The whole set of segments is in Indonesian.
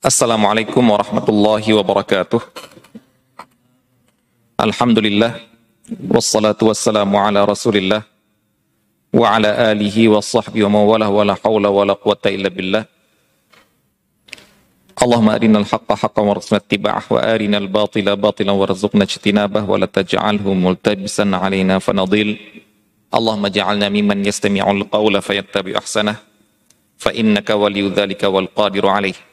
السلام عليكم ورحمة الله وبركاته. الحمد لله والصلاة والسلام على رسول الله وعلى آله وصحبه ومن والاه ولا حول ولا قوة إلا بالله. اللهم أرنا الحق حقا وارزقنا اتباعه وأرنا الباطل باطلا وارزقنا اجتنابه ولا تجعله ملتبسا علينا فنضل. اللهم اجعلنا ممن يستمع القول فيتبع أحسنه فإنك ولي ذلك والقادر عليه.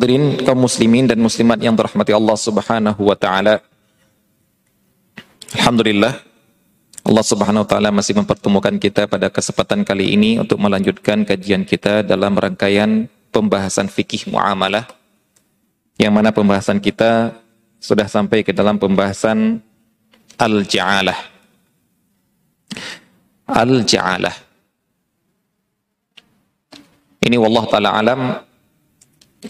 Hadirin kaum muslimin dan muslimat yang dirahmati Allah Subhanahu wa taala. Alhamdulillah Allah Subhanahu wa taala masih mempertemukan kita pada kesempatan kali ini untuk melanjutkan kajian kita dalam rangkaian pembahasan fikih muamalah yang mana pembahasan kita sudah sampai ke dalam pembahasan al-ja'alah. Al-ja'alah. Ini wallah taala alam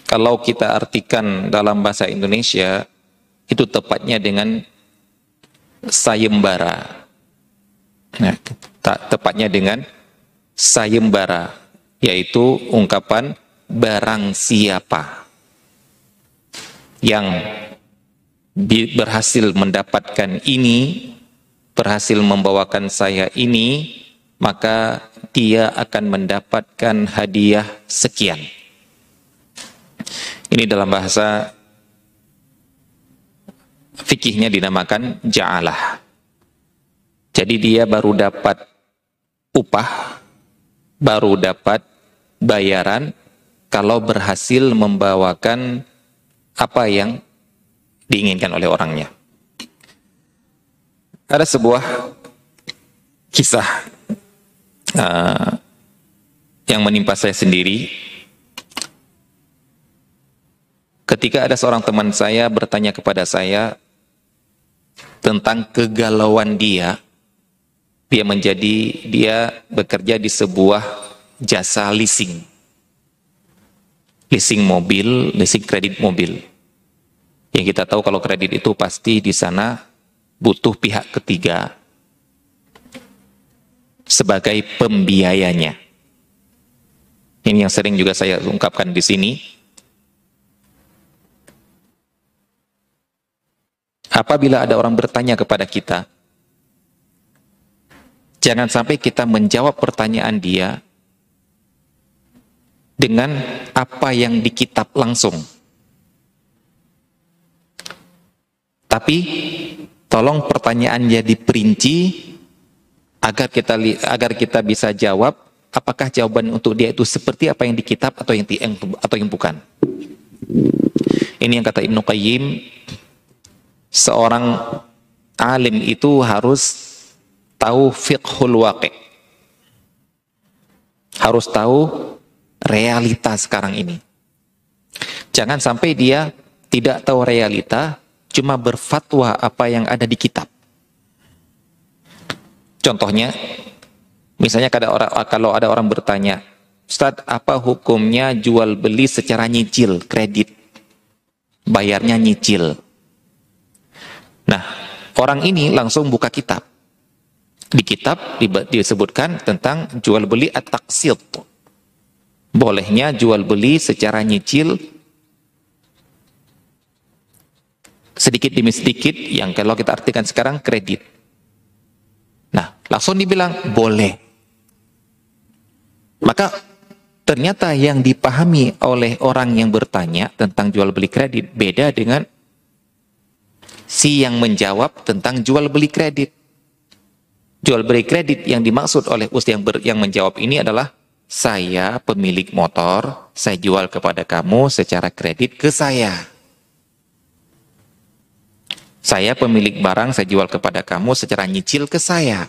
kalau kita artikan dalam bahasa Indonesia itu tepatnya dengan sayembara. Nah, tepatnya dengan sayembara yaitu ungkapan barang siapa yang berhasil mendapatkan ini, berhasil membawakan saya ini, maka dia akan mendapatkan hadiah sekian. Ini dalam bahasa fikihnya dinamakan ja'alah. Jadi dia baru dapat upah, baru dapat bayaran kalau berhasil membawakan apa yang diinginkan oleh orangnya. Ada sebuah kisah uh, yang menimpa saya sendiri Ketika ada seorang teman saya bertanya kepada saya tentang kegalauan dia, dia menjadi dia bekerja di sebuah jasa leasing. Leasing mobil, leasing kredit mobil. Yang kita tahu kalau kredit itu pasti di sana butuh pihak ketiga sebagai pembiayanya. Ini yang sering juga saya ungkapkan di sini apabila ada orang bertanya kepada kita, jangan sampai kita menjawab pertanyaan dia dengan apa yang di kitab langsung. Tapi tolong pertanyaannya diperinci agar kita agar kita bisa jawab apakah jawaban untuk dia itu seperti apa yang di kitab atau yang atau yang bukan. Ini yang kata Ibnu Qayyim seorang alim itu harus tahu fiqhul waqi. Harus tahu realita sekarang ini. Jangan sampai dia tidak tahu realita, cuma berfatwa apa yang ada di kitab. Contohnya, misalnya kalau ada orang bertanya, Ustaz, apa hukumnya jual beli secara nyicil, kredit? Bayarnya nyicil. Nah, orang ini langsung buka kitab. Di kitab disebutkan tentang jual beli at-taqsid. Bolehnya jual beli secara nyicil sedikit demi sedikit yang kalau kita artikan sekarang kredit. Nah, langsung dibilang boleh. Maka ternyata yang dipahami oleh orang yang bertanya tentang jual beli kredit beda dengan si yang menjawab tentang jual beli kredit. Jual beli kredit yang dimaksud oleh ustaz yang, ber, yang menjawab ini adalah saya pemilik motor, saya jual kepada kamu secara kredit ke saya. Saya pemilik barang, saya jual kepada kamu secara nyicil ke saya.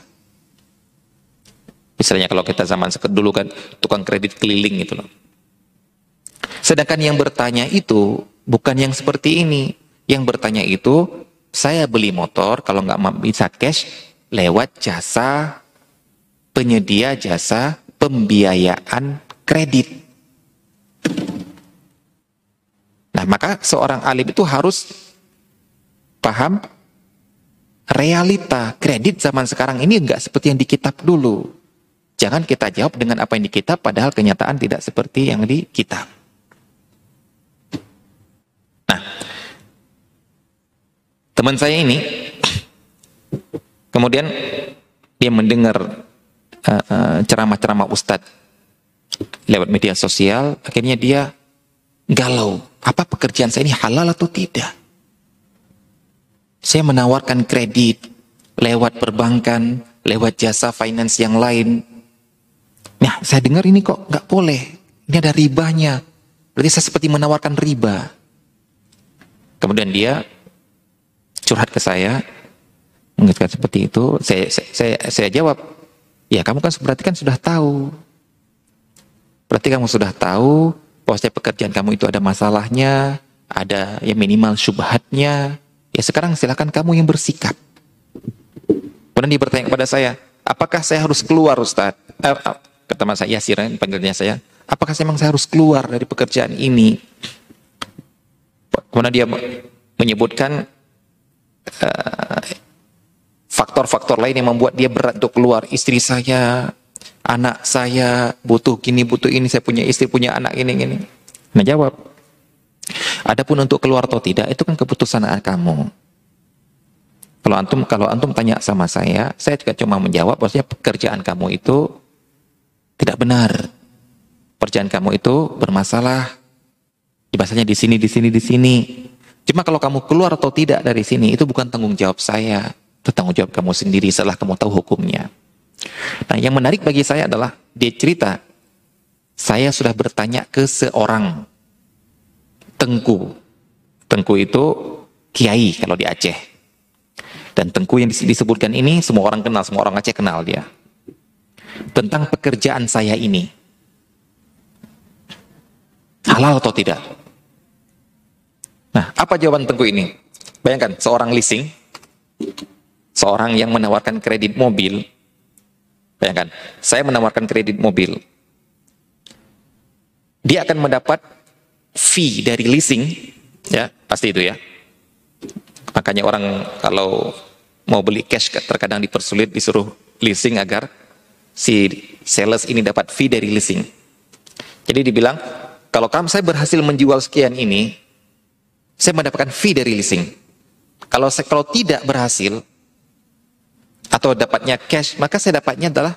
Misalnya kalau kita zaman dulu kan tukang kredit keliling gitu loh. Sedangkan yang bertanya itu bukan yang seperti ini. Yang bertanya itu, saya beli motor kalau nggak bisa cash lewat jasa penyedia jasa pembiayaan kredit. Nah, maka seorang alim itu harus paham realita kredit zaman sekarang ini enggak seperti yang di kitab dulu. Jangan kita jawab dengan apa yang di kitab padahal kenyataan tidak seperti yang di kitab. Nah, teman saya ini kemudian dia mendengar uh, uh, ceramah-ceramah ustadz lewat media sosial, akhirnya dia galau apa pekerjaan saya ini halal atau tidak? Saya menawarkan kredit lewat perbankan, lewat jasa finance yang lain. Nah, saya dengar ini kok nggak boleh. Ini ada ribanya. Berarti saya seperti menawarkan riba. Kemudian dia curhat ke saya, mengatakan seperti itu. Saya, saya, saya, saya jawab, ya kamu kan berarti kan sudah tahu. Berarti kamu sudah tahu bahwasanya pekerjaan kamu itu ada masalahnya, ada yang minimal syubhatnya, ya sekarang silakan kamu yang bersikap. Kemudian dia bertanya kepada saya, apakah saya harus keluar Ustaz? Eh, eh kata mas saya, Yasir, panggilnya saya, apakah memang saya harus keluar dari pekerjaan ini? Kemudian dia menyebutkan faktor-faktor uh, lain yang membuat dia berat untuk keluar. Istri saya anak saya butuh gini, butuh ini, saya punya istri, punya anak ini, ini. Nah jawab. Adapun untuk keluar atau tidak, itu kan keputusan kamu. Kalau antum kalau antum tanya sama saya, saya juga cuma menjawab bahwasanya pekerjaan kamu itu tidak benar. Pekerjaan kamu itu bermasalah. Bahasanya di sini, di sini, di sini. Cuma kalau kamu keluar atau tidak dari sini, itu bukan tanggung jawab saya. Itu tanggung jawab kamu sendiri setelah kamu tahu hukumnya. Nah, yang menarik bagi saya adalah dia cerita, saya sudah bertanya ke seorang tengku. Tengku itu kiai kalau di Aceh. Dan tengku yang disebutkan ini semua orang kenal, semua orang Aceh kenal dia. Tentang pekerjaan saya ini. Halal atau tidak? Nah, apa jawaban tengku ini? Bayangkan, seorang leasing, seorang yang menawarkan kredit mobil, Bayangkan, saya menawarkan kredit mobil. Dia akan mendapat fee dari leasing, ya pasti itu ya. Makanya orang kalau mau beli cash terkadang dipersulit disuruh leasing agar si sales ini dapat fee dari leasing. Jadi dibilang, kalau kamu saya berhasil menjual sekian ini, saya mendapatkan fee dari leasing. Kalau saya kalau tidak berhasil, atau dapatnya cash, maka saya dapatnya adalah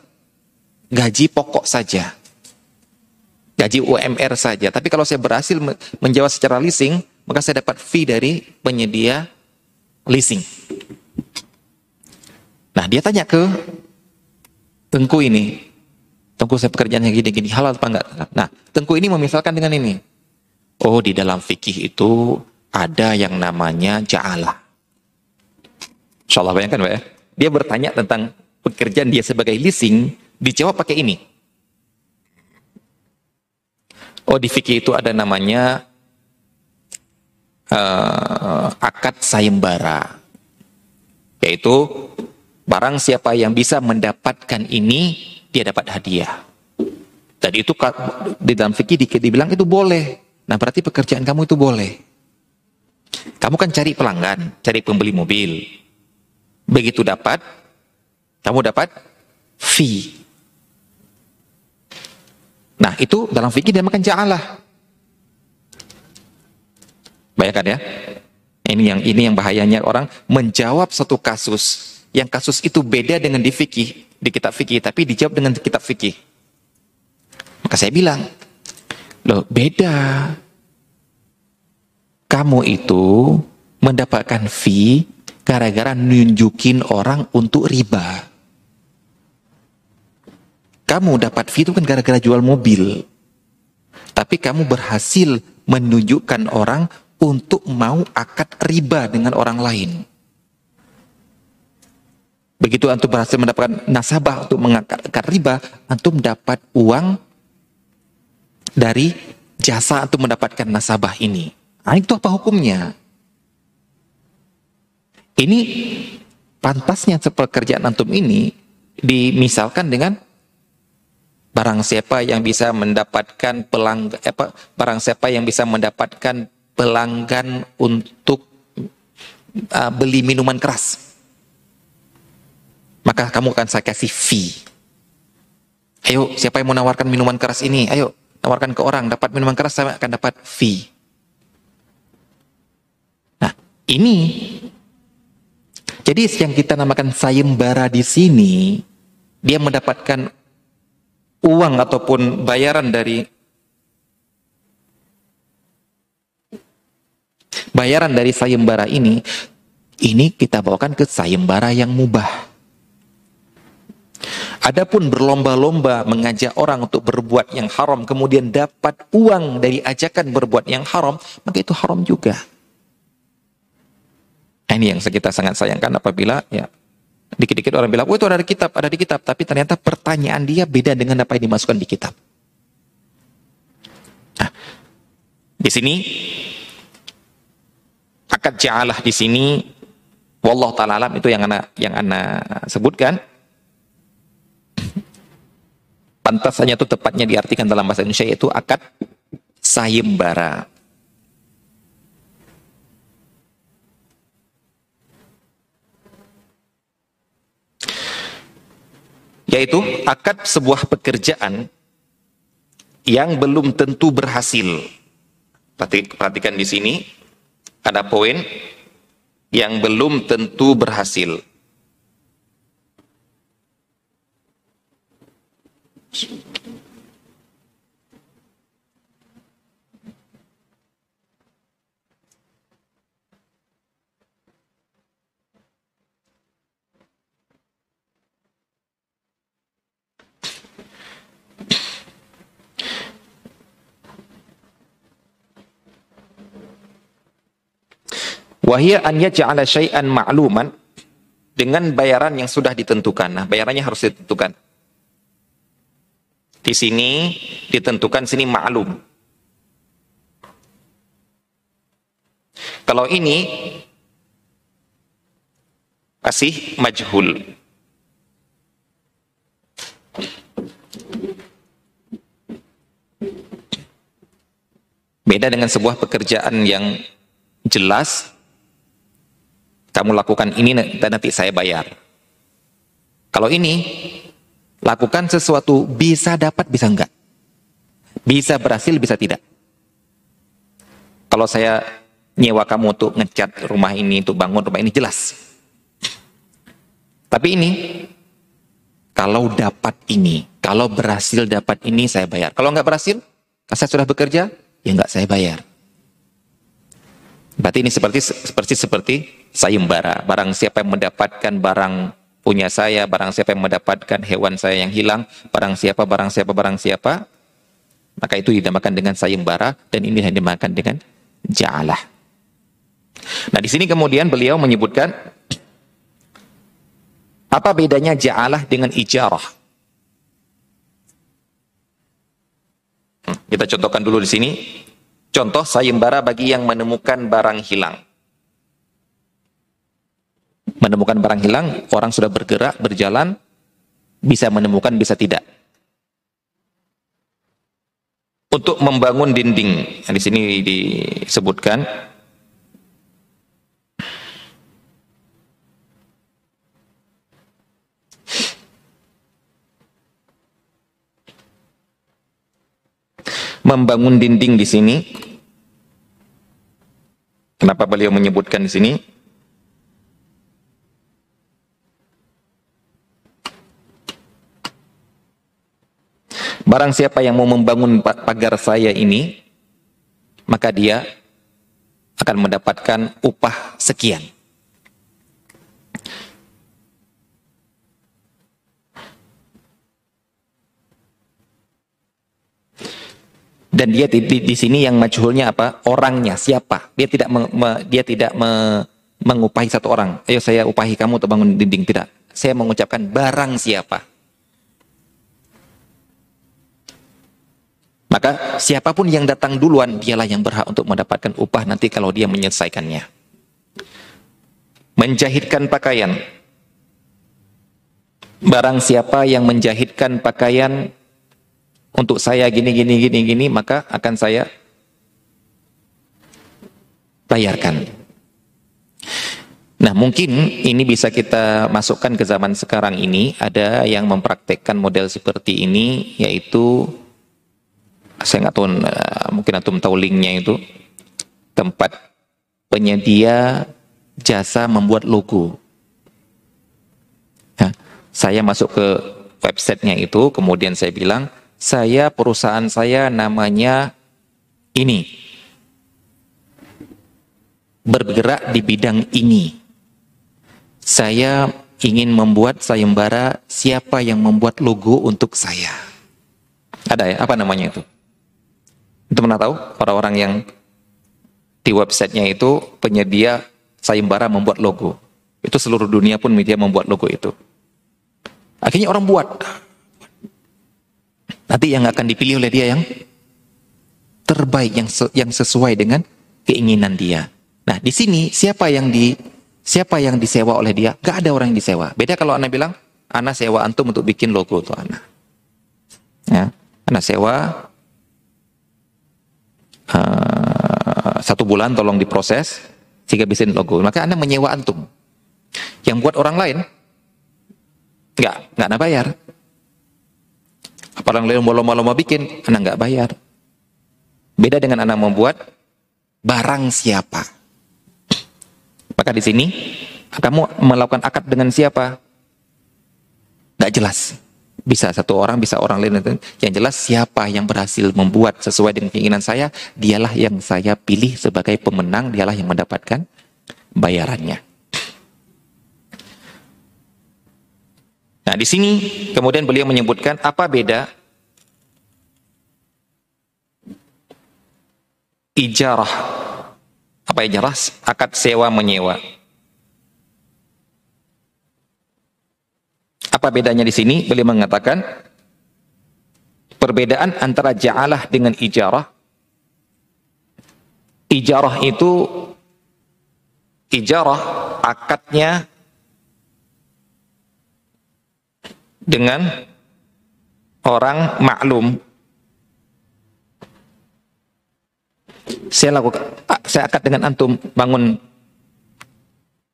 gaji pokok saja. Gaji UMR saja. Tapi kalau saya berhasil menjawab secara leasing, maka saya dapat fee dari penyedia leasing. Nah, dia tanya ke Tengku ini, Tengku saya pekerjaannya gini-gini, halal apa enggak? Nah, Tengku ini memisalkan dengan ini. Oh, di dalam fikih itu ada yang namanya ja'alah. Insya Allah bayangkan Pak ya. Dia bertanya tentang pekerjaan dia sebagai leasing, dijawab pakai ini. Oh di fikih itu ada namanya uh, akad sayembara. Yaitu barang siapa yang bisa mendapatkan ini, dia dapat hadiah. Dan itu di dalam fikih dibilang itu boleh. Nah berarti pekerjaan kamu itu boleh. Kamu kan cari pelanggan, cari pembeli mobil. Begitu dapat, kamu dapat fee. Nah, itu dalam fikih dia makan ja'alah. Bayangkan ya. Ini yang ini yang bahayanya orang menjawab satu kasus yang kasus itu beda dengan di fikih, di kitab fikih, tapi dijawab dengan kitab fikih. Maka saya bilang, loh beda. Kamu itu mendapatkan fee gara-gara nunjukin orang untuk riba. Kamu dapat fee itu kan gara-gara jual mobil. Tapi kamu berhasil menunjukkan orang untuk mau akad riba dengan orang lain. Begitu antum berhasil mendapatkan nasabah untuk mengangkat riba, antum dapat uang dari jasa antum mendapatkan nasabah ini. Nah, itu apa hukumnya? Ini pantasnya pekerjaan antum ini dimisalkan dengan barang siapa yang bisa mendapatkan pelanggan apa barang siapa yang bisa mendapatkan pelanggan untuk uh, beli minuman keras maka kamu akan saya kasih fee. Ayo, siapa yang mau nawarkan minuman keras ini? Ayo, nawarkan ke orang, dapat minuman keras saya akan dapat fee. Ini jadi yang kita namakan sayembara di sini, dia mendapatkan uang ataupun bayaran dari bayaran dari sayembara ini, ini kita bawakan ke sayembara yang mubah. Adapun berlomba-lomba mengajak orang untuk berbuat yang haram kemudian dapat uang dari ajakan berbuat yang haram, maka itu haram juga. Nah, ini yang kita sangat sayangkan apabila ya dikit-dikit orang bilang, "Oh, itu ada di kitab, ada di kitab." Tapi ternyata pertanyaan dia beda dengan apa yang dimasukkan di kitab. Nah, di sini akad ja'alah di sini wallah taala alam itu yang anak yang anak sebutkan pantasnya itu tepatnya diartikan dalam bahasa Indonesia yaitu akad sayembara. Yaitu akad sebuah pekerjaan yang belum tentu berhasil. Perhatikan di sini ada poin yang belum tentu berhasil. Wahia an yaj'ala syai'an ma'luman dengan bayaran yang sudah ditentukan. Nah, bayarannya harus ditentukan. Di sini ditentukan sini maklum. Kalau ini masih majhul. Beda dengan sebuah pekerjaan yang jelas kamu lakukan ini dan nanti saya bayar. Kalau ini Lakukan sesuatu bisa dapat, bisa enggak. Bisa berhasil, bisa tidak. Kalau saya nyewa kamu untuk ngecat rumah ini, untuk bangun rumah ini, jelas. Tapi ini, kalau dapat ini, kalau berhasil dapat ini, saya bayar. Kalau enggak berhasil, saya sudah bekerja, ya enggak saya bayar. Berarti ini seperti seperti seperti sayembara. Barang siapa yang mendapatkan barang punya saya, barang siapa yang mendapatkan hewan saya yang hilang, barang siapa, barang siapa, barang siapa, maka itu dinamakan dengan sayembara dan ini dinamakan dengan ja'alah. Nah, di sini kemudian beliau menyebutkan apa bedanya ja'alah dengan ijarah? Hmm, kita contohkan dulu di sini. Contoh sayembara bagi yang menemukan barang hilang menemukan barang hilang, orang sudah bergerak, berjalan, bisa menemukan, bisa tidak. Untuk membangun dinding, di sini disebutkan, membangun dinding di sini. Kenapa beliau menyebutkan di sini? Barang siapa yang mau membangun pagar saya ini, maka dia akan mendapatkan upah sekian. Dan dia di, di, di sini yang majhulnya apa? Orangnya siapa? Dia tidak me, me, dia tidak me, mengupahi satu orang. Ayo saya upahi kamu untuk bangun dinding tidak. saya mengucapkan barang siapa. Maka siapa pun yang datang duluan, dialah yang berhak untuk mendapatkan upah nanti kalau dia menyelesaikannya. Menjahitkan pakaian. Barang siapa yang menjahitkan pakaian untuk saya gini, gini, gini, gini, maka akan saya bayarkan. Nah mungkin ini bisa kita masukkan ke zaman sekarang ini, ada yang mempraktekkan model seperti ini, yaitu saya nggak tahu uh, mungkin antum tahu linknya itu tempat penyedia jasa membuat logo. Ya, saya masuk ke websitenya itu, kemudian saya bilang, saya perusahaan saya namanya ini, bergerak di bidang ini. Saya ingin membuat sayembara siapa yang membuat logo untuk saya. Ada ya, apa namanya itu? Itu pernah tahu orang-orang yang di websitenya itu penyedia sayembara membuat logo. Itu seluruh dunia pun media membuat logo itu. Akhirnya orang buat. Nanti yang akan dipilih oleh dia yang terbaik, yang yang sesuai dengan keinginan dia. Nah, di sini siapa yang di siapa yang disewa oleh dia? Gak ada orang yang disewa. Beda kalau anak bilang, anak sewa antum untuk bikin logo tuh anak. Ya, anak sewa satu bulan tolong diproses sehingga bisa logo. Maka Anda menyewa antum. Yang buat orang lain nggak nggak Anda bayar. Apa orang lain mau lama-lama bikin, Anda nggak bayar. Beda dengan Anda membuat barang siapa. Maka di sini kamu melakukan akad dengan siapa? Nggak jelas. Bisa satu orang, bisa orang lain. Yang jelas siapa yang berhasil membuat sesuai dengan keinginan saya, dialah yang saya pilih sebagai pemenang, dialah yang mendapatkan bayarannya. Nah, di sini kemudian beliau menyebutkan apa beda ijarah. Apa ijarah? Akad sewa menyewa. Apa bedanya di sini? Beliau mengatakan perbedaan antara ja'alah dengan ijarah. Ijarah itu ijarah akadnya dengan orang maklum saya lakukan saya akad dengan antum bangun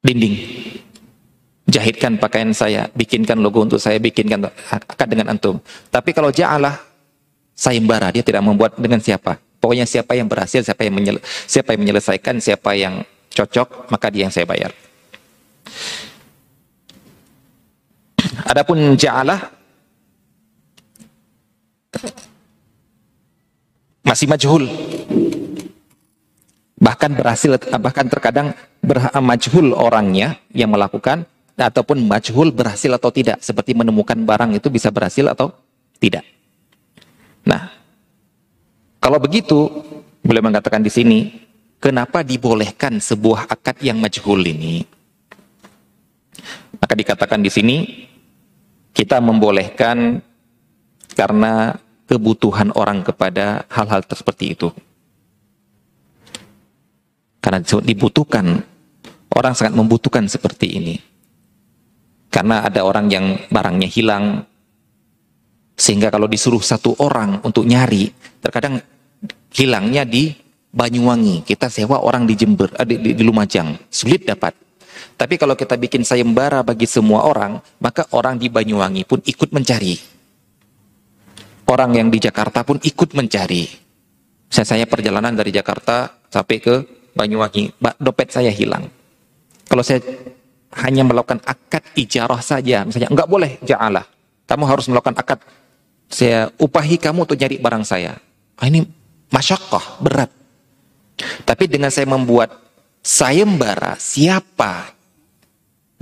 dinding jahitkan pakaian saya, bikinkan logo untuk saya, bikinkan akad dengan antum. Tapi kalau ja'alah sayembara, dia tidak membuat dengan siapa. Pokoknya siapa yang berhasil, siapa yang, siapa yang menyelesaikan, siapa yang cocok, maka dia yang saya bayar. Adapun ja'alah masih majhul. Bahkan berhasil, bahkan terkadang majhul orangnya yang melakukan ataupun majhul berhasil atau tidak. Seperti menemukan barang itu bisa berhasil atau tidak. Nah, kalau begitu, boleh mengatakan di sini, kenapa dibolehkan sebuah akad yang majhul ini? Maka dikatakan di sini, kita membolehkan karena kebutuhan orang kepada hal-hal seperti itu. Karena dibutuhkan, orang sangat membutuhkan seperti ini. Karena ada orang yang barangnya hilang, sehingga kalau disuruh satu orang untuk nyari, terkadang hilangnya di Banyuwangi. Kita sewa orang di Jember, eh, di, di, di Lumajang, sulit dapat. Tapi kalau kita bikin sayembara bagi semua orang, maka orang di Banyuwangi pun ikut mencari. Orang yang di Jakarta pun ikut mencari. Saya, saya perjalanan dari Jakarta sampai ke Banyuwangi, dompet saya hilang. Kalau saya hanya melakukan akad ijarah saja, misalnya enggak boleh ja'alah. Kamu harus melakukan akad saya upahi kamu untuk nyari barang saya. Ah, ini masyakkah, berat. Tapi dengan saya membuat sayembara siapa,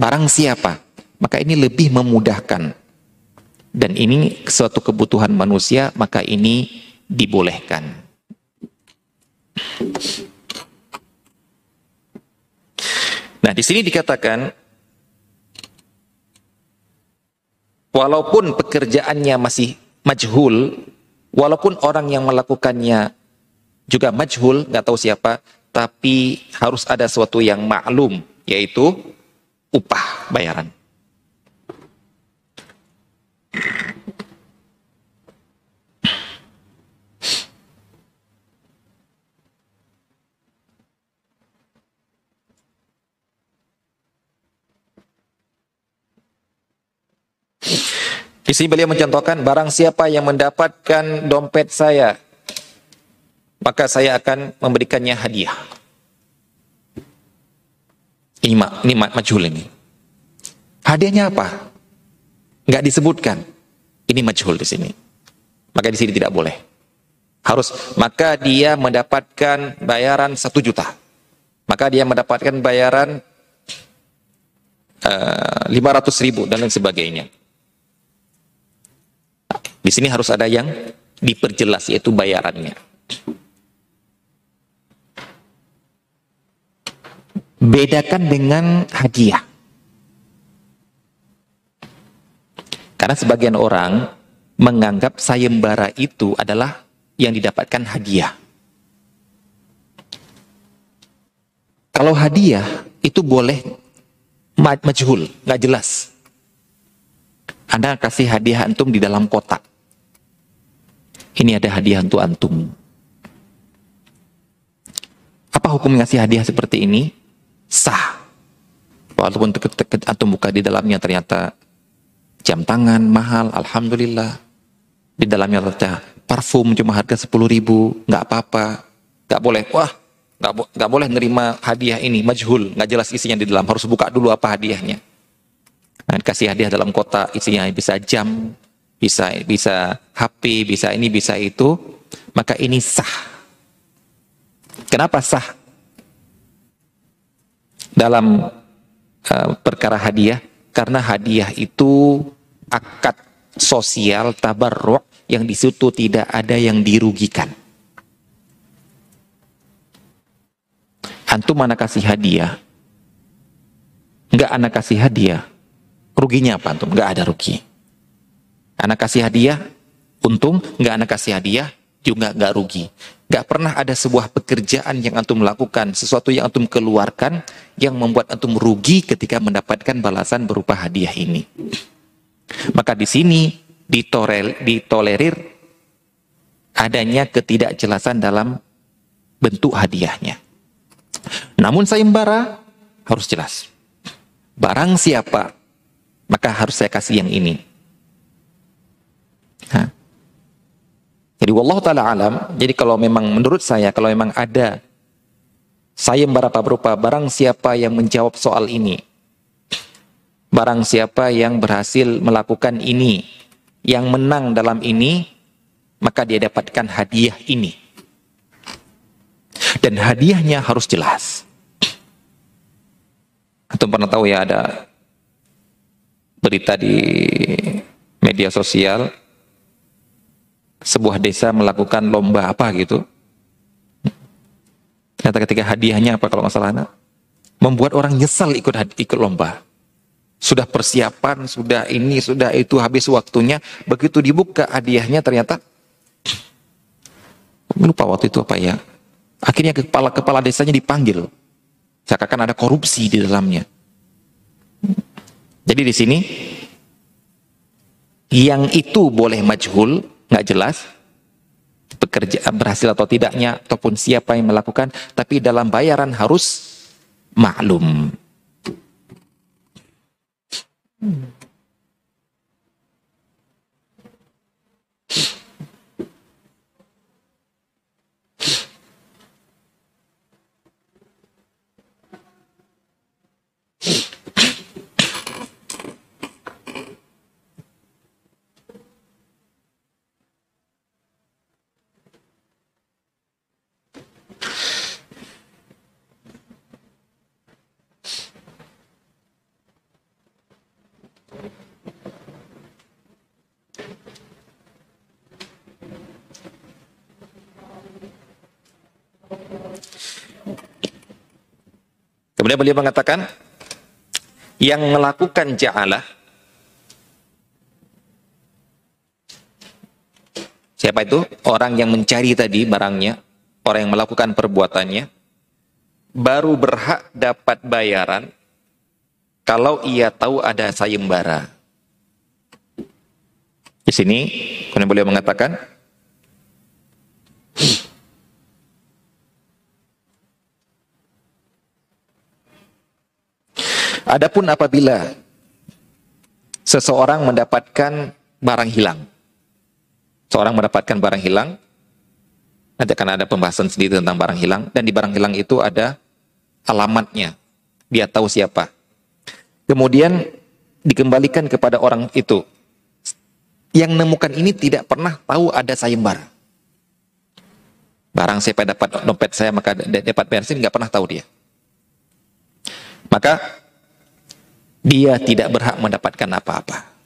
barang siapa, maka ini lebih memudahkan. Dan ini suatu kebutuhan manusia, maka ini dibolehkan. Nah, di sini dikatakan walaupun pekerjaannya masih majhul, walaupun orang yang melakukannya juga majhul, nggak tahu siapa, tapi harus ada sesuatu yang maklum, yaitu upah bayaran. Di sini beliau mencontohkan barang siapa yang mendapatkan dompet saya maka saya akan memberikannya hadiah. Ini, ma ini ma majhul ini. Hadiahnya apa? Enggak disebutkan. Ini majhul di sini. Maka di sini tidak boleh. Harus maka dia mendapatkan bayaran satu juta. Maka dia mendapatkan bayaran uh, ratus ribu dan lain sebagainya. Di sini harus ada yang diperjelas yaitu bayarannya. Bedakan dengan hadiah. Karena sebagian orang menganggap sayembara itu adalah yang didapatkan hadiah. Kalau hadiah itu boleh majhul, nggak jelas. Anda kasih hadiah antum di dalam kotak. Ini ada hadiah untuk antum. Apa hukum ngasih hadiah seperti ini? Sah. Walaupun antum buka di dalamnya ternyata jam tangan mahal, alhamdulillah. Di dalamnya ternyata parfum cuma harga 10 ribu, nggak apa-apa. Nggak boleh, wah nggak, nggak boleh nerima hadiah ini, majhul, nggak jelas isinya di dalam, harus buka dulu apa hadiahnya. Nah, kasih hadiah dalam kotak, isinya bisa jam, bisa bisa HP, bisa ini, bisa itu, maka ini sah. Kenapa sah? Dalam uh, perkara hadiah, karena hadiah itu akad sosial tabarruk yang di situ tidak ada yang dirugikan. Antum mana kasih hadiah? Enggak anak kasih hadiah. Ruginya apa antum? Enggak ada rugi. Anak kasih hadiah, untung. Nggak anak kasih hadiah, juga nggak rugi. Nggak pernah ada sebuah pekerjaan yang antum lakukan, sesuatu yang antum keluarkan, yang membuat antum rugi ketika mendapatkan balasan berupa hadiah ini. Maka di sini ditorel, ditolerir adanya ketidakjelasan dalam bentuk hadiahnya. Namun sayembara harus jelas. Barang siapa, maka harus saya kasih yang ini. Hah? Jadi wallahu taala alam, jadi kalau memang menurut saya kalau memang ada saya berapa berupa barang siapa yang menjawab soal ini. Barang siapa yang berhasil melakukan ini, yang menang dalam ini, maka dia dapatkan hadiah ini. Dan hadiahnya harus jelas. Atau pernah tahu ya ada berita di media sosial sebuah desa melakukan lomba apa gitu. Ternyata ketika hadiahnya apa kalau anak? Membuat orang nyesal ikut ikut lomba. Sudah persiapan, sudah ini, sudah itu, habis waktunya. Begitu dibuka hadiahnya ternyata lupa waktu itu apa ya. Akhirnya kepala-kepala desanya dipanggil. Seakan ada korupsi di dalamnya. Jadi di sini yang itu boleh majhul, nggak jelas bekerja berhasil atau tidaknya ataupun siapa yang melakukan tapi dalam bayaran harus maklum hmm. Kemudian beliau mengatakan, yang melakukan ja'alah, siapa itu? Orang yang mencari tadi barangnya, orang yang melakukan perbuatannya, baru berhak dapat bayaran kalau ia tahu ada sayembara. Di sini, kemudian beliau mengatakan, Adapun apabila seseorang mendapatkan barang hilang, seorang mendapatkan barang hilang, nanti akan ada pembahasan sendiri tentang barang hilang, dan di barang hilang itu ada alamatnya, dia tahu siapa. Kemudian dikembalikan kepada orang itu. Yang nemukan ini tidak pernah tahu ada sayembara. Barang siapa dapat dompet saya maka dapat bensin nggak pernah tahu dia. Maka dia tidak berhak mendapatkan apa-apa.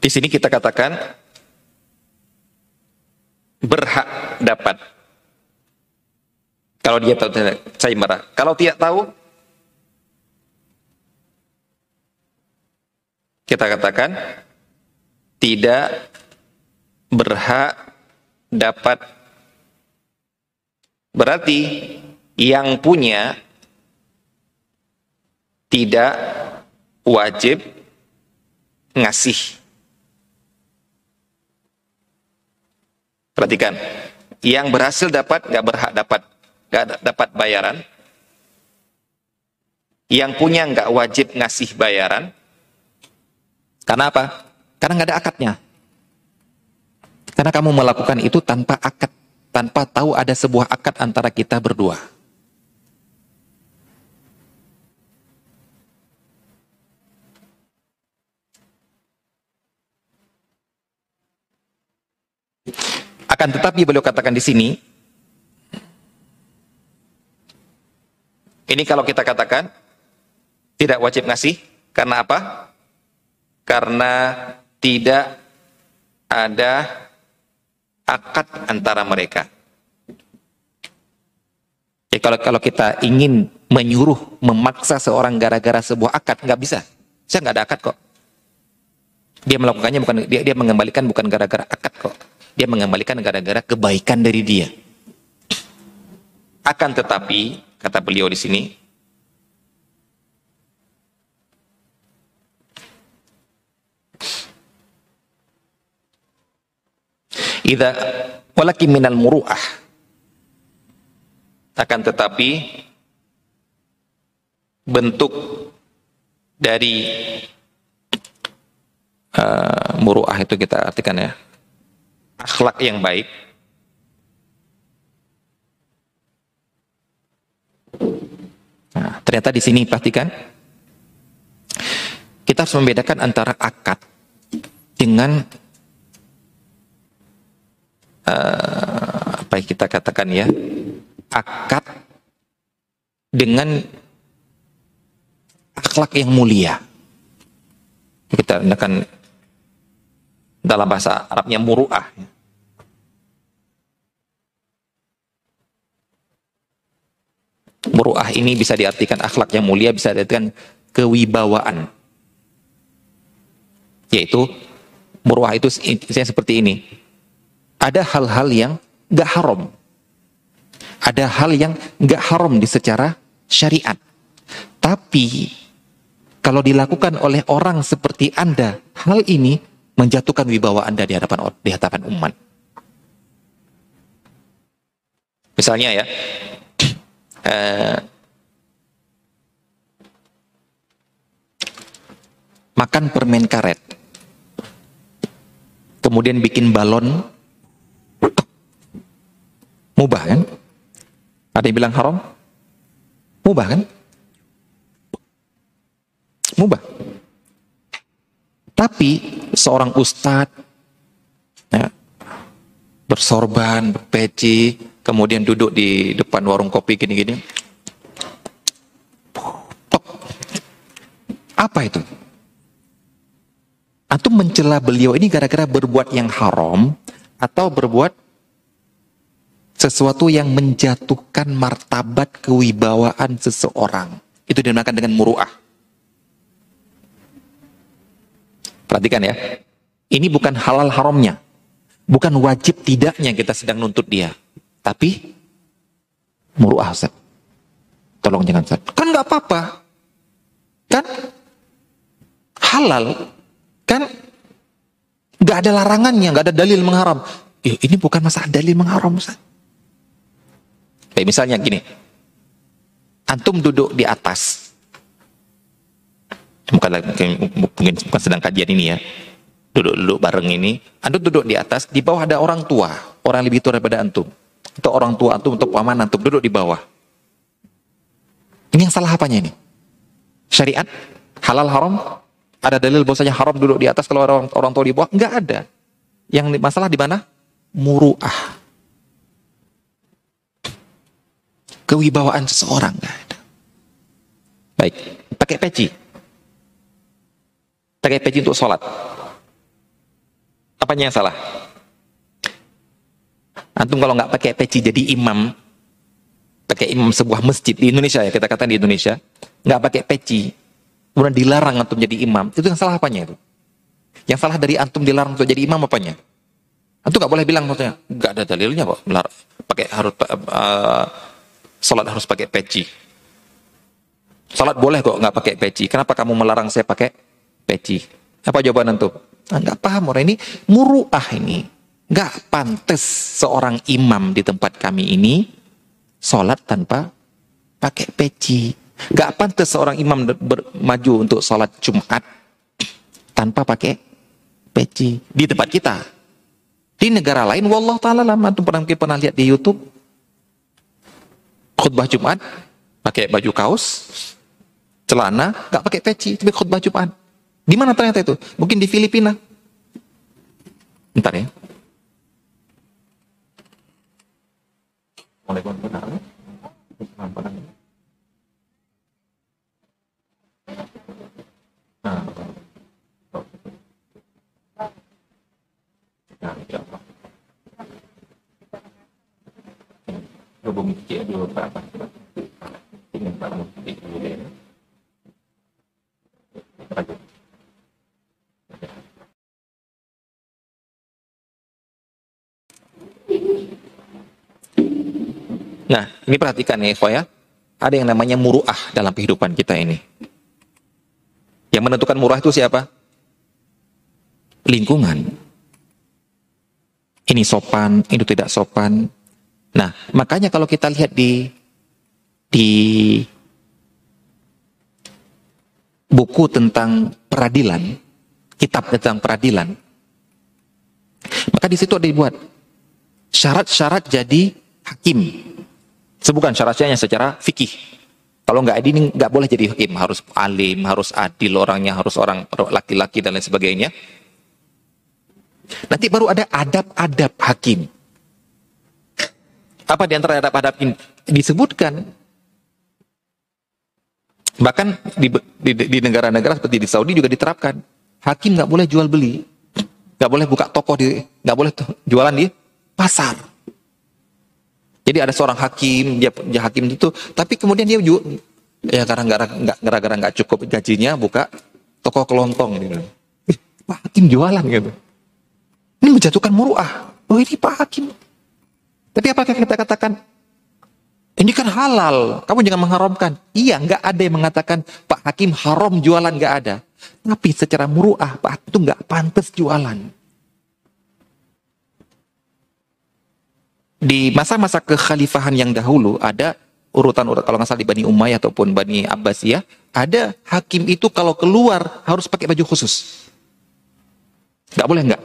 Di sini kita katakan berhak dapat. Kalau dia tahu saya marah. Kalau tidak tahu, kita katakan tidak berhak dapat. Berarti yang punya tidak wajib ngasih Perhatikan, yang berhasil dapat nggak berhak dapat nggak dapat bayaran. Yang punya nggak wajib ngasih bayaran. Karena apa? Karena nggak ada akadnya. Karena kamu melakukan itu tanpa akad, tanpa tahu ada sebuah akad antara kita berdua. Akan tetapi beliau katakan di sini, ini kalau kita katakan tidak wajib ngasih, karena apa? Karena tidak ada akad antara mereka. Ya, kalau kalau kita ingin menyuruh, memaksa seorang gara-gara sebuah akad, nggak bisa. Saya nggak ada akad kok. Dia melakukannya bukan dia dia mengembalikan bukan gara-gara akad kok. Dia mengembalikan gara-gara kebaikan dari dia. Akan tetapi, kata beliau di sini, Ida walaki minal muru'ah akan tetapi bentuk dari uh, muru'ah itu kita artikan ya akhlak yang baik Nah, ternyata di sini perhatikan kita harus membedakan antara akad dengan uh, apa yang kita katakan ya akad dengan akhlak yang mulia. Kita akan dalam bahasa Arabnya muru'ah. Muru'ah ini bisa diartikan akhlak yang mulia, bisa diartikan kewibawaan. Yaitu, muru'ah itu seperti ini. Ada hal-hal yang gak haram. Ada hal yang gak haram di secara syariat. Tapi, kalau dilakukan oleh orang seperti Anda, hal ini menjatuhkan wibawa Anda di hadapan di hadapan umat. Misalnya ya, eh, makan permen karet, kemudian bikin balon, mubah kan? Ada yang bilang haram? Mubah kan? Mubah. Tapi seorang ustadz ya, bersorban, berpeci, kemudian duduk di depan warung kopi gini-gini. Apa itu? Antum mencela beliau ini gara-gara berbuat yang haram atau berbuat sesuatu yang menjatuhkan martabat kewibawaan seseorang. Itu dinamakan dengan muruah. Perhatikan ya. Ini bukan halal haramnya. Bukan wajib tidaknya kita sedang nuntut dia. Tapi muruah Ustaz. Tolong jangan Ustaz. Kan nggak apa-apa. Kan halal. Kan nggak ada larangannya, nggak ada dalil mengharam. Eh, ini bukan masalah dalil mengharam Ustaz. Kayak misalnya gini. Antum duduk di atas. Bukan, mungkin bukan sedang kajian ini ya duduk-duduk bareng ini, antum duduk di atas, di bawah ada orang tua, orang lebih tua daripada antum. Atau orang tua antum untuk paman antum duduk di bawah. Ini yang salah apanya ini? Syariat, halal haram, ada dalil bahwasanya haram duduk di atas kalau orang orang tua di bawah? Enggak ada. Yang masalah di mana? Muruah. Kewibawaan seseorang enggak ada. Baik, pakai peci. Pakai peci untuk sholat. Apanya yang salah? Antum kalau nggak pakai peci jadi imam, pakai imam sebuah masjid di Indonesia ya kita katakan di Indonesia, nggak pakai peci, kemudian dilarang antum jadi imam, itu yang salah apanya itu? Yang salah dari antum dilarang untuk jadi imam apanya? Antum nggak boleh bilang maksudnya, nggak ada dalilnya kok, pakai harus uh, sholat harus pakai peci. Sholat boleh kok nggak pakai peci. Kenapa kamu melarang saya pakai peci? Apa jawaban antum? Nah, nggak paham orang ini muruah ini. Nggak pantas seorang imam di tempat kami ini sholat tanpa pakai peci. Nggak pantas seorang imam maju untuk sholat Jumat tanpa pakai peci di tempat kita. Di negara lain, wallah taala lama tuh pernah pernah lihat di YouTube khutbah Jumat pakai baju kaos, celana, nggak pakai peci, tapi khutbah Jumat. Di mana ternyata itu? Mungkin di Filipina. Bentar ya. Benar. Nah. Lanjut. Nah, ini perhatikan ya, ya. Ada yang namanya muruah dalam kehidupan kita ini. Yang menentukan murah itu siapa? Lingkungan. Ini sopan, itu tidak sopan. Nah, makanya kalau kita lihat di di buku tentang peradilan, kitab tentang peradilan, maka di situ ada dibuat syarat-syarat jadi hakim. Sebukan syaratnya secara fikih. Kalau nggak ini nggak boleh jadi hakim, harus alim, harus adil orangnya, harus orang laki-laki dan lain sebagainya. Nanti baru ada adab-adab hakim. Apa di antara adab-adab ini disebutkan? Bahkan di negara-negara seperti di Saudi juga diterapkan. Hakim nggak boleh jual beli, nggak boleh buka toko di, nggak boleh jualan di pasar. Jadi ada seorang hakim, dia, dia hakim itu, tapi kemudian dia juga ya karena nggak gara-gara nggak cukup gajinya buka toko kelontong gitu. Pak hakim jualan gitu. Ini menjatuhkan muruah. Oh ini Pak hakim. Tapi apakah kita katakan ini kan halal, kamu jangan mengharamkan. Iya, nggak ada yang mengatakan Pak Hakim haram jualan nggak ada. Tapi secara muruah Pak Hakim itu nggak pantas jualan. Di masa-masa kekhalifahan yang dahulu ada urutan-urutan kalau nggak salah di Bani Umayyah ataupun Bani Abbasiyah ada hakim itu kalau keluar harus pakai baju khusus. Nggak boleh nggak?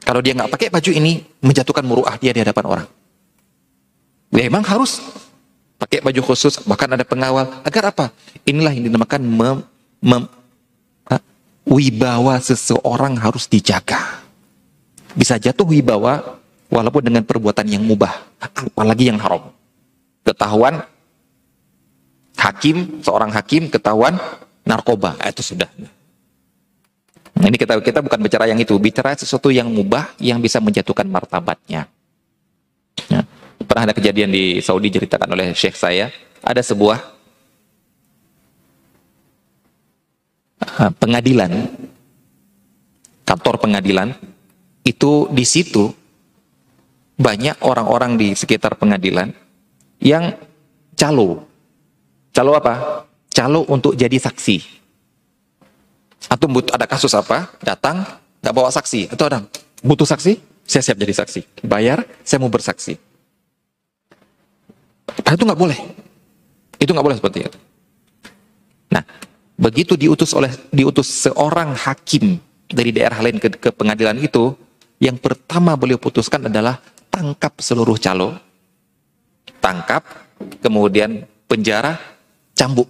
Kalau dia nggak pakai baju ini menjatuhkan muruah dia di hadapan orang. Dia memang harus pakai baju khusus bahkan ada pengawal. Agar apa? Inilah yang dinamakan mem, mem, wibawa seseorang harus dijaga. Bisa jatuh wibawa walaupun dengan perbuatan yang mubah, apalagi yang haram. Ketahuan hakim, seorang hakim ketahuan narkoba, ah, itu sudah. Nah, ini kita kita bukan bicara yang itu, bicara sesuatu yang mubah yang bisa menjatuhkan martabatnya. Ya. Pernah ada kejadian di Saudi ceritakan oleh syekh saya, ada sebuah uh, pengadilan, kantor pengadilan, itu di situ banyak orang-orang di sekitar pengadilan yang calo. Calo apa? Calo untuk jadi saksi. Atau ada kasus apa? Datang, nggak bawa saksi. Atau orang butuh saksi? Saya siap jadi saksi. Bayar, saya mau bersaksi. Padahal itu nggak boleh. Itu nggak boleh seperti itu. Nah, begitu diutus oleh diutus seorang hakim dari daerah lain ke, ke pengadilan itu, yang pertama beliau putuskan adalah tangkap seluruh calo, tangkap, kemudian penjara, cambuk.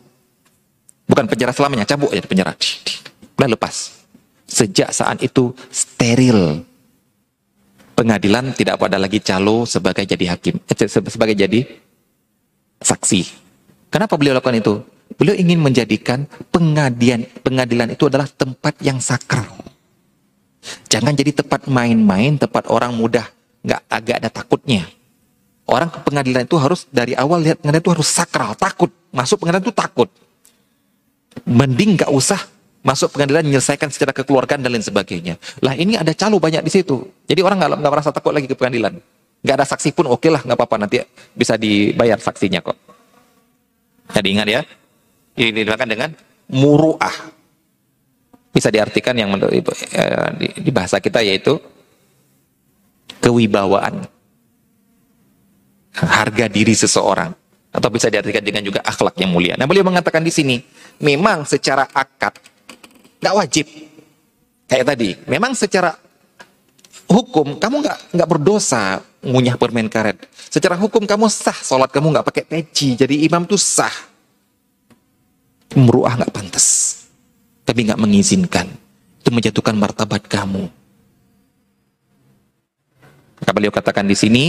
Bukan penjara selamanya, cambuk aja penjara. Lalu lepas. Sejak saat itu steril. Pengadilan tidak pada lagi calo sebagai jadi hakim, eh, sebagai jadi saksi. Kenapa beliau lakukan itu? Beliau ingin menjadikan pengadilan pengadilan itu adalah tempat yang sakral. Jangan jadi tempat main-main, tempat orang mudah nggak agak ada takutnya. Orang ke pengadilan itu harus dari awal lihat pengadilan itu harus sakral, takut. Masuk pengadilan itu takut. Mending nggak usah masuk pengadilan menyelesaikan secara kekeluargaan dan lain sebagainya. Lah ini ada calo banyak di situ. Jadi orang nggak nggak merasa takut lagi ke pengadilan. Nggak ada saksi pun oke okay lah nggak apa-apa nanti bisa dibayar saksinya kok. Jadi ingat ya, ini dinamakan dengan muruah. Bisa diartikan yang menurut eh, di, di bahasa kita yaitu kewibawaan, harga diri seseorang, atau bisa diartikan dengan juga akhlak yang mulia. Nah, beliau mengatakan di sini, memang secara akad nggak wajib. Kayak tadi, memang secara hukum kamu nggak nggak berdosa ngunyah permen karet. Secara hukum kamu sah, sholat kamu nggak pakai peci, jadi imam tuh sah. Meruah nggak pantas, tapi nggak mengizinkan. Itu menjatuhkan martabat kamu. Maka beliau katakan di sini,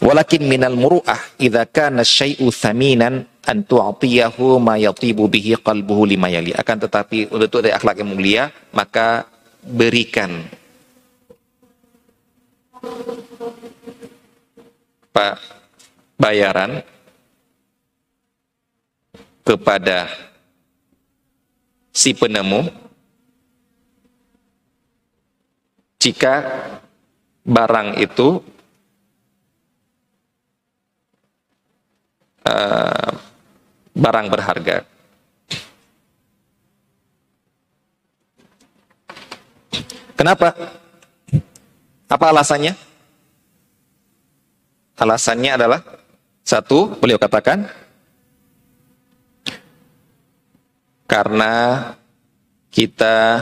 Walakin minal muru'ah idza kana syai'u thaminan an tu'tiyahu ma yatibu bihi qalbuhu lima yali. Akan tetapi untuk dari akhlak yang mulia, maka berikan Pak bayaran kepada si penemu jika barang itu uh, barang berharga. Kenapa? Apa alasannya? Alasannya adalah satu, beliau katakan karena kita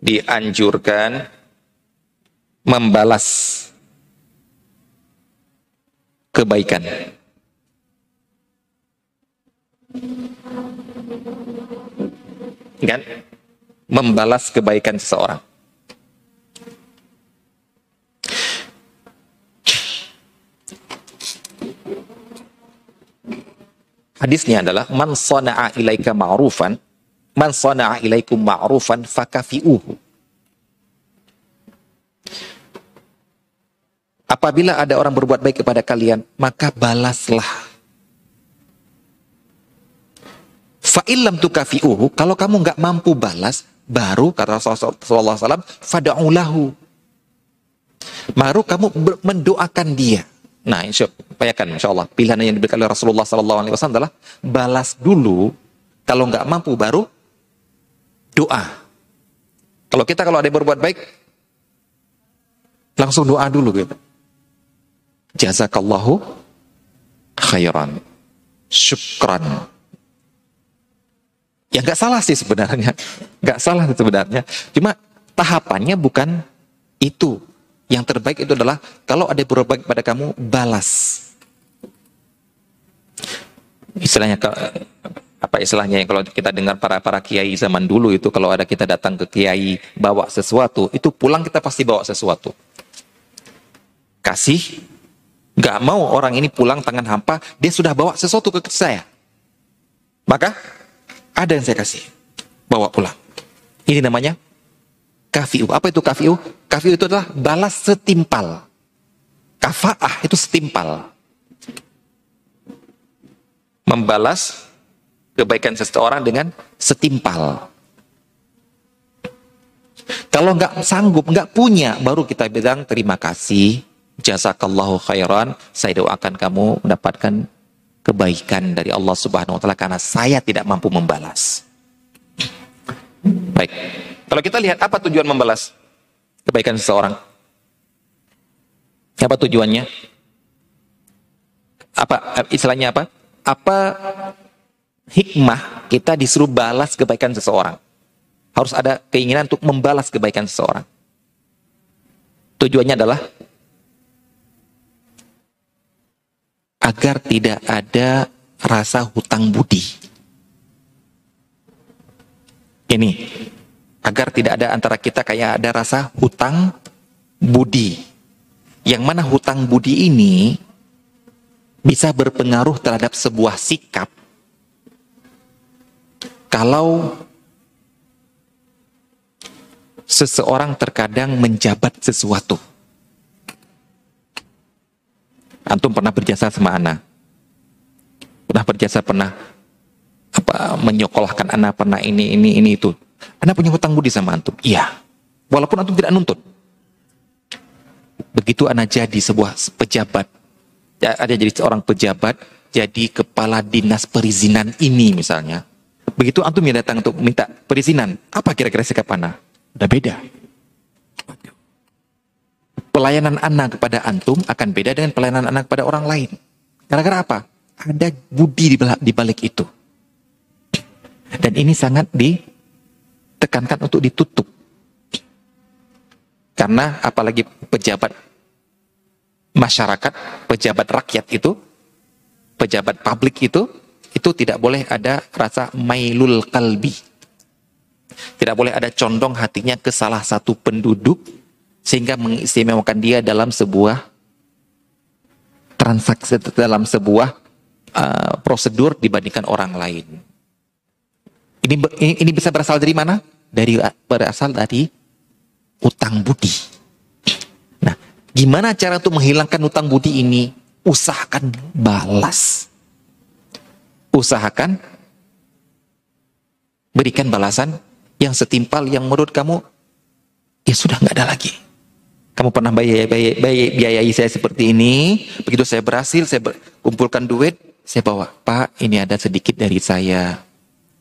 dianjurkan membalas kebaikan. Kan? Membalas kebaikan seseorang. Hadisnya adalah man sana'a ilaika ma'rufan man sana'a ilaikum ma'rufan fakafi'uhu Apabila ada orang berbuat baik kepada kalian, maka balaslah. Fa'ilam tukafi'uhu, kalau kamu nggak mampu balas, baru kata Rasulullah SAW, fada'ulahu. Baru kamu mendoakan dia. Nah, insya, bayangkan, insya Allah, pilihan yang diberikan oleh Rasulullah SAW adalah balas dulu, kalau nggak mampu baru doa. Kalau kita kalau ada yang berbuat baik, langsung doa dulu gitu jazakallahu khairan. Syukran. Ya nggak salah sih sebenarnya. Nggak salah sebenarnya. Cuma tahapannya bukan itu. Yang terbaik itu adalah kalau ada berbuat baik pada kamu balas. Istilahnya apa istilahnya yang kalau kita dengar para para kiai zaman dulu itu kalau ada kita datang ke kiai bawa sesuatu itu pulang kita pasti bawa sesuatu. Kasih nggak mau orang ini pulang tangan hampa dia sudah bawa sesuatu ke saya. Maka ada yang saya kasih bawa pulang. Ini namanya kafiu. Apa itu kafiu? Kafiu itu adalah balas setimpal. Kafaah itu setimpal. Membalas kebaikan seseorang dengan setimpal. Kalau nggak sanggup, nggak punya, baru kita bilang terima kasih, jazakallahu khairan, saya doakan kamu mendapatkan kebaikan dari Allah Subhanahu wa taala karena saya tidak mampu membalas. Baik. Kalau kita lihat apa tujuan membalas kebaikan seseorang? Apa tujuannya? Apa istilahnya apa? Apa hikmah kita disuruh balas kebaikan seseorang. Harus ada keinginan untuk membalas kebaikan seseorang. Tujuannya adalah agar tidak ada rasa hutang budi. Ini agar tidak ada antara kita kayak ada rasa hutang budi. Yang mana hutang budi ini bisa berpengaruh terhadap sebuah sikap kalau seseorang terkadang menjabat sesuatu. Antum pernah berjasa sama anak. Pernah berjasa pernah apa menyokolahkan anak pernah ini ini ini itu. Anak punya hutang budi sama antum. Iya. Walaupun antum tidak nuntut. Begitu anak jadi sebuah pejabat, ya, ada jadi seorang pejabat, jadi kepala dinas perizinan ini misalnya, Begitu antum yang datang untuk minta perizinan, apa kira-kira sikap anak? Udah beda. Pelayanan anak kepada antum akan beda dengan pelayanan anak kepada orang lain. Gara-gara apa? Ada budi di balik itu. Dan ini sangat ditekankan untuk ditutup. Karena apalagi pejabat masyarakat, pejabat rakyat itu, pejabat publik itu, itu tidak boleh ada rasa mailul kalbi. Tidak boleh ada condong hatinya ke salah satu penduduk sehingga mengistimewakan dia dalam sebuah transaksi dalam sebuah uh, prosedur dibandingkan orang lain. Ini, ini bisa berasal dari mana? Dari berasal dari utang budi. Nah, gimana cara untuk menghilangkan utang budi ini? Usahakan balas usahakan berikan balasan yang setimpal yang menurut kamu ya sudah nggak ada lagi. Kamu pernah bayar, bayar, bayar, biayai saya seperti ini, begitu saya berhasil, saya ber, kumpulkan duit, saya bawa, Pak, ini ada sedikit dari saya.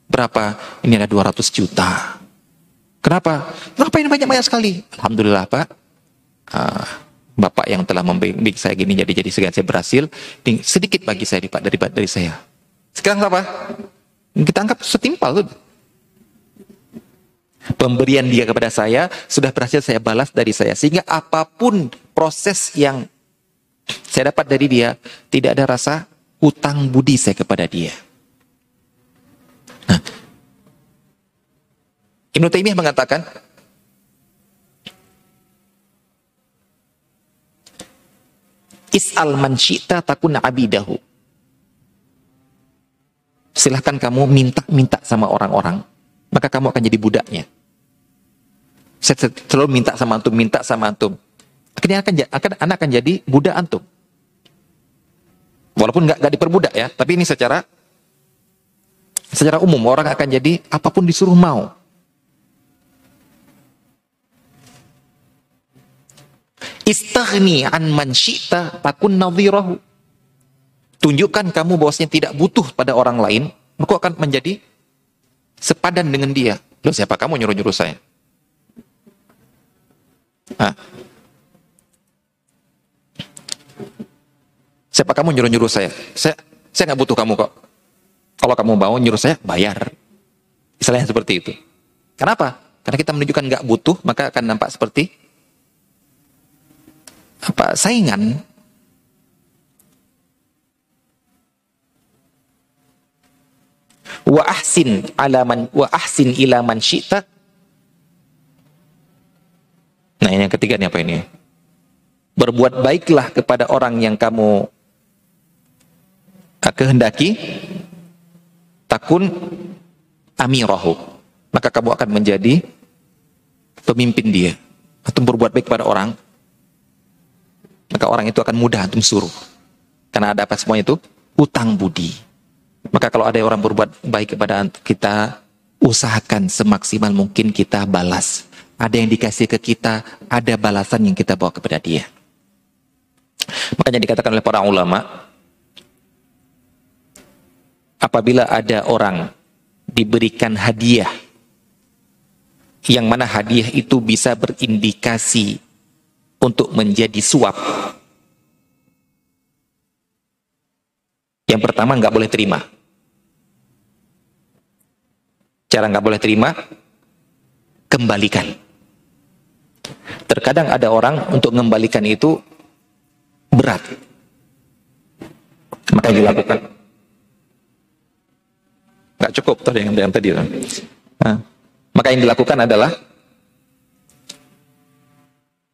Berapa? Ini ada 200 juta. Kenapa? Kenapa ini banyak-banyak sekali? Alhamdulillah, Pak. Uh, Bapak yang telah membimbing saya gini jadi jadi segala saya berhasil, sedikit bagi saya Pak dari dari saya. Sekarang apa? Kita anggap setimpal tuh. Pemberian dia kepada saya sudah berhasil saya balas dari saya. Sehingga apa pun proses yang saya dapat dari dia, tidak ada rasa hutang budi saya kepada dia. Nah, Ibnu Taimiyah mengatakan, Is'al man syi'ta takun abidahu silahkan kamu minta-minta sama orang-orang, maka kamu akan jadi budaknya. Saya selalu minta sama antum, minta sama antum. Akhirnya akan, akan anak akan jadi budak antum. Walaupun nggak nggak diperbudak ya, tapi ini secara secara umum orang akan jadi apa pun disuruh mau. Istaghni an man syi'ta takun nadhirahu tunjukkan kamu bahwasanya tidak butuh pada orang lain, maka akan menjadi sepadan dengan dia. Loh siapa kamu nyuruh-nyuruh saya? Hah? Siapa kamu nyuruh-nyuruh saya? Saya saya nggak butuh kamu kok. Kalau kamu mau nyuruh saya, bayar. Istilahnya seperti itu. Kenapa? Karena kita menunjukkan nggak butuh, maka akan nampak seperti apa saingan Wa ahsin ala man wa ahsin ila man syi'ta. Nah, ini yang ketiga nih apa ini? Berbuat baiklah kepada orang yang kamu kehendaki takun amirahu. Maka kamu akan menjadi pemimpin dia. Atau berbuat baik kepada orang maka orang itu akan mudah antum suruh. Karena ada apa semua itu? Utang budi maka kalau ada orang berbuat baik kepada kita usahakan semaksimal mungkin kita balas ada yang dikasih ke kita ada balasan yang kita bawa kepada dia makanya dikatakan oleh para ulama apabila ada orang diberikan hadiah yang mana hadiah itu bisa berindikasi untuk menjadi suap. Yang pertama nggak boleh terima. Cara nggak boleh terima, kembalikan. Terkadang ada orang untuk mengembalikan itu berat. Maka dilakukan nggak cukup tuh yang, yang tadi. Nah, maka yang dilakukan adalah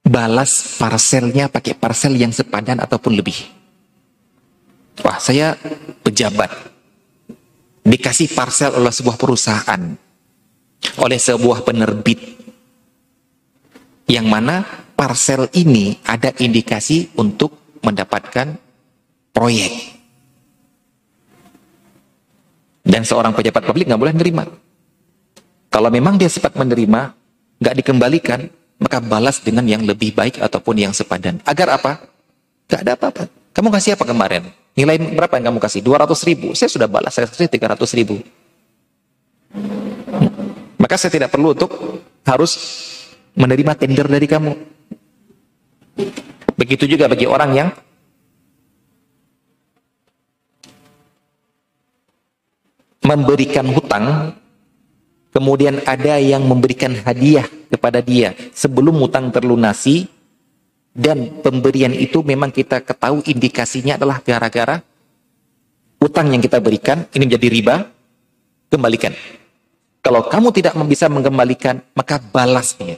balas parselnya pakai parcel yang sepadan ataupun lebih. Wah, saya pejabat. Dikasih parcel oleh sebuah perusahaan. Oleh sebuah penerbit. Yang mana parcel ini ada indikasi untuk mendapatkan proyek. Dan seorang pejabat publik nggak boleh menerima. Kalau memang dia sempat menerima, nggak dikembalikan, maka balas dengan yang lebih baik ataupun yang sepadan. Agar apa? Gak ada apa-apa. Kamu kasih apa kemarin? Nilai berapa yang kamu kasih? 200 ribu. Saya sudah balas, saya kasih 300 ribu. Maka saya tidak perlu untuk harus menerima tender dari kamu. Begitu juga bagi orang yang memberikan hutang, kemudian ada yang memberikan hadiah kepada dia sebelum hutang terlunasi, dan pemberian itu memang kita ketahui indikasinya adalah gara-gara hutang yang kita berikan, ini menjadi riba, kembalikan. Kalau kamu tidak bisa mengembalikan, maka balasnya.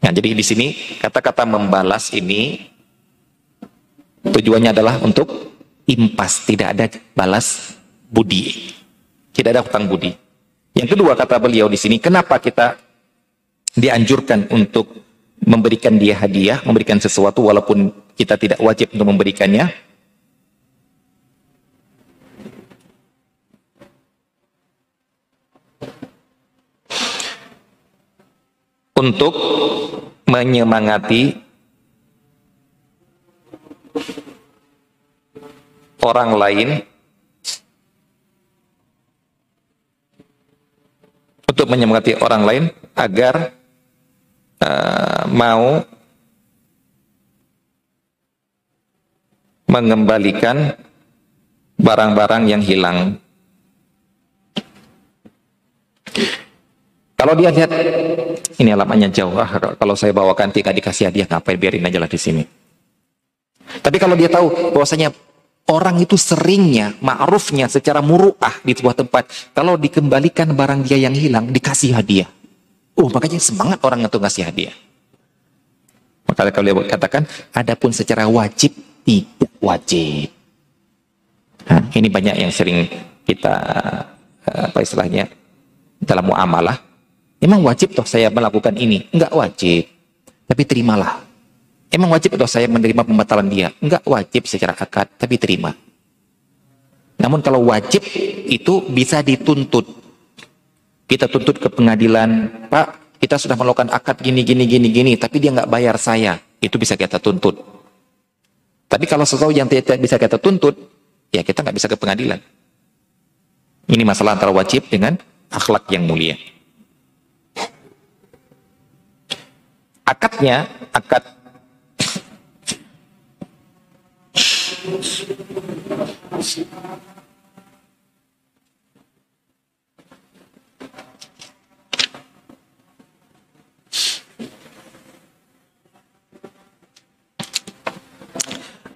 Nah, jadi di sini kata-kata membalas ini tujuannya adalah untuk impas, tidak ada balas budi. Tidak ada hutang budi. Yang kedua kata beliau di sini, kenapa kita dianjurkan untuk memberikan dia hadiah, memberikan sesuatu walaupun kita tidak wajib untuk memberikannya? Untuk menyemangati orang lain untuk menyemangati orang lain agar uh, mau mengembalikan barang-barang yang hilang. Kalau dia lihat ini alamatnya jauh, ah, kalau saya bawakan tidak dikasih hadiah ngapain biarin aja lah di sini. Tapi kalau dia tahu bahwasanya Orang itu seringnya, ma'rufnya secara muru'ah di sebuah tempat. Kalau dikembalikan barang dia yang hilang, dikasih hadiah. Oh, makanya semangat orang itu ngasih hadiah. Maka kalau katakan, adapun secara wajib, tidak wajib. Nah, ini banyak yang sering kita, apa istilahnya, dalam muamalah. Memang wajib toh saya melakukan ini? Enggak wajib. Tapi terimalah. Emang wajib atau saya menerima pembatalan dia? Enggak wajib secara akad, tapi terima. Namun kalau wajib itu bisa dituntut. Kita tuntut ke pengadilan, Pak, kita sudah melakukan akad gini, gini, gini, gini, tapi dia nggak bayar saya. Itu bisa kita tuntut. Tapi kalau sesuatu yang tidak bisa kita tuntut, ya kita nggak bisa ke pengadilan. Ini masalah antara wajib dengan akhlak yang mulia. Akadnya, akad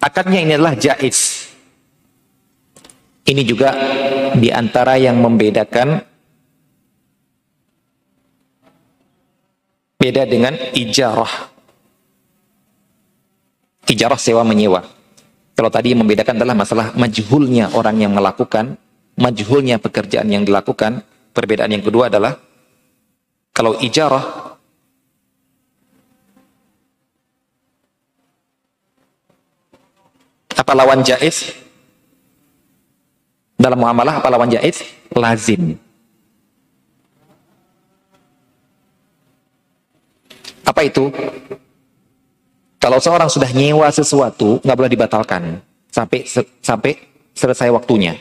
Akadnya ini adalah jais. Ini juga di antara yang membedakan beda dengan ijarah. Ijarah sewa menyewa. Kalau tadi yang membedakan adalah masalah majhulnya orang yang melakukan, majhulnya pekerjaan yang dilakukan. Perbedaan yang kedua adalah kalau ijarah apa lawan jaiz? Dalam muamalah apa lawan jaiz? Lazim. Apa itu? Kalau seorang sudah nyewa sesuatu, nggak boleh dibatalkan sampai sampai selesai waktunya.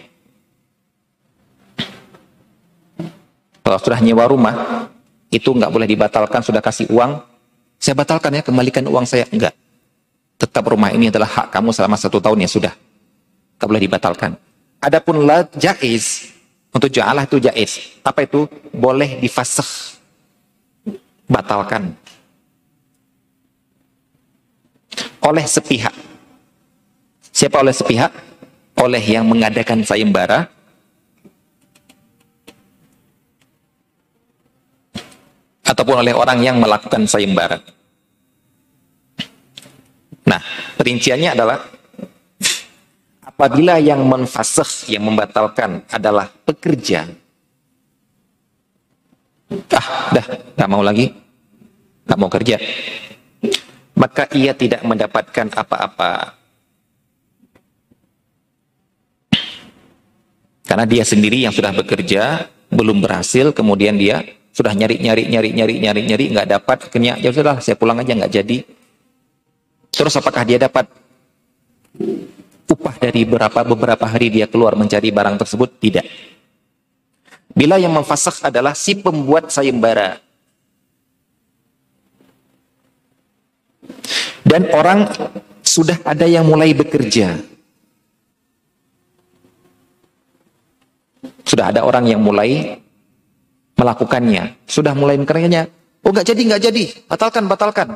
Kalau sudah nyewa rumah, itu nggak boleh dibatalkan, sudah kasih uang, saya batalkan ya, kembalikan uang saya. Enggak. Tetap rumah ini adalah hak kamu selama satu tahun ya sudah. Nggak boleh dibatalkan. Adapun la jaiz untuk ja'alah itu jaiz. Apa itu? Boleh difasakh. Batalkan. Oleh sepihak. Siapa oleh sepihak? Oleh yang mengadakan sayembara ataupun oleh orang yang melakukan sayembara. Nah, perinciannya adalah apabila yang menfasih, yang membatalkan adalah pekerja. Ah, dah, nggak mau lagi, nggak mau kerja. Maka ia tidak mendapatkan apa-apa. Karena dia sendiri yang sudah bekerja, belum berhasil, kemudian dia sudah nyari, nyari, nyari, nyari, nyari, nyari, nggak dapat, akhirnya ya sudah, saya pulang aja, nggak jadi. Terus apakah dia dapat upah dari beberapa beberapa hari dia keluar mencari barang tersebut? Tidak. Bila yang memfasak adalah si pembuat sayembara. Dan orang sudah ada yang mulai bekerja. Sudah ada orang yang mulai melakukannya. Sudah mulai bekerjanya. Oh nggak jadi, nggak jadi. Batalkan, batalkan.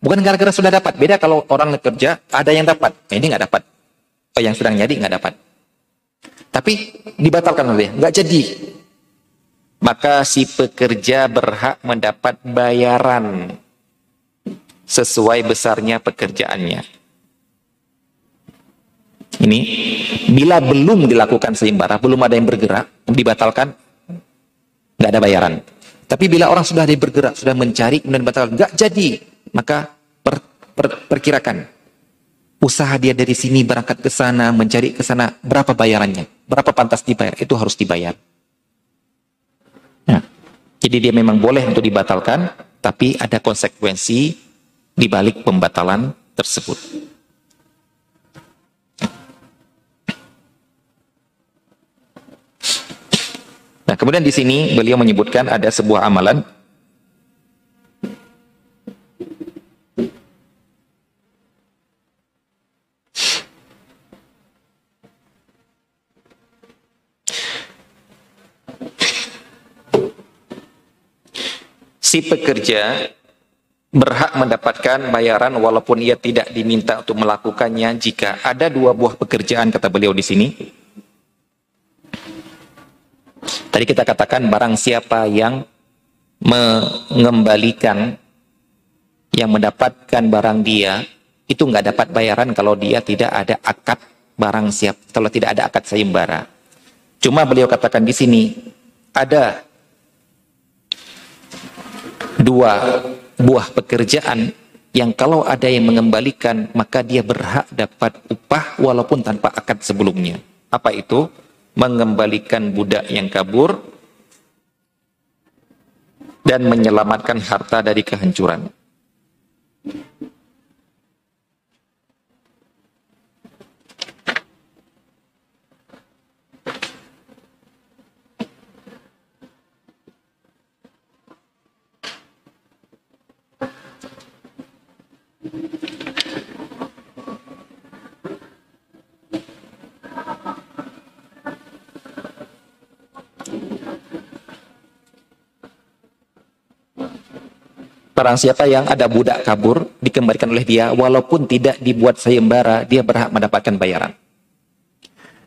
Bukan gara-gara sudah dapat. Beda kalau orang kerja, ada yang dapat. Nah, ini nggak dapat. Oh, yang sedang nyari nggak dapat. Tapi dibatalkan oleh nggak jadi. Maka si pekerja berhak mendapat bayaran sesuai besarnya pekerjaannya. Ini bila belum dilakukan seimbara, belum ada yang bergerak, dibatalkan, nggak ada bayaran. Tapi bila orang sudah ada bergerak, sudah mencari, kemudian batalkan, nggak jadi, maka per, per, perkirakan usaha dia dari sini berangkat ke sana, mencari ke sana, berapa bayarannya? Berapa pantas dibayar? Itu harus dibayar. Nah, jadi dia memang boleh untuk dibatalkan, tapi ada konsekuensi di balik pembatalan tersebut. Nah, kemudian di sini beliau menyebutkan ada sebuah amalan si pekerja berhak mendapatkan bayaran walaupun ia tidak diminta untuk melakukannya jika ada dua buah pekerjaan kata beliau di sini. Tadi kita katakan barang siapa yang mengembalikan yang mendapatkan barang dia itu nggak dapat bayaran kalau dia tidak ada akad barang siap kalau tidak ada akad sayembara. Cuma beliau katakan di sini ada dua buah pekerjaan yang kalau ada yang mengembalikan maka dia berhak dapat upah walaupun tanpa akad sebelumnya. Apa itu? Mengembalikan budak yang kabur dan menyelamatkan harta dari kehancuran. Barang siapa yang ada budak kabur, dikembalikan oleh dia, walaupun tidak dibuat sayembara, dia berhak mendapatkan bayaran.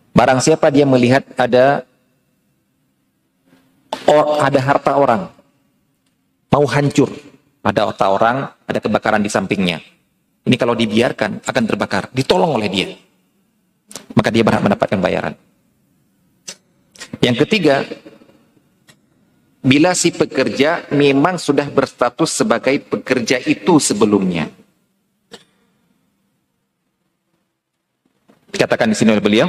Barang siapa dia melihat ada or, ada harta orang mau hancur, ada harta orang, ada kebakaran di sampingnya. Ini kalau dibiarkan akan terbakar, ditolong oleh dia. Maka dia berhak mendapatkan bayaran. Yang ketiga, bila si pekerja memang sudah berstatus sebagai pekerja itu sebelumnya. Katakan di sini oleh beliau,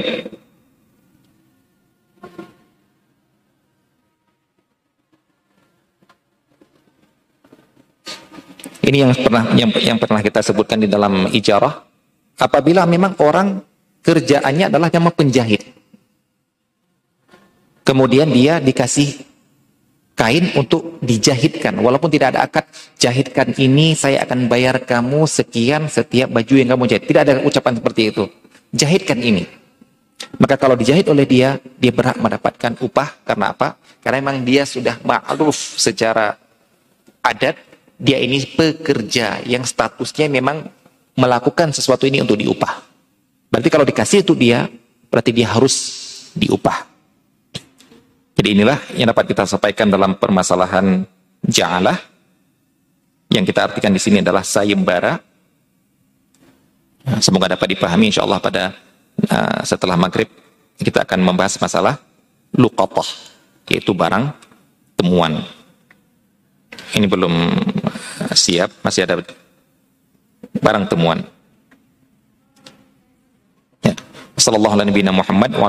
Ini yang pernah yang, yang pernah kita sebutkan di dalam ijarah. Apabila memang orang kerjaannya adalah nama penjahit. Kemudian dia dikasih kain untuk dijahitkan. Walaupun tidak ada akad, jahitkan ini saya akan bayar kamu sekian setiap baju yang kamu jahit. Tidak ada ucapan seperti itu. Jahitkan ini. Maka kalau dijahit oleh dia, dia berhak mendapatkan upah. Karena apa? Karena memang dia sudah ma'ruf secara adat dia ini pekerja yang statusnya memang melakukan sesuatu ini untuk diupah. Berarti kalau dikasih itu dia, berarti dia harus diupah. Jadi inilah yang dapat kita sampaikan dalam permasalahan ja'alah. Yang kita artikan di sini adalah sayembara. Semoga dapat dipahami insya Allah pada uh, setelah maghrib kita akan membahas masalah luqatah, yaitu barang temuan. Ini belum siap, masih ada barang temuan. Ya.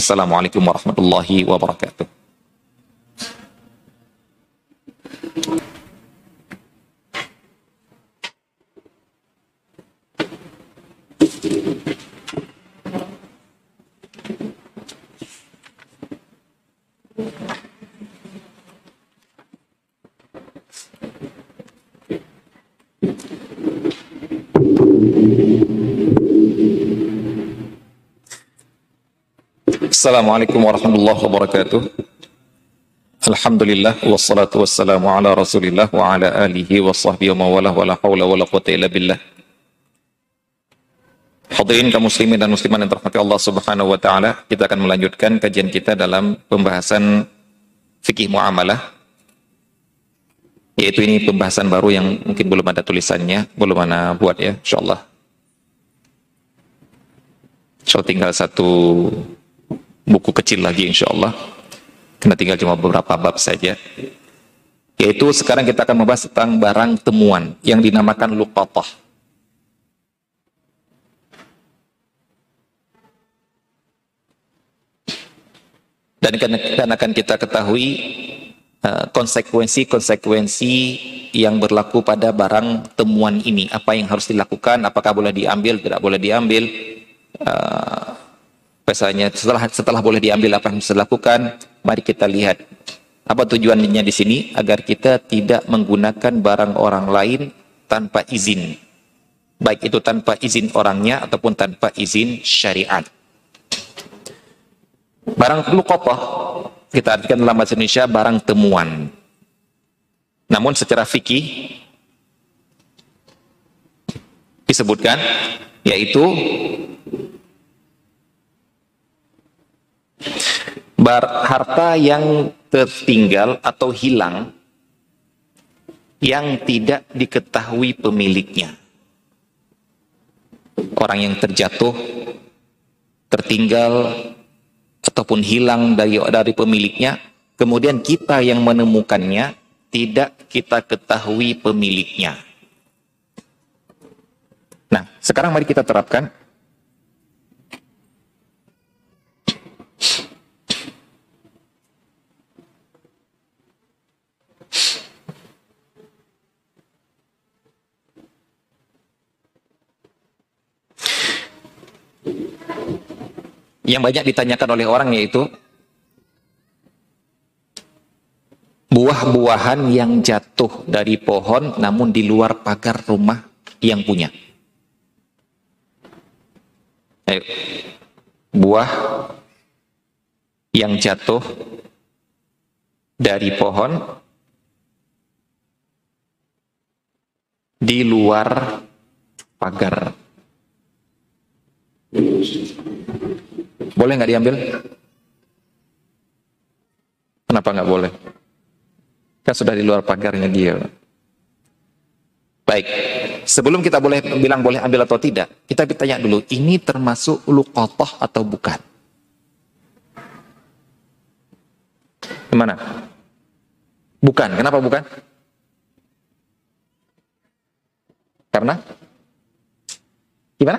Assalamualaikum warahmatullahi wabarakatuh. Assalamualaikum warahmatullahi wabarakatuh. Alhamdulillah wassalatu wassalamu ala Rasulillah wa ala alihi wa sahbihi wa mawalah wa la haula wa la quwata illa billah. Hadirin kaum muslimin dan muslimat yang terhormati Allah Subhanahu wa taala, kita akan melanjutkan kajian kita dalam pembahasan fikih muamalah. Yaitu ini pembahasan baru yang mungkin belum ada tulisannya, belum mana buat ya, insyaallah. So tinggal satu buku kecil lagi insya Allah. Karena tinggal cuma beberapa bab saja. Yaitu sekarang kita akan membahas tentang barang temuan yang dinamakan luqatah. Dan kan akan kita ketahui uh, konsekuensi-konsekuensi yang berlaku pada barang temuan ini. Apa yang harus dilakukan, apakah boleh diambil, tidak boleh diambil. Uh, Misalnya setelah setelah boleh diambil apa yang harus dilakukan, mari kita lihat apa tujuannya di sini agar kita tidak menggunakan barang orang lain tanpa izin. Baik itu tanpa izin orangnya ataupun tanpa izin syariat. Barang luqatah kita artikan dalam bahasa Indonesia barang temuan. Namun secara fikih disebutkan yaitu bar harta yang tertinggal atau hilang yang tidak diketahui pemiliknya. Orang yang terjatuh, tertinggal, ataupun hilang dari, dari pemiliknya, kemudian kita yang menemukannya tidak kita ketahui pemiliknya. Nah, sekarang mari kita terapkan yang banyak ditanyakan oleh orang yaitu buah-buahan yang jatuh dari pohon namun di luar pagar rumah yang punya. Ayo. Buah yang jatuh dari pohon di luar pagar Boleh nggak diambil? Kenapa nggak boleh? Kan sudah di luar pagarnya dia. Baik, sebelum kita boleh bilang boleh ambil atau tidak, kita bertanya dulu, ini termasuk luqatah atau bukan? Gimana? Bukan, kenapa bukan? Karena? Gimana?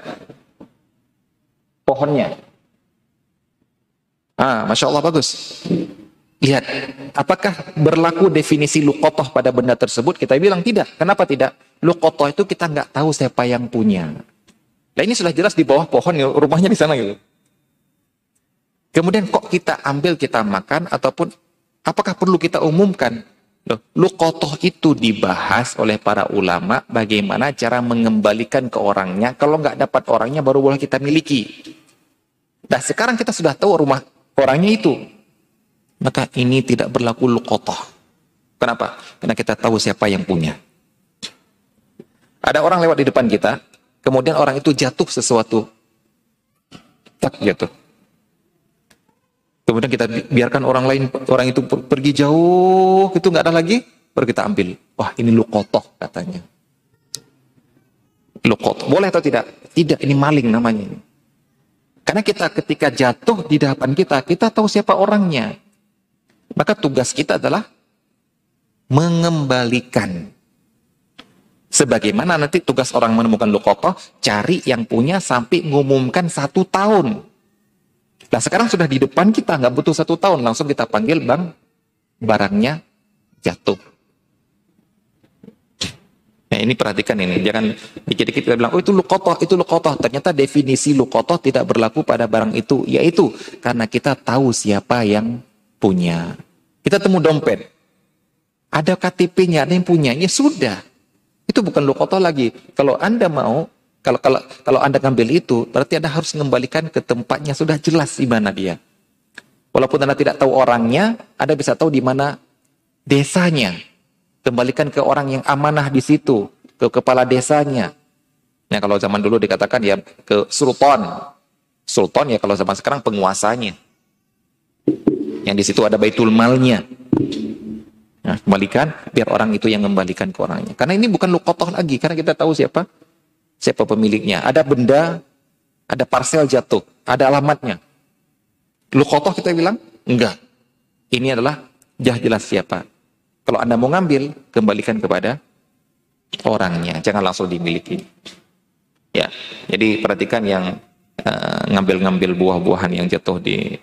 Pohonnya. Ah, Masya Allah bagus. Lihat, apakah berlaku definisi lukotoh pada benda tersebut? Kita bilang tidak. Kenapa tidak? Lukotoh itu kita nggak tahu siapa yang punya. Nah ini sudah jelas di bawah pohon, rumahnya di sana gitu. Kemudian kok kita ambil, kita makan, ataupun apakah perlu kita umumkan? Loh, lukotoh itu dibahas oleh para ulama bagaimana cara mengembalikan ke orangnya. Kalau nggak dapat orangnya baru boleh kita miliki. Nah sekarang kita sudah tahu rumah orangnya itu maka ini tidak berlaku lukotoh. Kenapa? Karena kita tahu siapa yang punya. Ada orang lewat di depan kita, kemudian orang itu jatuh sesuatu. Tak jatuh. Kemudian kita biarkan orang lain, orang itu pergi jauh, itu nggak ada lagi, baru kita ambil. Wah ini lukotoh katanya. Lukotoh. Boleh atau tidak? Tidak, ini maling namanya. Karena kita ketika jatuh di depan kita, kita tahu siapa orangnya. Maka tugas kita adalah mengembalikan. Sebagaimana nanti tugas orang menemukan lukotoh, cari yang punya sampai mengumumkan satu tahun. Nah sekarang sudah di depan kita, nggak butuh satu tahun, langsung kita panggil bang, barangnya jatuh. Nah ini perhatikan ini, jangan dikit-dikit kita bilang, oh itu lukotoh, itu lukotoh. Ternyata definisi lukotoh tidak berlaku pada barang itu, yaitu karena kita tahu siapa yang punya. Kita temu dompet. Ada KTP-nya, ada yang punya. Ya sudah. Itu bukan lukotoh lagi. Kalau Anda mau, kalau kalau kalau Anda ngambil itu, berarti Anda harus mengembalikan ke tempatnya sudah jelas di mana dia. Walaupun Anda tidak tahu orangnya, Anda bisa tahu di mana desanya. Kembalikan ke orang yang amanah di situ, ke kepala desanya. Nah, kalau zaman dulu dikatakan ya ke sultan. Sultan ya kalau zaman sekarang penguasanya. Yang di situ ada baitul malnya. Nah, kembalikan biar orang itu yang kembalikan ke orangnya. Karena ini bukan lukotoh lagi, karena kita tahu siapa siapa pemiliknya. Ada benda, ada parcel jatuh, ada alamatnya. Lukotoh kita bilang enggak. Ini adalah jelas siapa. Kalau anda mau ngambil, kembalikan kepada orangnya, jangan langsung dimiliki. Ya, jadi perhatikan yang eh, ngambil-ngambil uh, buah-buahan yang jatuh di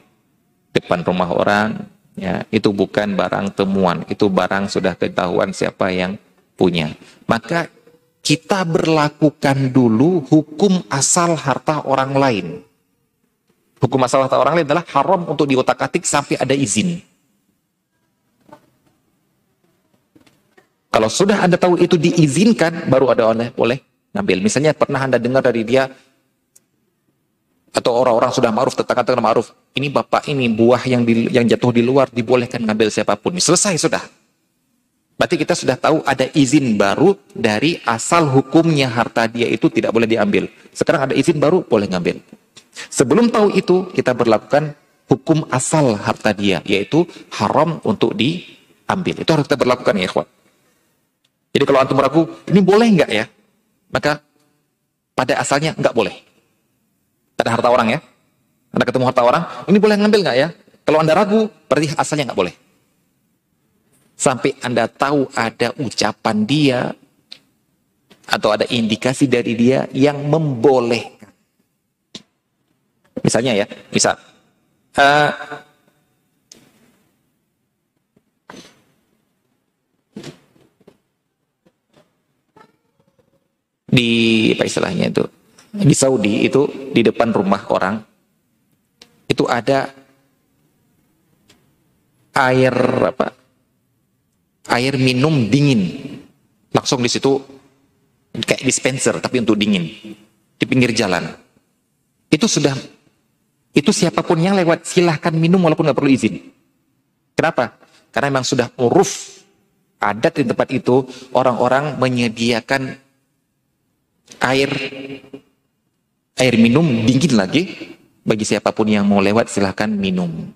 depan rumah orang, ya itu bukan barang temuan, itu barang sudah ketahuan siapa yang punya. Maka kita berlakukan dulu hukum asal harta orang lain. Hukum asal harta orang lain adalah haram untuk diotak-atik sampai ada izin. Kalau sudah Anda tahu itu diizinkan, baru ada oleh boleh ngambil. Misalnya pernah Anda dengar dari dia atau orang-orang sudah ma'ruf tetangga-tetangga ma'ruf ini bapak ini buah yang di, yang jatuh di luar dibolehkan ngambil siapa pun. Selesai sudah. Berarti kita sudah tahu ada izin baru dari asal hukumnya harta dia itu tidak boleh diambil. Sekarang ada izin baru boleh ngambil. Sebelum tahu itu kita berlakukan hukum asal harta dia yaitu haram untuk diambil. Itu harus kita berlakukan ya ikhwan jadi kalau antum ragu ini boleh nggak ya maka pada asalnya nggak boleh ada harta orang ya. Anda ketemu harta orang, ini boleh ngambil nggak ya? Kalau Anda ragu, berarti asalnya nggak boleh. Sampai Anda tahu ada ucapan dia, atau ada indikasi dari dia yang membolehkan. Misalnya ya, misal, uh, di apa istilahnya itu? Di Saudi itu di depan rumah orang itu ada air apa? Air minum dingin. Langsung di situ kayak dispenser tapi untuk dingin. Di pinggir jalan. Itu sudah itu siapa pun yang lewat silahkan minum walaupun nggak perlu izin. Kenapa? Karena memang sudah uruf adat di tempat itu orang-orang menyediakan air air minum dingin lagi bagi siapa pun yang mau lewat silahkan minum.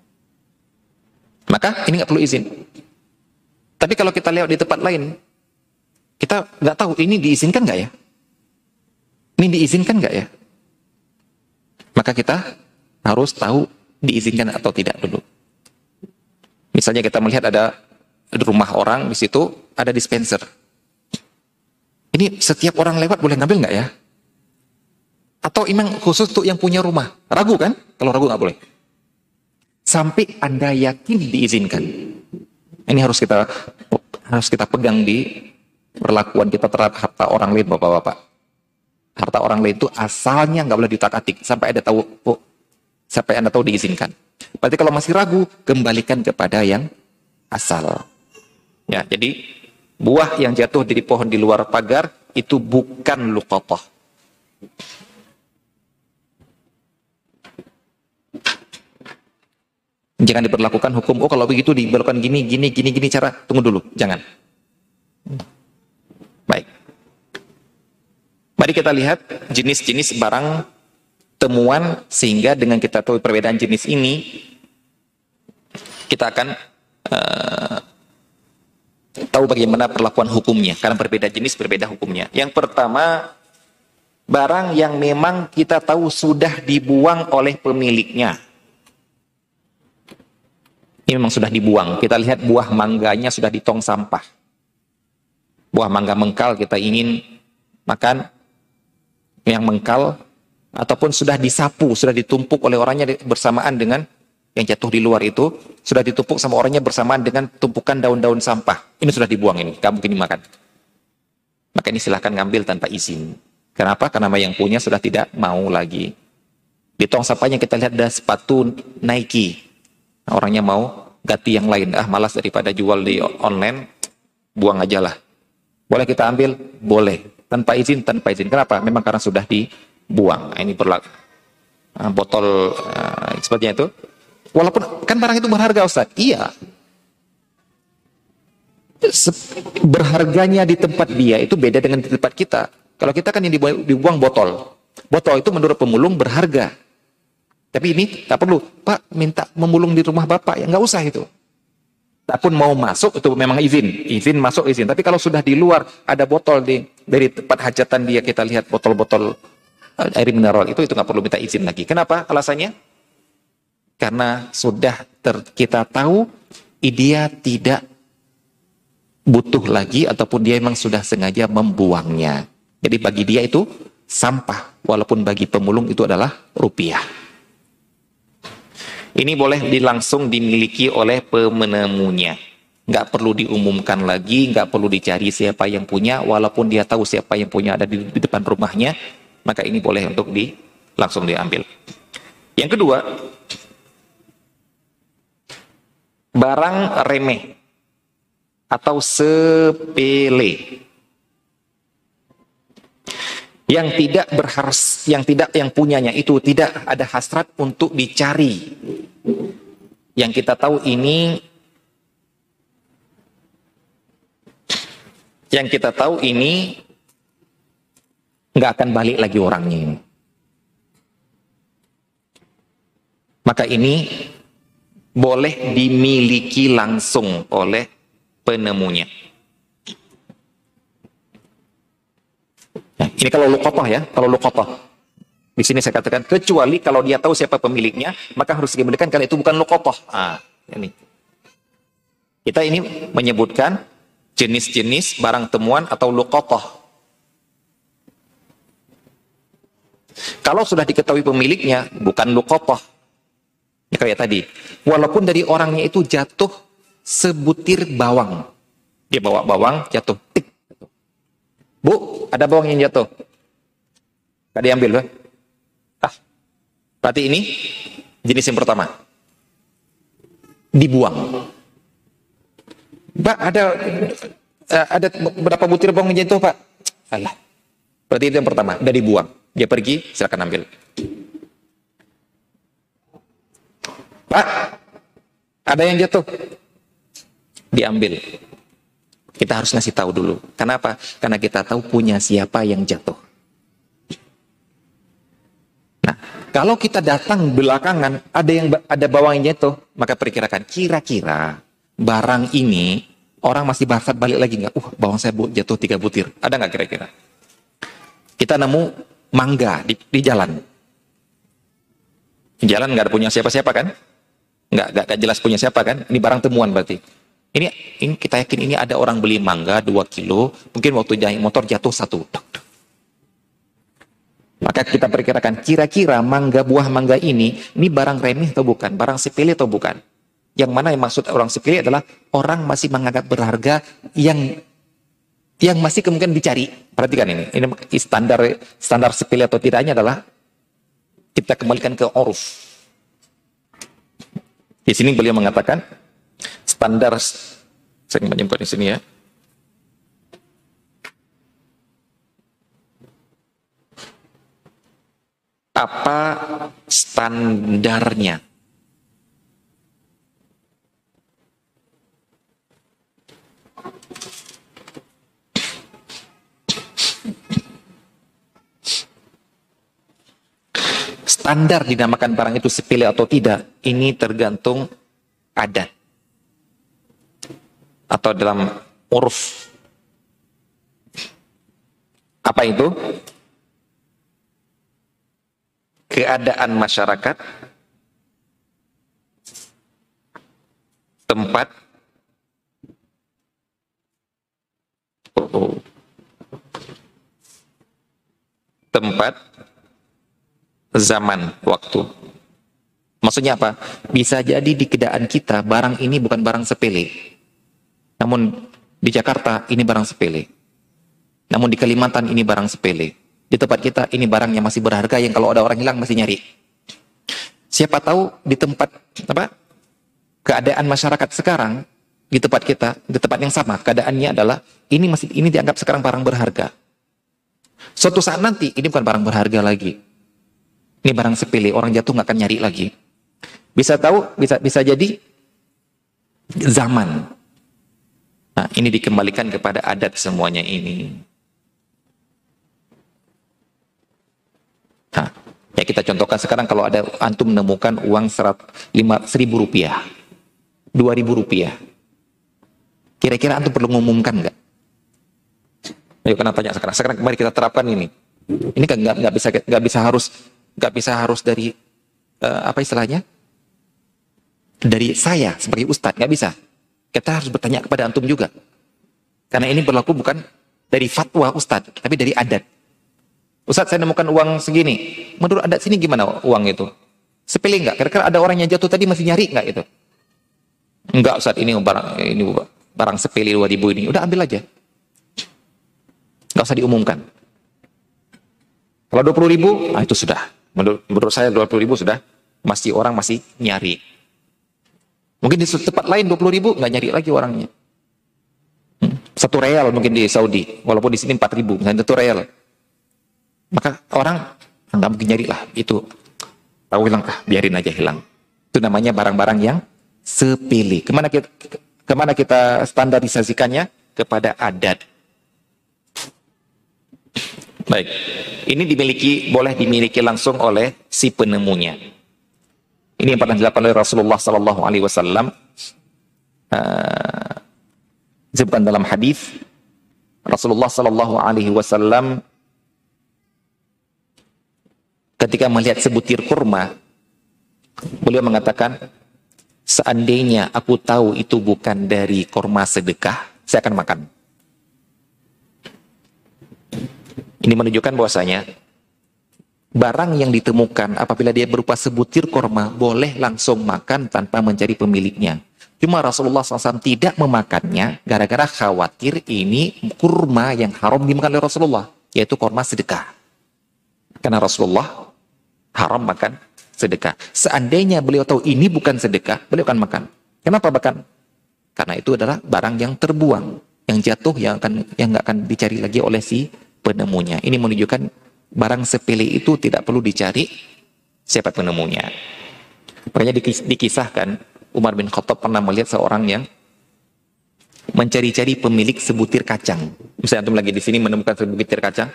Maka ini nggak perlu izin. Tapi kalau kita lewat di tempat lain, kita nggak tahu ini diizinkan nggak ya? Ini diizinkan nggak ya? Maka kita harus tahu diizinkan atau tidak dulu. Misalnya kita melihat ada rumah orang di situ ada dispenser. Ini setiap orang lewat boleh ngambil nggak ya? Atau memang khusus untuk yang punya rumah? Ragu kan? Kalau ragu nggak boleh. Sampai Anda yakin diizinkan. Ini harus kita harus kita pegang di perlakuan kita terhadap harta orang lain, bapak-bapak. Harta orang lain itu asalnya nggak boleh ditak-atik sampai ada tahu oh, sampai anda tahu diizinkan. Berarti kalau masih ragu, kembalikan kepada yang asal. Ya, jadi buah yang jatuh dari pohon di luar pagar itu bukan luqatah. Jangan diperlakukan hukum, oh kalau begitu diberlakukan gini, gini, gini, gini cara. Tunggu dulu, jangan. Baik. Mari kita lihat jenis-jenis barang temuan sehingga dengan kita tahu perbedaan jenis ini, kita akan uh, tahu bagaimana perlakuan hukumnya. Karena berbeda jenis, berbeda hukumnya. Yang pertama, barang yang memang kita tahu sudah dibuang oleh pemiliknya. Ini memang sudah dibuang. Kita lihat buah mangganya sudah di tong sampah. Buah mangga mengkal kita ingin makan yang mengkal ataupun sudah disapu, sudah ditumpuk oleh orangnya bersamaan dengan yang jatuh di luar itu sudah ditumpuk sama orangnya bersamaan dengan tumpukan daun-daun sampah. Ini sudah dibuang ini, kamu mungkin dimakan. Maka ini silahkan ngambil tanpa izin. Kenapa? Karena yang punya sudah tidak mau lagi. Di tong sampahnya kita lihat ada sepatu Nike. Nah, orangnya mau ganti yang lain. Ah malas daripada jual di online, buang aja lah. Boleh kita ambil? Boleh. Tanpa izin, tanpa izin. Kenapa? Memang karena sudah dibuang. Nah, ini berlaku. Nah, botol uh, sepertinya itu. Walaupun kan barang itu berharga Ustaz. Iya. Berharganya di tempat dia itu beda dengan di tempat kita. Kalau kita kan yang dibuang, dibuang botol. Botol itu menurut pemulung berharga. Tapi ini tak perlu. Pak minta memulung di rumah bapak ya nggak usah itu. Tak pun mau masuk itu memang izin, izin masuk izin. Tapi kalau sudah di luar ada botol di dari tempat hajatan dia kita lihat botol-botol eh, air mineral itu itu nggak perlu minta izin lagi. Kenapa? Alasannya? Karena sudah ter, kita tahu dia tidak butuh lagi ataupun dia memang sudah sengaja membuangnya. Jadi bagi dia itu sampah, walaupun bagi pemulung itu adalah rupiah. Ini boleh langsung dimiliki oleh pemenemunya. Nggak perlu diumumkan lagi, nggak perlu dicari siapa yang punya, walaupun dia tahu siapa yang punya ada di, di depan rumahnya, maka ini boleh untuk di langsung diambil. Yang kedua, barang remeh atau sepele. Yang tidak berhars yang tidak yang punyanya itu tidak ada hasrat untuk dicari. Yang kita tahu ini yang kita tahu ini nggak akan balik lagi orangnya maka ini boleh dimiliki langsung oleh penemunya Ini kalau luqatah ya, kalau luqatah. Di sini saya katakan kecuali kalau dia tahu siapa pemiliknya, maka harus dikembalikan karena itu bukan luqatah. Ah, ini. Kita ini menyebutkan jenis-jenis barang temuan atau luqatah. Kalau sudah diketahui pemiliknya, bukan luqatah. Ya kayak tadi. Walaupun dari orangnya itu jatuh sebutir bawang. Dia bawa bawang, jatuh. Tik, Bu, ada bawang yang jatuh. Gak diambil, Pak. Ah, berarti ini jenis yang pertama. Dibuang. Pak, ada uh, ada berapa butir bawang yang jatuh, Pak? Alah. Berarti itu yang pertama, udah dibuang. Dia pergi, silakan ambil. Pak, ada yang jatuh. Diambil. Kita harus ngasih tahu dulu. Kenapa? Karena kita tahu punya siapa yang jatuh. Nah, kalau kita datang belakangan, ada yang ada bawahnya itu, maka perkirakan kira-kira barang ini orang masih barsat balik lagi nggak? Uh, bawang saya jatuh tiga butir. Ada nggak kira-kira? Kita nemu mangga di, di jalan. Jalan nggak ada punya siapa-siapa kan? Nggak, nggak, nggak jelas punya siapa kan? Ini barang temuan berarti. Ini, ini kita yakin ini ada orang beli mangga 2 kilo, mungkin waktu naik motor jatuh satu. Maka kita perkirakan kira-kira mangga buah mangga ini, ini barang remeh atau bukan? Barang sepele atau bukan? Yang mana yang maksud orang sepele adalah orang masih menganggap berharga yang yang masih kemungkinan dicari. Perhatikan ini, ini standar standar sepele atau tidaknya adalah kita kembalikan ke oruf. Di sini beliau mengatakan standar saya menyebutkan di sini ya. Apa standarnya? Standar dinamakan barang itu sepele atau tidak, ini tergantung adat atau dalam uruf. Apa itu? Keadaan masyarakat, tempat, tempat, zaman, waktu. Maksudnya apa? Bisa jadi di keadaan kita barang ini bukan barang sepele. Namun di Jakarta ini barang sepele. Namun di Kalimantan ini barang sepele. Di tempat kita ini barang yang masih berharga yang kalau ada orang hilang masih nyari. Siapa tahu di tempat apa keadaan masyarakat sekarang di tempat kita di tempat yang sama keadaannya adalah ini masih ini dianggap sekarang barang berharga. Suatu saat nanti ini bukan barang berharga lagi. Ini barang sepele, orang jatuh nggak akan nyari lagi. Bisa tahu, bisa bisa jadi zaman Nah, ini dikembalikan kepada adat semuanya ini. Nah, ya kita contohkan sekarang kalau ada antum menemukan uang serat lima seribu rupiah, dua ribu rupiah, kira-kira antum perlu mengumumkan nggak? Ayo kenapa tanya sekarang. Sekarang kembali kita terapkan ini. Ini kan nggak bisa nggak bisa harus nggak bisa harus dari uh, apa istilahnya? Dari saya sebagai ustadz nggak bisa. Kita harus bertanya kepada antum juga. Karena ini berlaku bukan dari fatwa Ustadz, tapi dari adat. Ustadz saya nemukan uang segini. Menurut adat sini gimana uang itu? Sepele enggak? Kira-kira ada orang yang jatuh tadi masih nyari enggak itu? Enggak Ustadz, ini barang ini barang sepele 2000 ini. Udah ambil aja. Enggak usah diumumkan. Kalau 20 ribu, ah itu sudah. Menurut, menurut saya 20 ribu sudah. Masih orang masih nyari. Mungkin di tempat lain 20 ribu nggak nyari lagi orangnya. Hmm. Satu real mungkin di Saudi, walaupun di sini 4 ribu, misalnya satu real. Maka orang nggak mungkin nyari lah itu. Tahu hilang ah, biarin aja hilang. Itu namanya barang-barang yang sepele. Ke mana kita, ke mana kita standarisasikannya? Kepada adat. Baik, ini dimiliki boleh dimiliki langsung oleh si penemunya. Ini yang pernah dilakukan oleh Rasulullah Sallallahu Alaihi Wasallam. Uh, disebutkan dalam hadis Rasulullah Sallallahu Alaihi Wasallam ketika melihat sebutir kurma, beliau mengatakan, seandainya aku tahu itu bukan dari kurma sedekah, saya akan makan. Ini menunjukkan bahwasanya barang yang ditemukan apabila dia berupa sebutir korma boleh langsung makan tanpa mencari pemiliknya. Cuma Rasulullah SAW tidak memakannya gara-gara khawatir ini kurma yang haram dimakan oleh Rasulullah, yaitu korma sedekah. Karena Rasulullah haram makan sedekah. Seandainya beliau tahu ini bukan sedekah, beliau akan makan. Kenapa makan? Karena itu adalah barang yang terbuang, yang jatuh, yang akan yang nggak akan dicari lagi oleh si penemunya. Ini menunjukkan barang sepele itu tidak perlu dicari siapa penemunya. Makanya dikisahkan Umar bin Khattab pernah melihat seorang yang mencari-cari pemilik sebutir kacang. Misalnya antum lagi di sini menemukan sebutir kacang.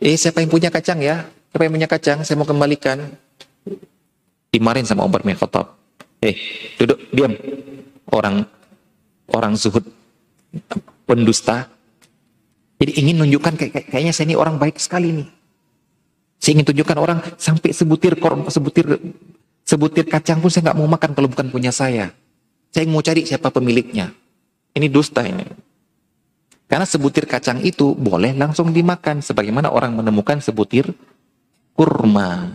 Eh siapa yang punya kacang ya? Siapa yang punya kacang? Saya mau kembalikan. Dimarin sama Umar bin Khattab. Eh, duduk, diam. Orang orang zuhud pendusta. Jadi ingin nunjukkan kayak, kayaknya saya ini orang baik sekali nih. Saya ingin tunjukkan orang sampai sebutir korm, sebutir sebutir kacang pun saya nggak mau makan kalau bukan punya saya. Saya mau cari siapa pemiliknya. Ini dusta ini. Karena sebutir kacang itu boleh langsung dimakan. Sebagaimana orang menemukan sebutir kurma.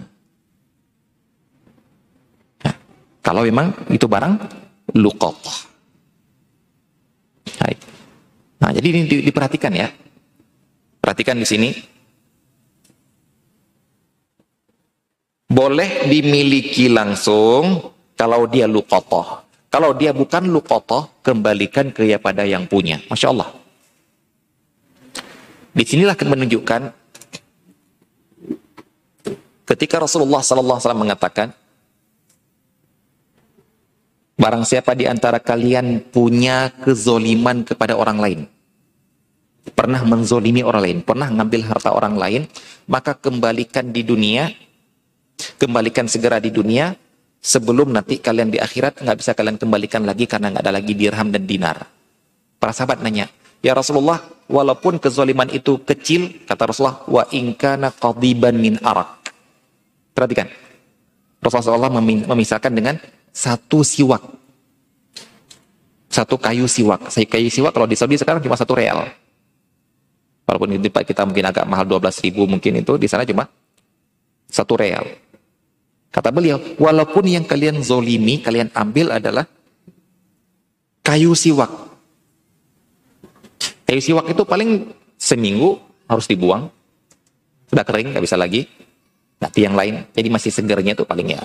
Nah, kalau memang itu barang lukot. Nah, jadi ini diperhatikan ya. Perhatikan di sini. Boleh dimiliki langsung kalau dia lukotoh. Kalau dia bukan lukotoh, kembalikan kepada yang punya. Masya Allah. Di sinilah menunjukkan ketika Rasulullah SAW mengatakan, Barang siapa di antara kalian punya kezoliman kepada orang lain, pernah menzolimi orang lain, pernah ngambil harta orang lain, maka kembalikan di dunia, kembalikan segera di dunia, sebelum nanti kalian di akhirat nggak bisa kalian kembalikan lagi karena nggak ada lagi dirham dan dinar. Para sahabat nanya, ya Rasulullah, walaupun kezoliman itu kecil, kata Rasulullah, wa ingkana qadiban min arak. Perhatikan, Rasulullah memisahkan dengan satu siwak. Satu kayu siwak. Kayu siwak kalau di Saudi sekarang cuma satu real. Walaupun di tempat kita mungkin agak mahal 12 ribu mungkin itu, di sana cuma satu real. Kata beliau, walaupun yang kalian zolimi, kalian ambil adalah kayu siwak. Kayu siwak itu paling seminggu harus dibuang. Sudah kering, nggak bisa lagi. Nanti yang lain, jadi masih segernya itu paling ya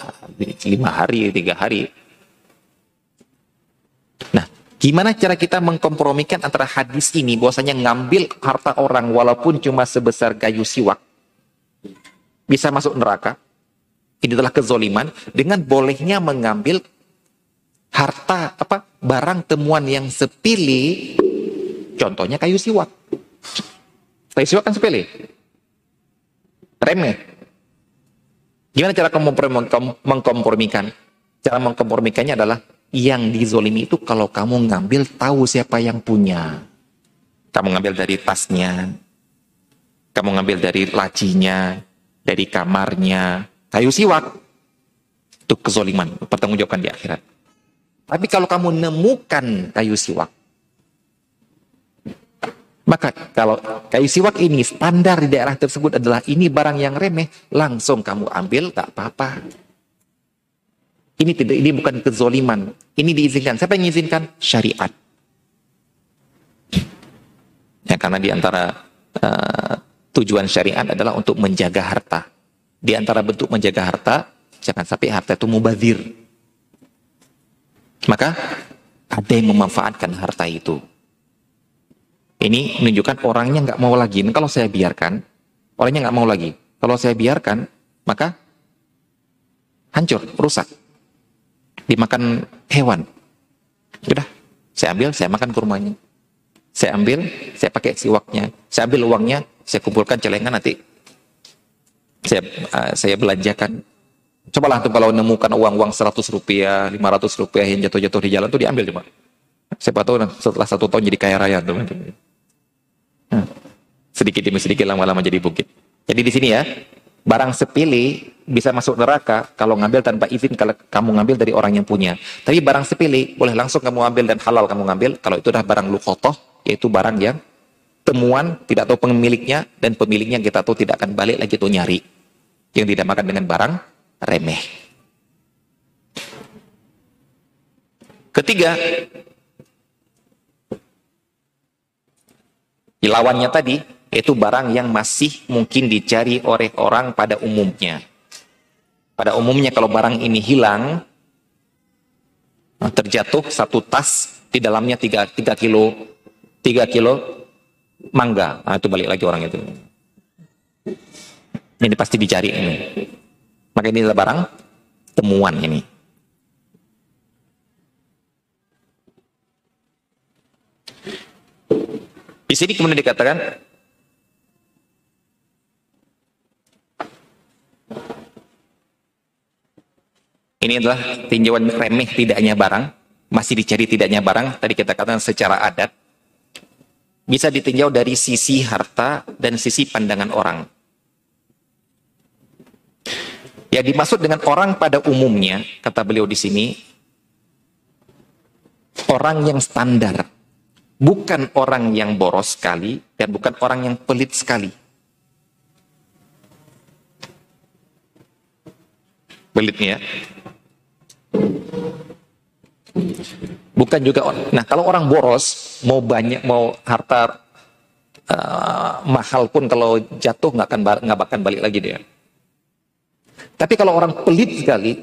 lima hari, tiga hari. Nah, gimana cara kita mengkompromikan antara hadis ini, bahwasanya ngambil harta orang walaupun cuma sebesar kayu siwak, bisa masuk neraka, ini adalah kezoliman, dengan bolehnya mengambil harta apa barang temuan yang sepili, contohnya kayu siwak. Kayu siwak kan sepele, remeh, Gimana cara mengkompromikan? Cara mengkompromikannya adalah yang dizolimi itu kalau kamu ngambil tahu siapa yang punya. Kamu ngambil dari tasnya, kamu ngambil dari lacinya, dari kamarnya, kayu siwak. Itu kezoliman, pertanggungjawabkan di akhirat. Tapi kalau kamu nemukan kayu siwak, maka kalau kayu siwak ini standar di daerah tersebut adalah ini barang yang remeh, langsung kamu ambil tak apa-apa. Ini tidak ini bukan kezoliman. Ini diizinkan. Siapa yang mengizinkan? Syariat. Ya, karena di antara uh, tujuan syariat adalah untuk menjaga harta. Di antara bentuk menjaga harta, jangan sampai harta itu mubazir. Maka ada yang memanfaatkan harta itu ini menunjukkan orangnya nggak mau lagi. Nah, kalau saya biarkan, orangnya nggak mau lagi. Kalau saya biarkan, maka hancur, rusak. Dimakan hewan. Sudah, saya ambil, saya makan kurmanya. Saya ambil, saya pakai siwaknya. Saya ambil uangnya, saya kumpulkan celengan nanti. Saya, uh, saya belanjakan. Cobalah tuh kalau menemukan uang-uang 100 rupiah, 500 rupiah yang jatuh-jatuh di jalan tuh diambil coba. Siapa tahu setelah satu tahun jadi kaya raya tuh. Sedikit demi sedikit lama-lama jadi bukit. Jadi di sini ya, barang sepele bisa masuk neraka kalau ngambil tanpa izin kalau kamu ngambil dari orang yang punya. Tapi barang sepele boleh langsung kamu ambil dan halal kamu ngambil kalau itu adalah barang lukotoh, yaitu barang yang temuan tidak tahu pemiliknya dan pemiliknya kita tahu tidak akan balik lagi tuh nyari. Yang tidak makan dengan barang remeh. Ketiga, Lawannya tadi, itu barang yang masih mungkin dicari oleh orang pada umumnya. Pada umumnya kalau barang ini hilang, terjatuh satu tas, di dalamnya tiga, tiga kilo, tiga kilo mangga. Nah, itu balik lagi orang itu. Ini pasti dicari ini. Maka ini adalah barang temuan ini. Di sini kemudian dikatakan Ini adalah tinjauan remeh tidaknya barang, masih dicari tidaknya barang, tadi kita katakan secara adat. Bisa ditinjau dari sisi harta dan sisi pandangan orang. Ya dimaksud dengan orang pada umumnya, kata beliau di sini, orang yang standar. Bukan orang yang boros sekali dan bukan orang yang pelit sekali. Pelitnya ya. Bukan juga, nah kalau orang boros, mau banyak, mau harta uh, mahal pun kalau jatuh nggak akan nggak akan balik lagi dia. Tapi kalau orang pelit sekali,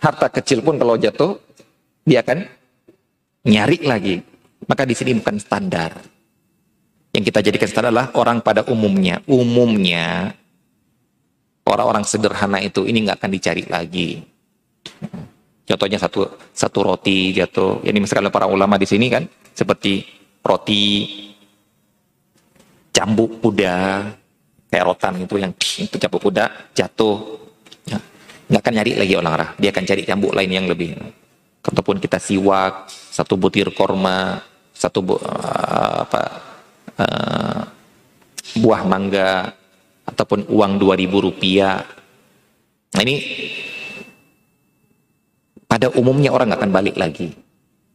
harta kecil pun kalau jatuh, dia akan nyari lagi. Maka di sini bukan standar. Yang kita jadikan standar adalah orang pada umumnya. Umumnya, orang-orang sederhana itu ini nggak akan dicari lagi. Contohnya satu satu roti jatuh. Yang misalkan para ulama di sini kan seperti roti cambuk kuda, kayak rotan itu yang itu cambuk kuda jatuh. Ya, nggak akan nyari lagi orang arah. Dia akan cari cambuk lain yang lebih. Ataupun kita siwak, satu butir korma, satu bu, uh, apa uh, buah mangga ataupun uang dua ribu rupiah. Nah ini pada umumnya orang akan balik lagi.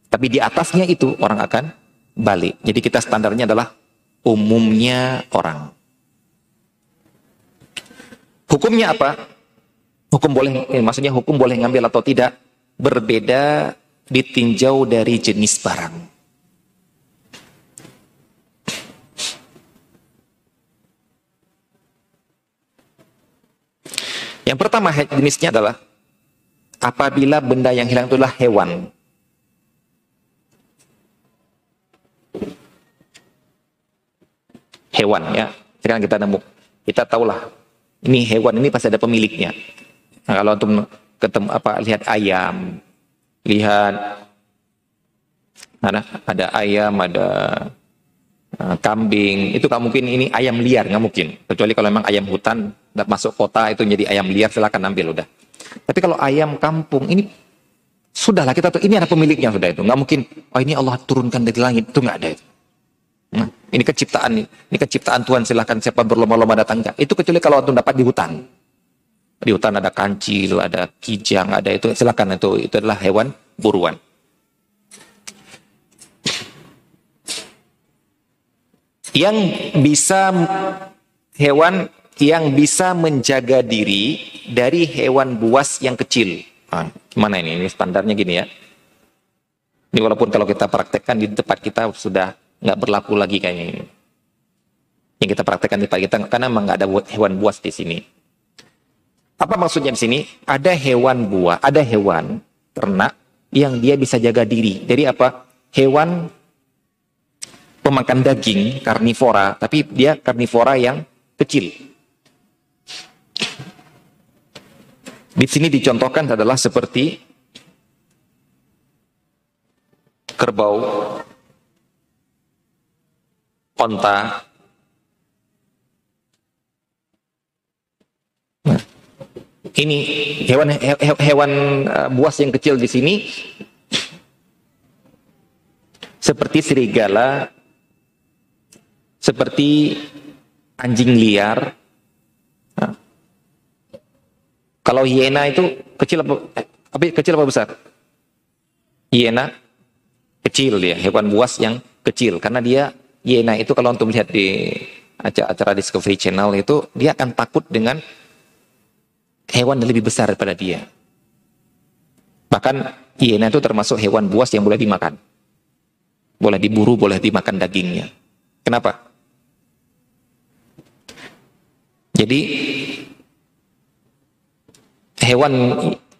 Tapi di atasnya itu orang akan balik. Jadi kita standarnya adalah umumnya orang. Hukumnya apa? Hukum boleh, eh, maksudnya hukum boleh ngambil atau tidak berbeda ditinjau dari jenis barang. Yang pertama jenisnya adalah apabila benda yang hilang itulah hewan. Hewan ya. Sekarang kita nemu, kita tahulah ini hewan ini pasti ada pemiliknya. Nah, kalau untuk ketemu apa lihat ayam, lihat ada ada ayam, ada kambing, itu nggak mungkin ini ayam liar nggak mungkin. Kecuali kalau memang ayam hutan masuk kota itu jadi ayam liar silakan ambil udah. Tapi kalau ayam kampung ini sudahlah kita tuh ini ada pemiliknya sudah itu. Nggak mungkin oh ini Allah turunkan dari langit itu nggak ada itu. Nah, ini keciptaan ini keciptaan Tuhan silahkan siapa berlomba-lomba datang enggak. Itu kecuali kalau antum dapat di hutan. Di hutan ada kancil, ada kijang, ada itu silakan itu itu adalah hewan buruan. Yang bisa hewan yang bisa menjaga diri dari hewan buas yang kecil. Nah, gimana ini? Ini standarnya gini ya. Ini walaupun kalau kita praktekkan di tempat kita sudah nggak berlaku lagi kayaknya ini. Yang kita praktekkan di tempat kita karena memang nggak ada hewan buas di sini. Apa maksudnya di sini? Ada hewan buah, ada hewan ternak yang dia bisa jaga diri. Dari apa? Hewan pemakan daging, karnivora, tapi dia karnivora yang kecil. Di sini dicontohkan adalah seperti kerbau, onta. Nah, ini hewan hewan uh, buas yang kecil di sini seperti serigala, seperti anjing liar, kalau hiena itu kecil apa, apa kecil apa besar? Hiena kecil dia, hewan buas yang kecil karena dia hiena itu kalau untuk melihat di acara-acara Discovery Channel itu dia akan takut dengan hewan yang lebih besar daripada dia. Bahkan hiena itu termasuk hewan buas yang boleh dimakan. Boleh diburu, boleh dimakan dagingnya. Kenapa? Jadi hewan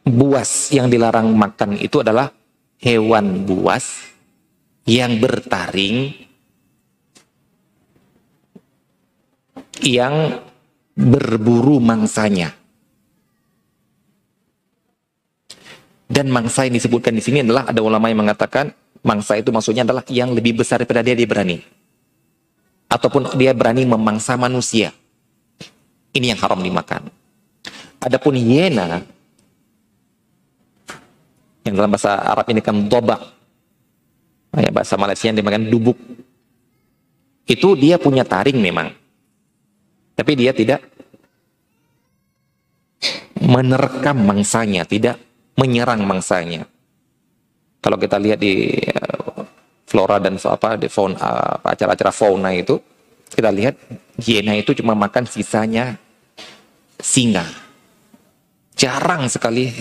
buas yang dilarang makan itu adalah hewan buas yang bertaring yang berburu mangsanya. Dan mangsa yang disebutkan di sini adalah ada ulama yang mengatakan mangsa itu maksudnya adalah yang lebih besar daripada dia dia berani. Ataupun dia berani memangsa manusia. Ini yang haram dimakan. Adapun hiena Yang dalam bahasa Arab ini kan doba. Ya, bahasa Malaysia yang dimakan dubuk. Itu dia punya taring memang. Tapi dia tidak menerkam mangsanya, tidak menyerang mangsanya. Kalau kita lihat di eh, flora dan apa di fauna acara-acara fauna itu, kita lihat hiena itu cuma makan sisanya singa. Jarang sekali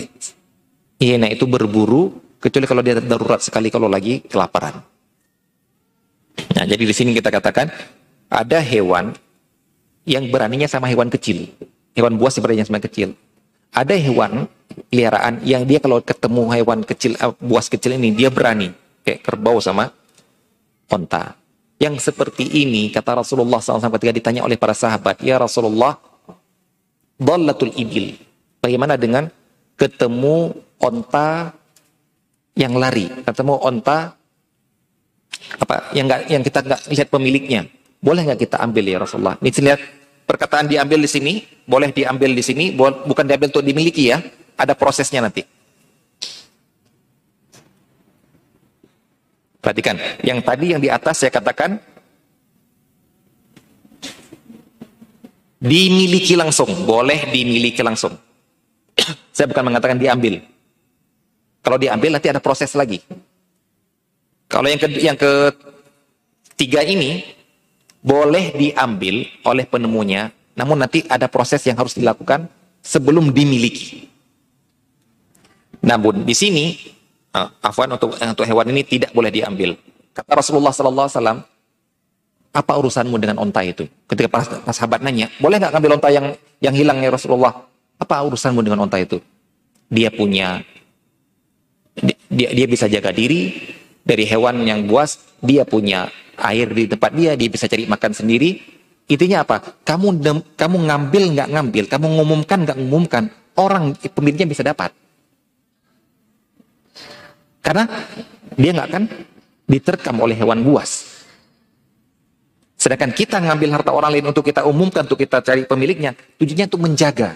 hiena itu berburu kecuali kalau dia darurat sekali kalau lagi kelaparan. Nah, jadi di sini kita katakan ada hewan yang beraninya sama hewan kecil. Hewan buas sebenarnya sama kecil. Ada hewan peliharaan yang dia kalau ketemu hewan kecil uh, buas kecil ini dia berani kayak kerbau sama onta. Yang seperti ini kata Rasulullah SAW ketika ditanya oleh para sahabat, ya Rasulullah, Dallatul ibil. Bagaimana dengan ketemu onta yang lari, ketemu onta apa yang nggak yang kita nggak lihat pemiliknya, boleh nggak kita ambil ya Rasulullah? Ini lihat perkataan diambil di sini, boleh diambil di sini, bukan diambil untuk dimiliki ya, ada prosesnya nanti. Perhatikan, yang tadi yang di atas saya katakan dimiliki langsung, boleh dimiliki langsung. saya bukan mengatakan diambil. Kalau diambil nanti ada proses lagi. Kalau yang ke yang ketiga ini boleh diambil oleh penemunya, namun nanti ada proses yang harus dilakukan sebelum dimiliki. Namun di sini, uh, afwan untuk untuk hewan ini tidak boleh diambil. Kata Rasulullah Sallallahu Alaihi Wasallam, apa urusanmu dengan onta itu? Ketika pas, pas sahabat nanya, boleh nggak ambil onta yang yang hilang ya Rasulullah? Apa urusanmu dengan onta itu? Dia punya, dia, dia bisa jaga diri dari hewan yang buas, dia punya air di tempat dia, dia bisa cari makan sendiri. Intinya apa? Kamu kamu ngambil nggak ngambil, kamu ngumumkan nggak ngumumkan, orang pemiliknya bisa dapat. Karena dia nggak akan diterkam oleh hewan buas. Sedangkan kita ngambil harta orang lain untuk kita umumkan, untuk kita cari pemiliknya, tujuannya untuk menjaga.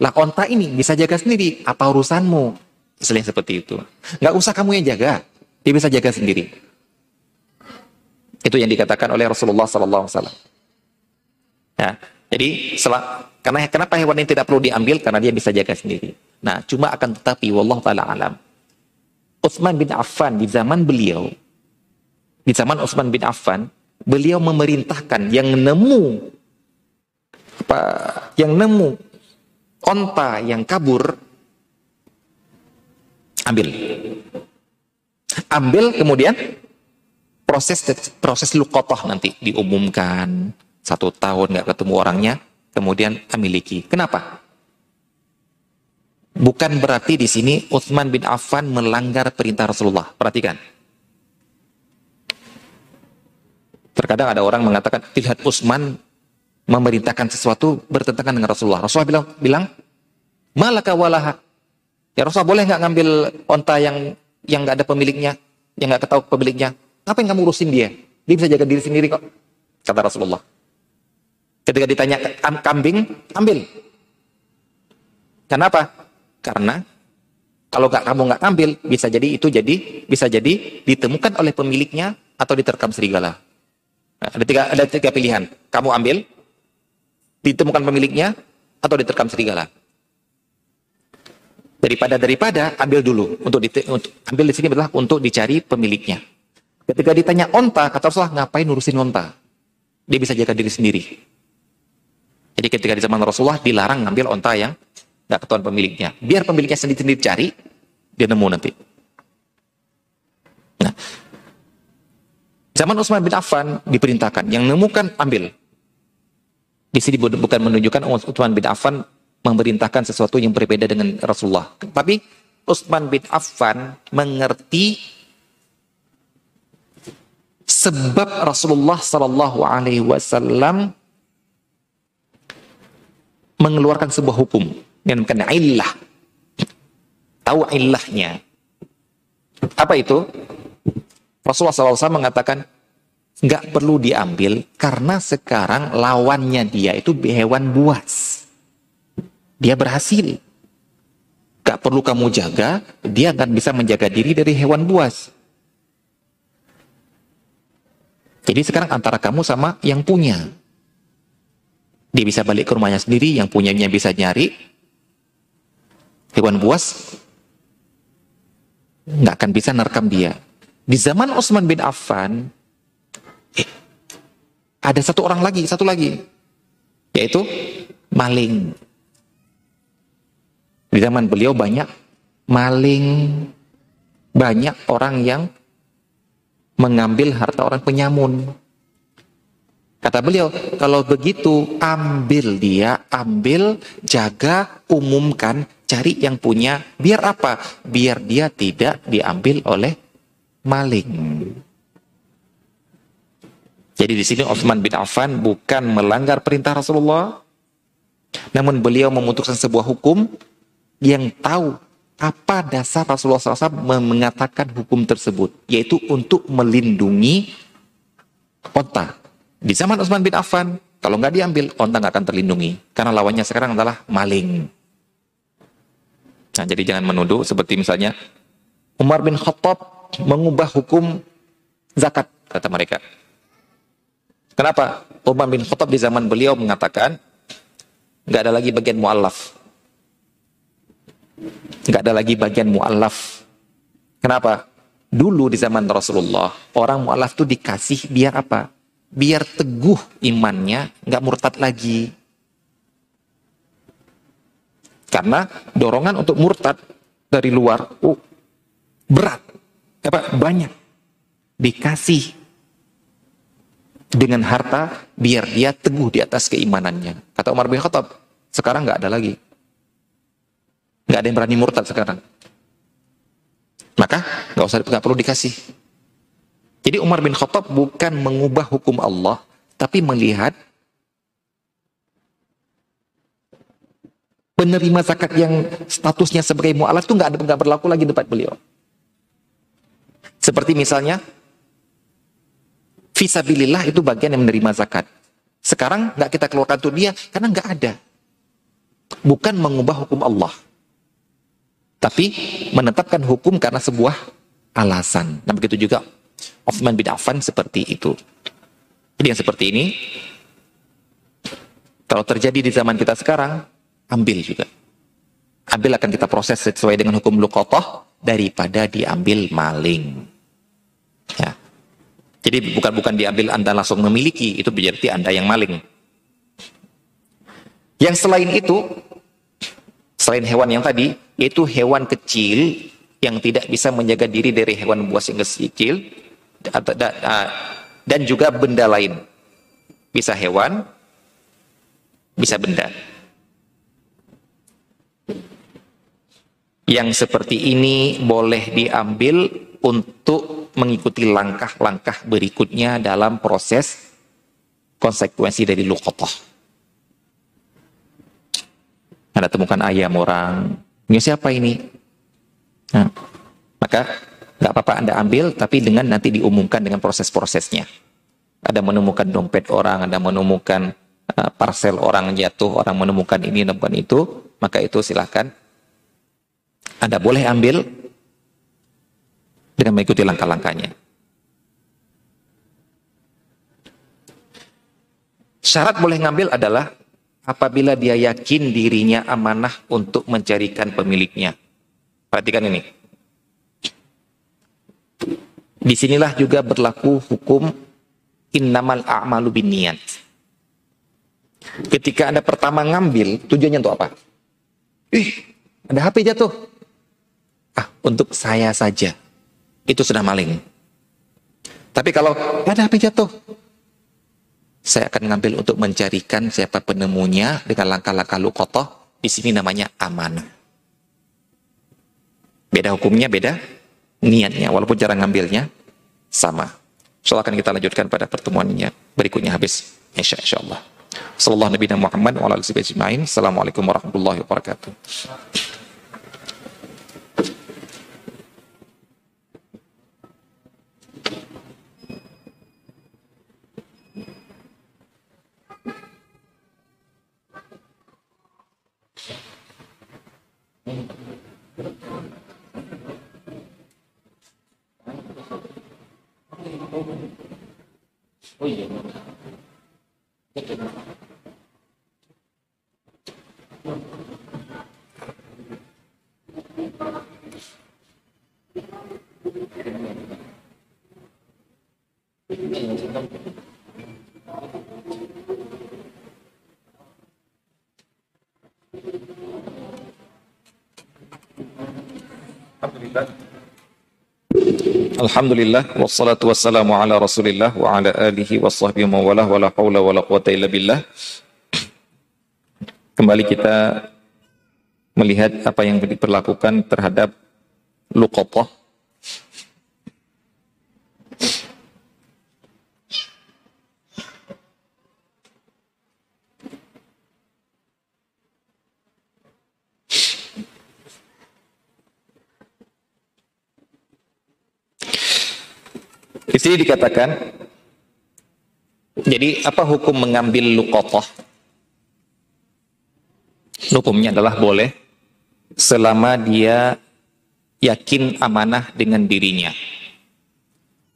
Lah onta ini bisa jaga sendiri, apa urusanmu? Selain seperti itu. Nggak usah kamu yang jaga, dia bisa jaga sendiri. Itu yang dikatakan oleh Rasulullah SAW. Ya, jadi setelah, karena kenapa hewan ini tidak perlu diambil? Karena dia bisa jaga sendiri. Nah, cuma akan tetapi, wallah taala alam. Utsman bin Affan di zaman beliau, di zaman Utsman bin Affan, beliau memerintahkan yang nemu apa yang nemu onta yang kabur ambil. Ambil kemudian proses proses lukotoh nanti diumumkan. Satu tahun nggak ketemu orangnya kemudian memiliki kenapa? Bukan berarti di sini Utsman bin Affan melanggar perintah Rasulullah. Perhatikan terkadang ada orang mengatakan lihat Utsman memerintahkan sesuatu bertentangan dengan Rasulullah Rasulullah bilang bilang malaka walaha ya Rasulullah boleh nggak ngambil onta yang yang nggak ada pemiliknya yang nggak ketahui pemiliknya apa yang kamu urusin dia? Dia bisa jaga diri sendiri kok. Kata Rasulullah. Ketika ditanya kambing, ambil. Kenapa? Karena kalau nggak kamu nggak ambil, bisa jadi itu jadi bisa jadi ditemukan oleh pemiliknya atau diterkam serigala. Ada tiga ada tiga pilihan. Kamu ambil, ditemukan pemiliknya atau diterkam serigala. Daripada daripada ambil dulu untuk, untuk ambil di sini adalah untuk dicari pemiliknya. Ketika ditanya onta, kata Rasulullah, ngapain nurusin onta? Dia bisa jaga diri sendiri. Jadi ketika di zaman Rasulullah dilarang ngambil onta yang nggak ketahuan pemiliknya. Biar pemiliknya sendiri-sendiri cari, dia nemu nanti. Nah, zaman Utsman bin Affan diperintahkan, yang nemukan ambil. Di sini bukan menunjukkan Utsman bin Affan memerintahkan sesuatu yang berbeda dengan Rasulullah. Tapi Utsman bin Affan mengerti sebab Rasulullah Sallallahu Alaihi Wasallam mengeluarkan sebuah hukum yang bukan illah tahu illahnya apa itu Rasulullah SAW mengatakan nggak perlu diambil karena sekarang lawannya dia itu hewan buas dia berhasil Gak perlu kamu jaga, dia akan bisa menjaga diri dari hewan buas. Jadi sekarang antara kamu sama yang punya. Dia bisa balik ke rumahnya sendiri, yang punyanya bisa nyari. Hewan buas nggak akan bisa nerekam dia. Di zaman Utsman bin Affan, eh, ada satu orang lagi, satu lagi, yaitu maling. Di zaman beliau banyak maling, banyak orang yang mengambil harta orang penyamun. Kata beliau, kalau begitu ambil dia, ambil, jaga, umumkan, cari yang punya. Biar apa? Biar dia tidak diambil oleh maling. Jadi di sini Utsman bin Affan bukan melanggar perintah Rasulullah, namun beliau memutuskan sebuah hukum yang tahu apa dasar Rasulullah SAW mengatakan hukum tersebut? Yaitu untuk melindungi onta. Di zaman Utsman bin Affan, kalau nggak diambil, onta nggak akan terlindungi. Karena lawannya sekarang adalah maling. Nah, jadi jangan menuduh seperti misalnya Umar bin Khattab mengubah hukum zakat, kata mereka. Kenapa? Umar bin Khattab di zaman beliau mengatakan, nggak ada lagi bagian mu'allaf nggak ada lagi bagian mu'alaf. Kenapa? Dulu di zaman Rasulullah, orang mu'alaf itu dikasih biar apa? Biar teguh imannya, nggak murtad lagi. Karena dorongan untuk murtad dari luar, oh, berat, apa banyak. Dikasih dengan harta biar dia teguh di atas keimanannya. Kata Umar bin Khattab, sekarang nggak ada lagi. Nggak ada yang berani murtad sekarang. Maka nggak usah nggak perlu dikasih. Jadi Umar bin Khattab bukan mengubah hukum Allah, tapi melihat penerima zakat yang statusnya sebagai mu'alaf itu nggak ada nggak berlaku lagi di tempat beliau. Seperti misalnya visabilillah itu bagian yang menerima zakat. Sekarang nggak kita keluarkan untuk dia karena nggak ada. Bukan mengubah hukum Allah. Tapi menetapkan hukum karena sebuah alasan. Dan begitu juga Uthman bin Affan seperti itu. Jadi yang seperti ini, kalau terjadi di zaman kita sekarang, ambil juga. Ambil akan kita proses sesuai dengan hukum lukotoh daripada diambil maling. Ya. Jadi bukan bukan diambil Anda langsung memiliki, itu berarti Anda yang maling. Yang selain itu, selain hewan yang tadi, yaitu hewan kecil yang tidak bisa menjaga diri dari hewan buas yang kecil dan juga benda lain. Bisa hewan, bisa benda. Yang seperti ini boleh diambil untuk mengikuti langkah-langkah berikutnya dalam proses konsekuensi dari luqatah. Anda temukan ayam orang, ini siapa ini? Nah, maka nggak apa-apa Anda ambil, tapi dengan nanti diumumkan dengan proses-prosesnya. Ada menemukan dompet orang, ada menemukan uh, parcel orang jatuh, orang menemukan ini, menemukan itu, maka itu silahkan Anda boleh ambil dengan mengikuti langkah-langkahnya. Syarat boleh ngambil adalah apabila dia yakin dirinya amanah untuk mencarikan pemiliknya. Perhatikan ini. Di sinilah juga berlaku hukum innamal a'malu niat. Ketika Anda pertama ngambil, tujuannya untuk apa? Ih, ada HP jatuh. Ah, untuk saya saja. Itu sudah maling. Tapi kalau ada HP jatuh, saya akan ngambil untuk mencarikan siapa penemunya dengan langkah-langkah lukotoh. Di sini namanya amanah. Beda hukumnya, beda niatnya. Walaupun cara ngambilnya sama. Soal akan kita lanjutkan pada pertemuannya berikutnya habis. Insya, insya Allah. Sallallahu Nabi Muhammad wa Assalamualaikum warahmatullahi wabarakatuh. Oh iya. Alhamdulillah. Alhamdulillah wassalatu wassalamu ala Rasulillah wa ala alihi wa sahbihi wa wala wala haula wala quwata illa billah. Kembali kita melihat apa yang diperlakukan terhadap luqatah Di sini dikatakan, jadi apa hukum mengambil lukotoh? Hukumnya adalah boleh selama dia yakin amanah dengan dirinya.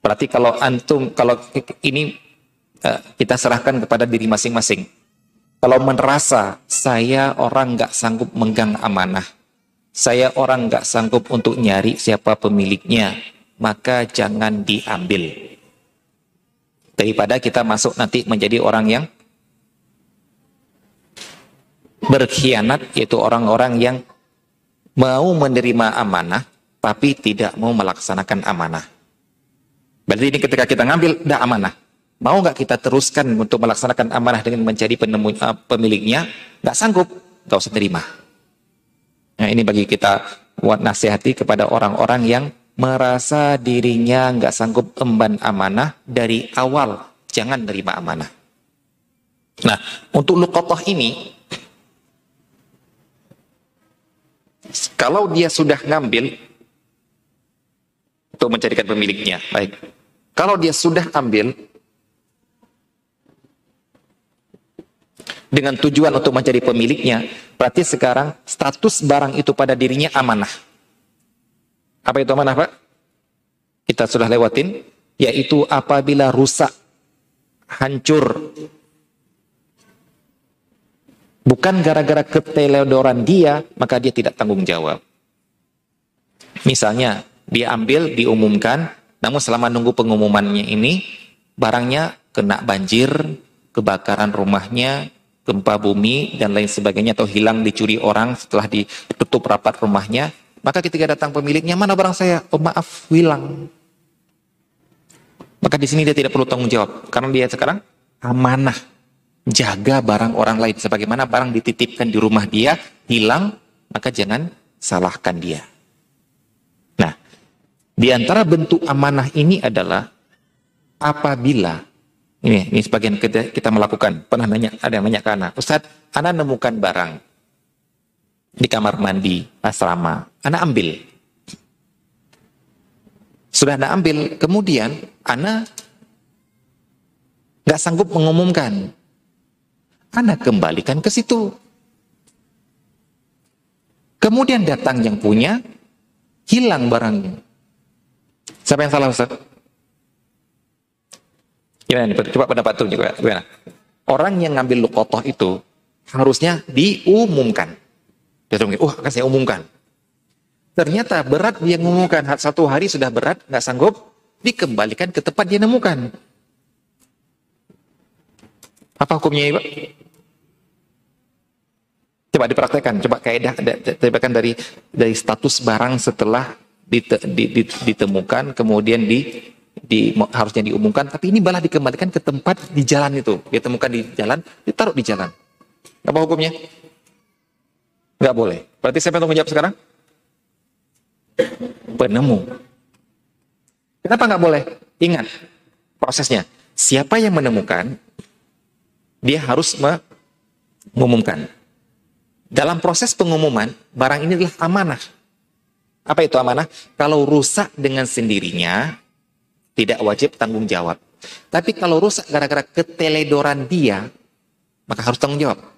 Berarti kalau antum, kalau ini eh, kita serahkan kepada diri masing-masing. Kalau merasa saya orang nggak sanggup menggang amanah, saya orang nggak sanggup untuk nyari siapa pemiliknya, maka jangan diambil. Daripada kita masuk nanti menjadi orang yang berkhianat, yaitu orang-orang yang mau menerima amanah, tapi tidak mau melaksanakan amanah. Berarti ini ketika kita ngambil, dah amanah. Mau nggak kita teruskan untuk melaksanakan amanah dengan mencari penemu, uh, pemiliknya? Nggak sanggup, nggak usah terima. Nah ini bagi kita buat nasihati kepada orang-orang yang merasa dirinya nggak sanggup emban amanah dari awal jangan terima amanah. Nah, untuk lukotoh ini, kalau dia sudah ngambil untuk mencarikan pemiliknya, baik. Kalau dia sudah ambil dengan tujuan untuk mencari pemiliknya, berarti sekarang status barang itu pada dirinya amanah. Apa itu amanah Pak? Kita sudah lewatin, yaitu apabila rusak, hancur. Bukan gara-gara keteledoran dia, maka dia tidak tanggung jawab. Misalnya, dia ambil, diumumkan, namun selama nunggu pengumumannya ini, barangnya kena banjir, kebakaran rumahnya, gempa bumi, dan lain sebagainya, atau hilang dicuri orang setelah ditutup rapat rumahnya, maka ketika datang pemiliknya, mana barang saya? Oh maaf, hilang. Maka di sini dia tidak perlu tanggung jawab. Karena dia sekarang amanah. Jaga barang orang lain. Sebagaimana barang dititipkan di rumah dia, hilang, maka jangan salahkan dia. Nah, di antara bentuk amanah ini adalah apabila ini, ini sebagian kita, kita melakukan. Pernah nanya, ada yang nanya ke anak, Ustaz, anak nemukan barang di kamar mandi asrama. Anak ambil. Sudah anak ambil, kemudian anak nggak sanggup mengumumkan. Anak kembalikan ke situ. Kemudian datang yang punya, hilang barangnya. Siapa yang salah Ustaz? Gimana nih? Coba pendapat tuh juga. Gimana? Orang yang ngambil lukotoh itu harusnya diumumkan. Dia oh akan saya umumkan. Ternyata berat dia mengumumkan, satu hari sudah berat, nggak sanggup, dikembalikan ke tempat dia nemukan. Apa hukumnya, Pak? Coba dipraktekkan, coba kaidah dipraktekkan dari dari status barang setelah ditemukan, kemudian di, di harusnya diumumkan, tapi ini malah dikembalikan ke tempat di jalan itu. Dia temukan di jalan, ditaruh di jalan. Apa hukumnya? Nggak boleh. Berarti siapa yang menjawab sekarang? penemu. Kenapa nggak boleh? Ingat prosesnya. Siapa yang menemukan, dia harus mengumumkan. Dalam proses pengumuman, barang ini adalah amanah. Apa itu amanah? Kalau rusak dengan sendirinya, tidak wajib tanggung jawab. Tapi kalau rusak gara-gara keteledoran dia, maka harus tanggung jawab.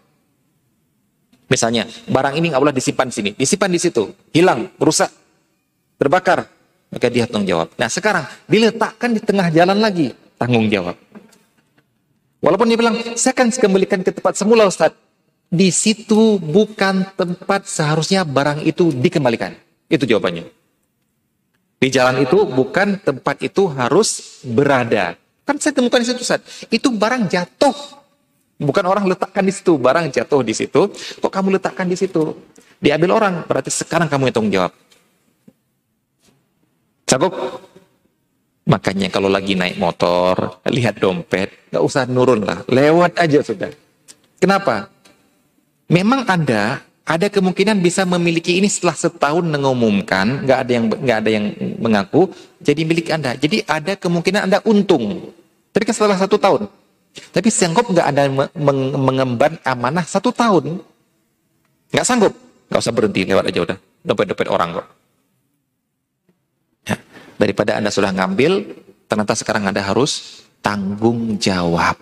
Misalnya, barang ini boleh disimpan di sini, disimpan di situ, hilang, rusak, terbakar. maka dia tanggung jawab. Nah sekarang diletakkan di tengah jalan lagi, tanggung jawab. Walaupun dia bilang, saya akan kembalikan ke tempat semula Ustaz. Di situ bukan tempat seharusnya barang itu dikembalikan. Itu jawabannya. Di jalan itu bukan tempat itu harus berada. Kan saya temukan di situ Ustaz. Itu barang jatuh. Bukan orang letakkan di situ, barang jatuh di situ. Kok kamu letakkan di situ? Diambil orang, berarti sekarang kamu yang tanggung jawab. Sanggup? Makanya kalau lagi naik motor, lihat dompet, nggak usah nurun lah, lewat aja sudah. Kenapa? Memang Anda ada kemungkinan bisa memiliki ini setelah setahun mengumumkan, nggak ada yang nggak ada yang mengaku, jadi milik Anda. Jadi ada kemungkinan Anda untung. Tapi kan setelah satu tahun. Tapi sanggup nggak Anda mengemban amanah satu tahun? Nggak sanggup, nggak usah berhenti lewat aja udah. Dompet-dompet orang kok. Daripada Anda sudah ngambil, ternyata sekarang Anda harus tanggung jawab.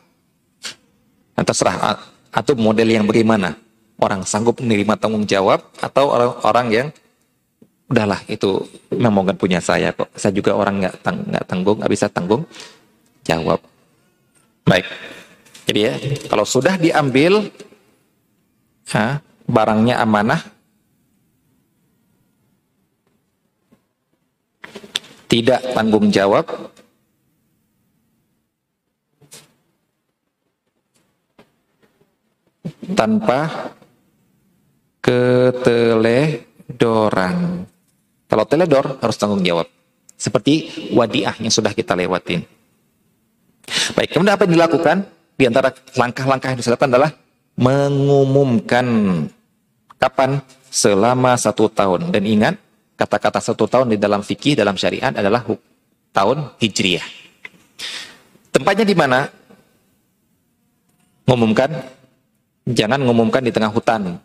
Nah, terserah atau model yang bagaimana. Orang sanggup menerima tanggung jawab atau orang-orang yang udahlah itu memang punya saya kok. Saya juga orang nggak tang nggak tanggung, nggak bisa tanggung jawab. Baik. Jadi ya, kalau sudah diambil ha, barangnya amanah, tidak tanggung jawab tanpa keteledoran. Kalau teledor harus tanggung jawab. Seperti wadiah yang sudah kita lewatin. Baik, kemudian apa yang dilakukan? Di antara langkah-langkah yang dilakukan adalah mengumumkan kapan selama satu tahun. Dan ingat, kata-kata satu tahun di dalam fikih, dalam syariat adalah tahun Hijriah. Tempatnya di mana? Ngumumkan, jangan ngumumkan di tengah hutan.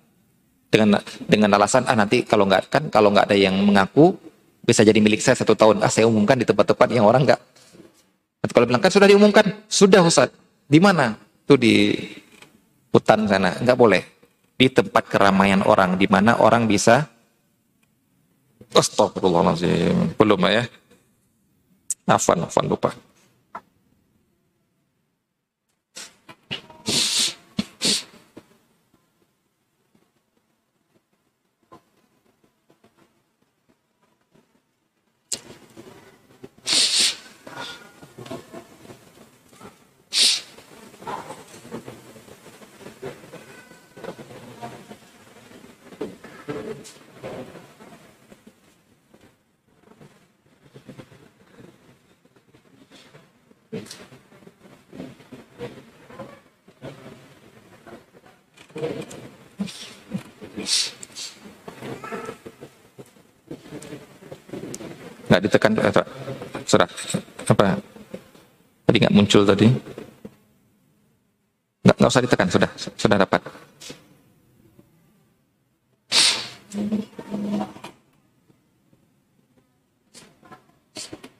Dengan dengan alasan, ah nanti kalau nggak kan kalau nggak ada yang mengaku, bisa jadi milik saya satu tahun. Ah saya umumkan di tempat-tempat yang orang nggak. Kalau bilang kan sudah diumumkan, sudah Ustaz. Di mana? Itu di hutan sana. Nggak boleh. Di tempat keramaian orang, di mana orang bisa Astagfirullahaladzim. Belum ya? Afan, afan lupa. nggak ditekan serah apa tadi nggak muncul tadi nggak nggak usah ditekan sudah sudah dapat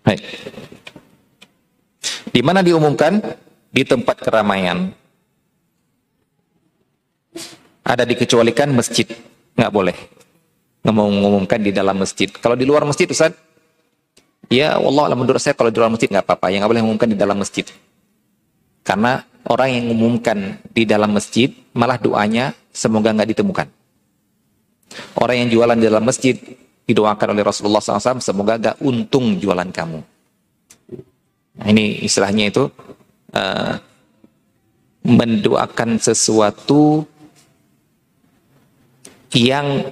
Baik. Di mana diumumkan? Di tempat keramaian. Ada dikecualikan masjid. Nggak boleh. Ngomong-ngomongkan di dalam masjid. Kalau di luar masjid, Ustaz, Ya Allah menurut saya kalau di dalam masjid nggak apa-apa. Yang nggak boleh mengumumkan di dalam masjid. Karena orang yang mengumumkan di dalam masjid malah doanya semoga nggak ditemukan. Orang yang jualan di dalam masjid didoakan oleh Rasulullah SAW semoga nggak untung jualan kamu. Nah, ini istilahnya itu uh, mendoakan sesuatu yang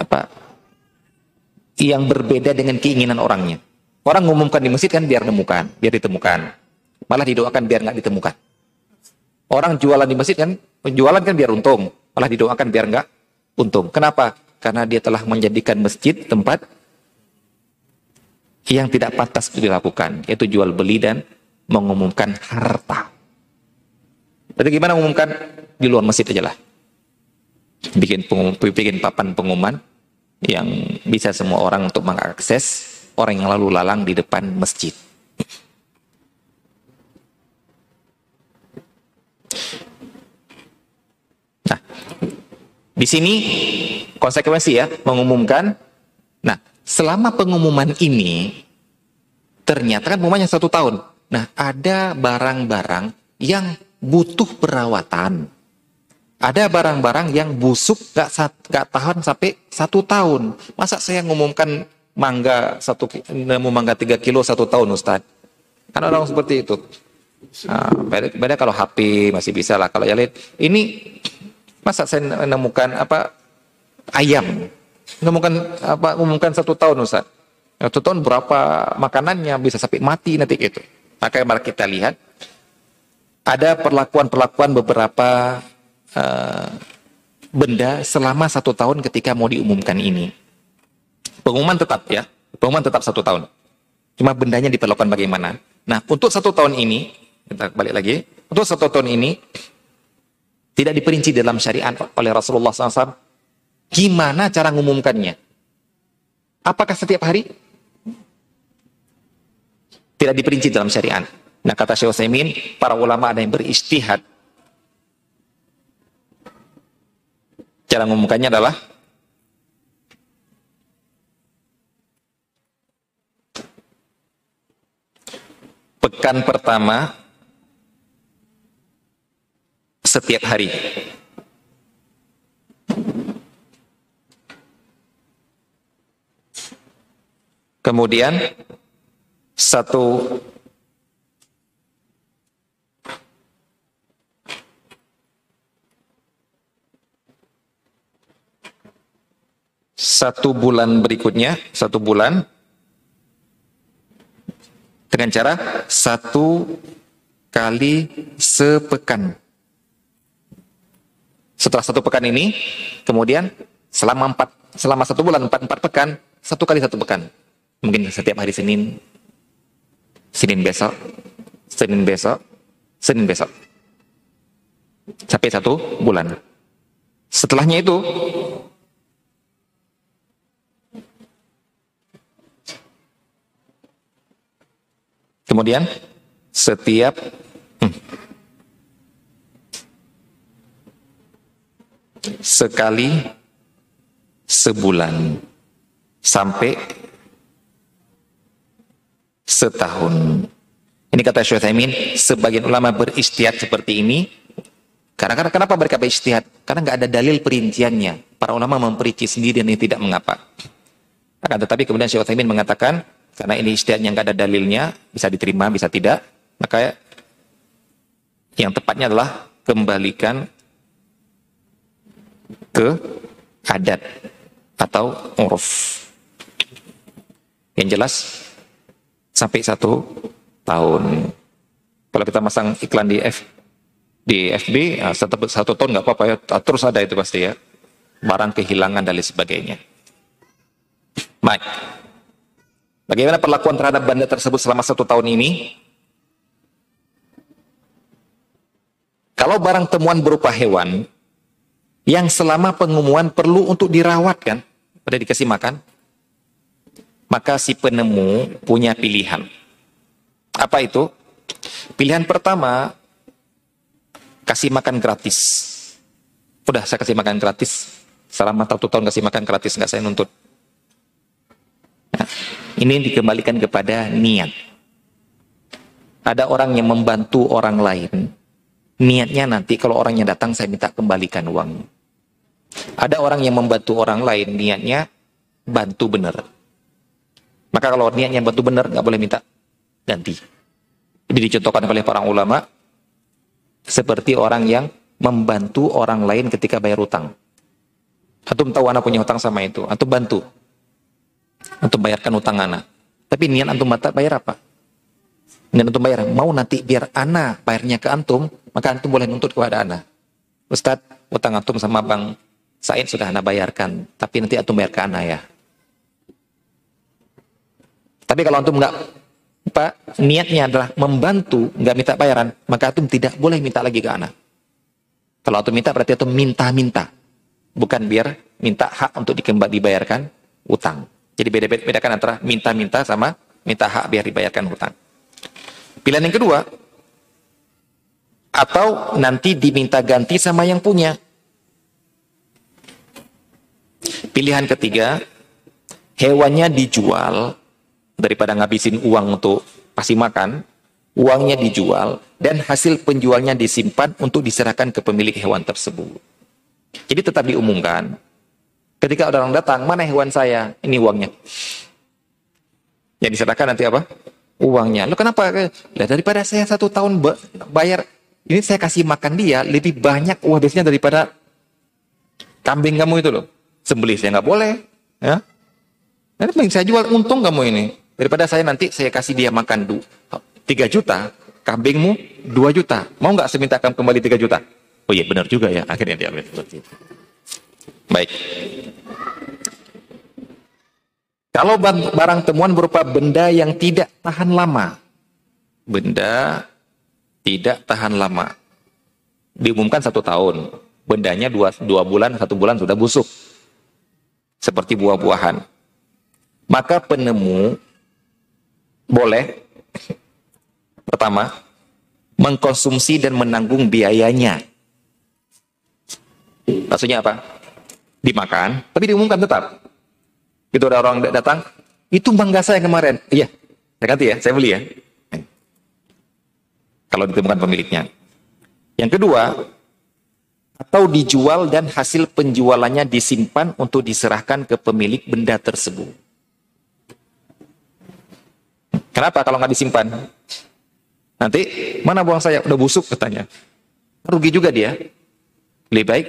apa yang berbeda dengan keinginan orangnya. Orang ngumumkan di masjid kan biar nemukan, biar ditemukan. Malah didoakan biar nggak ditemukan. Orang jualan di masjid kan, penjualan kan biar untung. Malah didoakan biar nggak untung. Kenapa? Karena dia telah menjadikan masjid tempat yang tidak pantas dilakukan, yaitu jual beli dan mengumumkan harta. Jadi gimana mengumumkan? Di luar masjid aja lah. Bikin, pengum, bikin papan pengumuman, yang bisa semua orang untuk mengakses orang yang lalu lalang di depan masjid. Nah, di sini konsekuensi ya mengumumkan. Nah, selama pengumuman ini, ternyata kan pengumumannya satu tahun. Nah, ada barang-barang yang butuh perawatan. Ada barang-barang yang busuk gak, gak tahan sampai satu tahun. Masa saya ngumumkan mangga satu nemu mangga tiga kilo satu tahun Ustaz? Kan orang seperti itu. Nah, beda, kalau HP masih bisa lah. Kalau yang lain, ini masa saya menemukan apa ayam Ngomongkan apa ngomongkan satu tahun Ustaz. Satu tahun berapa makanannya bisa sampai mati nanti gitu. Maka mari kita lihat ada perlakuan-perlakuan beberapa uh, benda selama satu tahun ketika mau diumumkan ini. Pengumuman tetap ya, pengumuman tetap satu tahun. Cuma bendanya diperlakukan bagaimana. Nah, untuk satu tahun ini, kita balik lagi, untuk satu tahun ini tidak diperinci dalam syariat oleh Rasulullah SAW Gimana cara mengumumkannya? Apakah setiap hari? Tidak diperinci dalam syariat. Nah kata Syekh Utsaimin, para ulama ada yang beristihad. Cara mengumumkannya adalah pekan pertama setiap hari. Kemudian satu satu bulan berikutnya, satu bulan dengan cara satu kali sepekan. Setelah satu pekan ini, kemudian selama empat, selama satu bulan empat empat pekan, satu kali satu pekan. Mungkin setiap hari Senin, Senin besok, Senin besok, Senin besok. Sampai satu bulan. Setelahnya itu, kemudian setiap hmm, sekali sebulan sampai setahun. Ini kata Syekh Thaimin, sebagian ulama beristiad seperti ini. Karena, karena kenapa mereka beristiad? Karena nggak ada dalil perinciannya. Para ulama memperinci sendiri dan ini tidak mengapa. Akan tetapi kemudian Syekh Thaimin mengatakan, karena ini istiadnya nggak ada dalilnya, bisa diterima, bisa tidak, maka yang tepatnya adalah kembalikan ke adat atau uruf. Yang jelas sampai satu tahun. Kalau kita masang iklan di F di FB ya, satu, satu tahun nggak apa-apa ya terus ada itu pasti ya barang kehilangan dan lain sebagainya. Baik. Bagaimana perlakuan terhadap benda tersebut selama satu tahun ini? Kalau barang temuan berupa hewan yang selama pengumuman perlu untuk dirawat kan, pada dikasih makan, maka si penemu punya pilihan. Apa itu? Pilihan pertama, kasih makan gratis. Udah saya kasih makan gratis. Selama satu tahun kasih makan gratis, nggak saya nuntut. Nah, ini dikembalikan kepada niat. Ada orang yang membantu orang lain. Niatnya nanti kalau orangnya datang saya minta kembalikan uang. Ada orang yang membantu orang lain, niatnya bantu benar maka kalau niatnya bantu benar, nggak boleh minta ganti. Ini dicontohkan oleh para ulama seperti orang yang membantu orang lain ketika bayar utang. Antum tahu anak punya utang sama itu, antum bantu. Antum bayarkan utang anak. Tapi niat antum bayar apa? Niat antum bayar, mau nanti biar anak bayarnya ke antum, maka antum boleh nuntut kepada anak. Ustadz, utang antum sama bang Said sudah anak bayarkan, tapi nanti antum bayar ke anak ya. Tapi kalau antum nggak apa niatnya adalah membantu, nggak minta bayaran, maka antum tidak boleh minta lagi ke anak. Kalau antum minta berarti antum minta-minta, bukan biar minta hak untuk dikembali dibayarkan utang. Jadi beda-bedakan antara minta-minta sama minta hak biar dibayarkan utang. Pilihan yang kedua, atau nanti diminta ganti sama yang punya. Pilihan ketiga, hewannya dijual daripada ngabisin uang untuk pasti makan, uangnya dijual dan hasil penjualnya disimpan untuk diserahkan ke pemilik hewan tersebut. Jadi tetap diumumkan. Ketika orang datang, mana hewan saya? Ini uangnya. Yang diserahkan nanti apa? Uangnya. Lo kenapa? Lah daripada saya satu tahun bayar, ini saya kasih makan dia lebih banyak uang biasanya daripada kambing kamu itu loh. Sembelih saya nggak boleh. Ya. Nanti mending saya jual untung kamu ini. Daripada saya nanti saya kasih dia makan 3 juta, kambingmu 2 juta. Mau nggak saya minta kembali 3 juta? Oh iya benar juga ya, akhirnya dia ambil. Baik. Kalau barang temuan berupa benda yang tidak tahan lama. Benda tidak tahan lama. Diumumkan satu tahun. Bendanya dua, dua bulan, satu bulan sudah busuk. Seperti buah-buahan. Maka penemu boleh pertama mengkonsumsi dan menanggung biayanya. Maksudnya apa? Dimakan, tapi diumumkan tetap. Itu ada orang datang, itu bangga saya kemarin. Iya, saya ganti ya, saya beli ya. Kalau ditemukan pemiliknya. Yang kedua, atau dijual dan hasil penjualannya disimpan untuk diserahkan ke pemilik benda tersebut. Kenapa kalau nggak disimpan? Nanti mana buang saya udah busuk katanya. Rugi juga dia. Lebih baik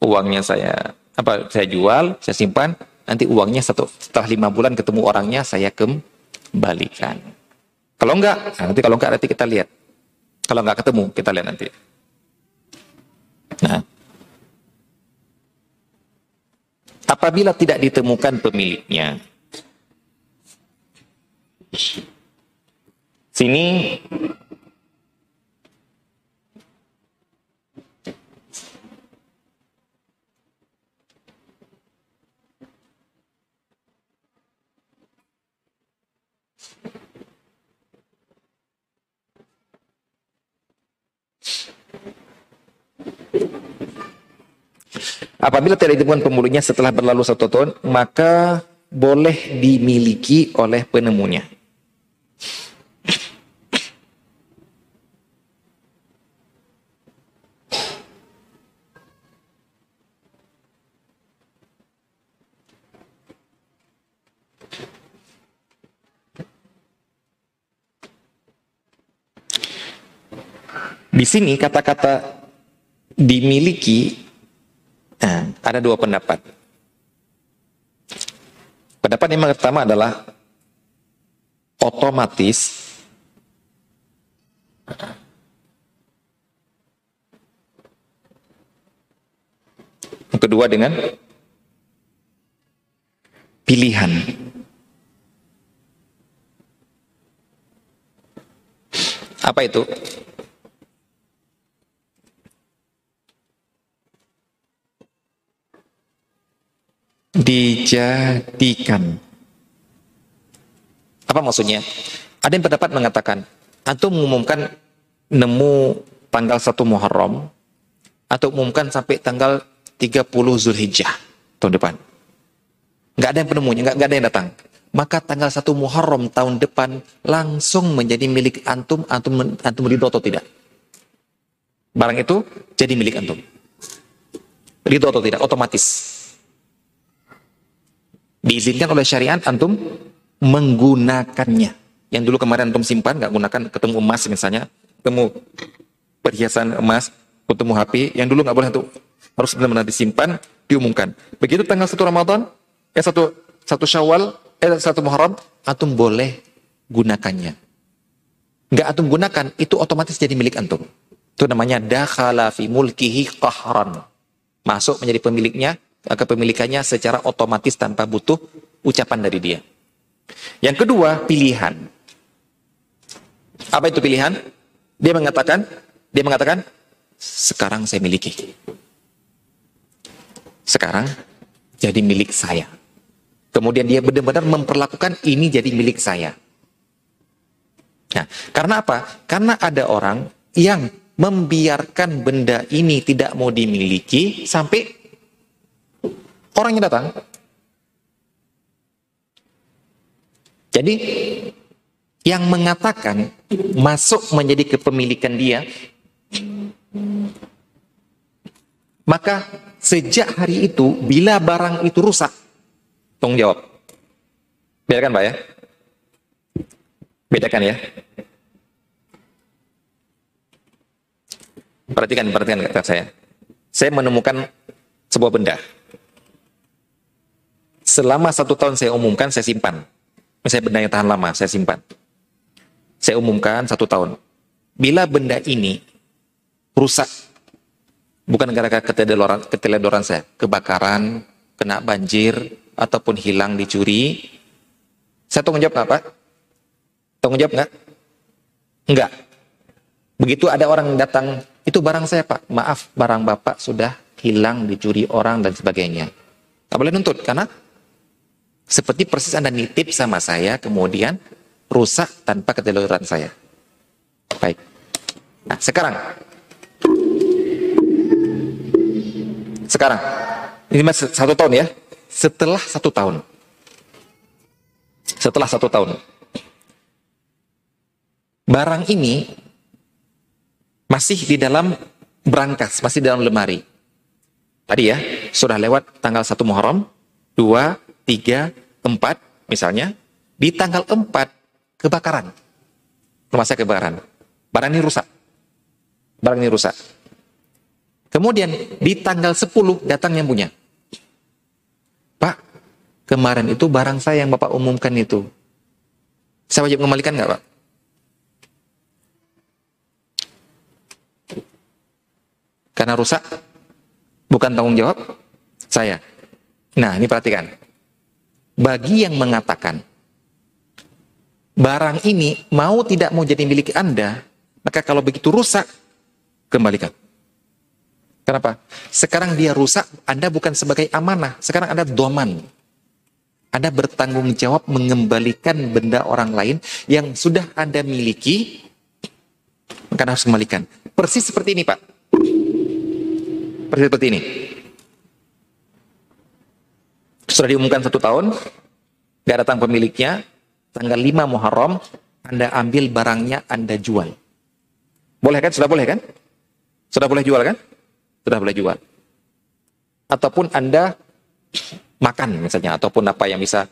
uangnya saya apa saya jual, saya simpan, nanti uangnya satu setelah lima bulan ketemu orangnya saya kembalikan. Kalau enggak, nah nanti kalau enggak nanti kita lihat. Kalau enggak ketemu kita lihat nanti. Nah, apabila tidak ditemukan pemiliknya, Sini Apabila tidak ditemukan pembunuhnya setelah berlalu satu tahun, maka boleh dimiliki oleh penemunya. Di sini kata-kata dimiliki ada dua pendapat. Pendapat yang pertama adalah otomatis Yang kedua dengan pilihan. Apa itu? Dijadikan. Apa maksudnya? Ada yang pendapat mengatakan, atau mengumumkan nemu tanggal 1 Muharram, atau umumkan sampai tanggal 30 Zulhijjah tahun depan. Nggak ada yang penemunya, nggak, nggak ada yang datang. Maka tanggal 1 Muharram tahun depan langsung menjadi milik antum, antum, antum ridho atau tidak. Barang itu jadi milik antum. Ridho atau tidak, otomatis diizinkan oleh syariat antum menggunakannya. Yang dulu kemarin antum simpan, nggak gunakan, ketemu emas misalnya, ketemu perhiasan emas, ketemu HP, yang dulu nggak boleh tuh harus benar-benar disimpan, diumumkan. Begitu tanggal satu Ramadan, eh satu satu Syawal, eh satu Muharram, antum boleh gunakannya. Nggak antum gunakan, itu otomatis jadi milik antum. Itu namanya dakhala fi mulkihi qahran. Masuk menjadi pemiliknya kepemilikannya secara otomatis tanpa butuh ucapan dari dia. Yang kedua, pilihan. Apa itu pilihan? Dia mengatakan, dia mengatakan, sekarang saya miliki. Sekarang jadi milik saya. Kemudian dia benar-benar memperlakukan ini jadi milik saya. Nah, karena apa? Karena ada orang yang membiarkan benda ini tidak mau dimiliki sampai Orang yang datang, Jadi yang mengatakan masuk menjadi kepemilikan dia maka sejak hari itu bila barang itu rusak tanggung jawab. Bedakan Pak ya? Bedakan ya? Perhatikan perhatikan kata saya. Saya menemukan sebuah benda selama satu tahun saya umumkan saya simpan misalnya benda yang tahan lama saya simpan saya umumkan satu tahun. Bila benda ini rusak, bukan gara-gara keteledoran, saya, kebakaran, kena banjir, ataupun hilang dicuri, saya tanggung jawab apa? Tanggung jawab nggak? Enggak. Begitu ada orang datang, itu barang saya pak, maaf barang bapak sudah hilang, dicuri orang dan sebagainya. Tak boleh nuntut, karena seperti persis Anda nitip sama saya, kemudian rusak tanpa keteledoran saya. Baik. Nah, sekarang. Sekarang. Ini masih satu tahun ya. Setelah satu tahun. Setelah satu tahun. Barang ini masih di dalam berangkas, masih di dalam lemari. Tadi ya, sudah lewat tanggal 1 Muharram, 2, 3, 4 misalnya. Di tanggal 4 kebakaran. Rumah saya kebakaran. Barang ini rusak. Barang ini rusak. Kemudian di tanggal 10 datang yang punya. Pak, kemarin itu barang saya yang Bapak umumkan itu. Saya wajib mengembalikan nggak Pak? Karena rusak, bukan tanggung jawab saya. Nah, ini perhatikan. Bagi yang mengatakan barang ini mau tidak mau jadi milik Anda, maka kalau begitu rusak, kembalikan. Kenapa? Sekarang dia rusak, Anda bukan sebagai amanah, sekarang Anda doman. Anda bertanggung jawab mengembalikan benda orang lain yang sudah Anda miliki, maka harus kembalikan. Persis seperti ini, Pak. Persis seperti ini. Sudah diumumkan satu tahun, gak datang pemiliknya, tanggal 5 Muharram, Anda ambil barangnya, Anda jual. Boleh kan? Sudah boleh kan? Sudah boleh jual kan? Sudah boleh jual. Ataupun Anda makan misalnya, ataupun apa yang bisa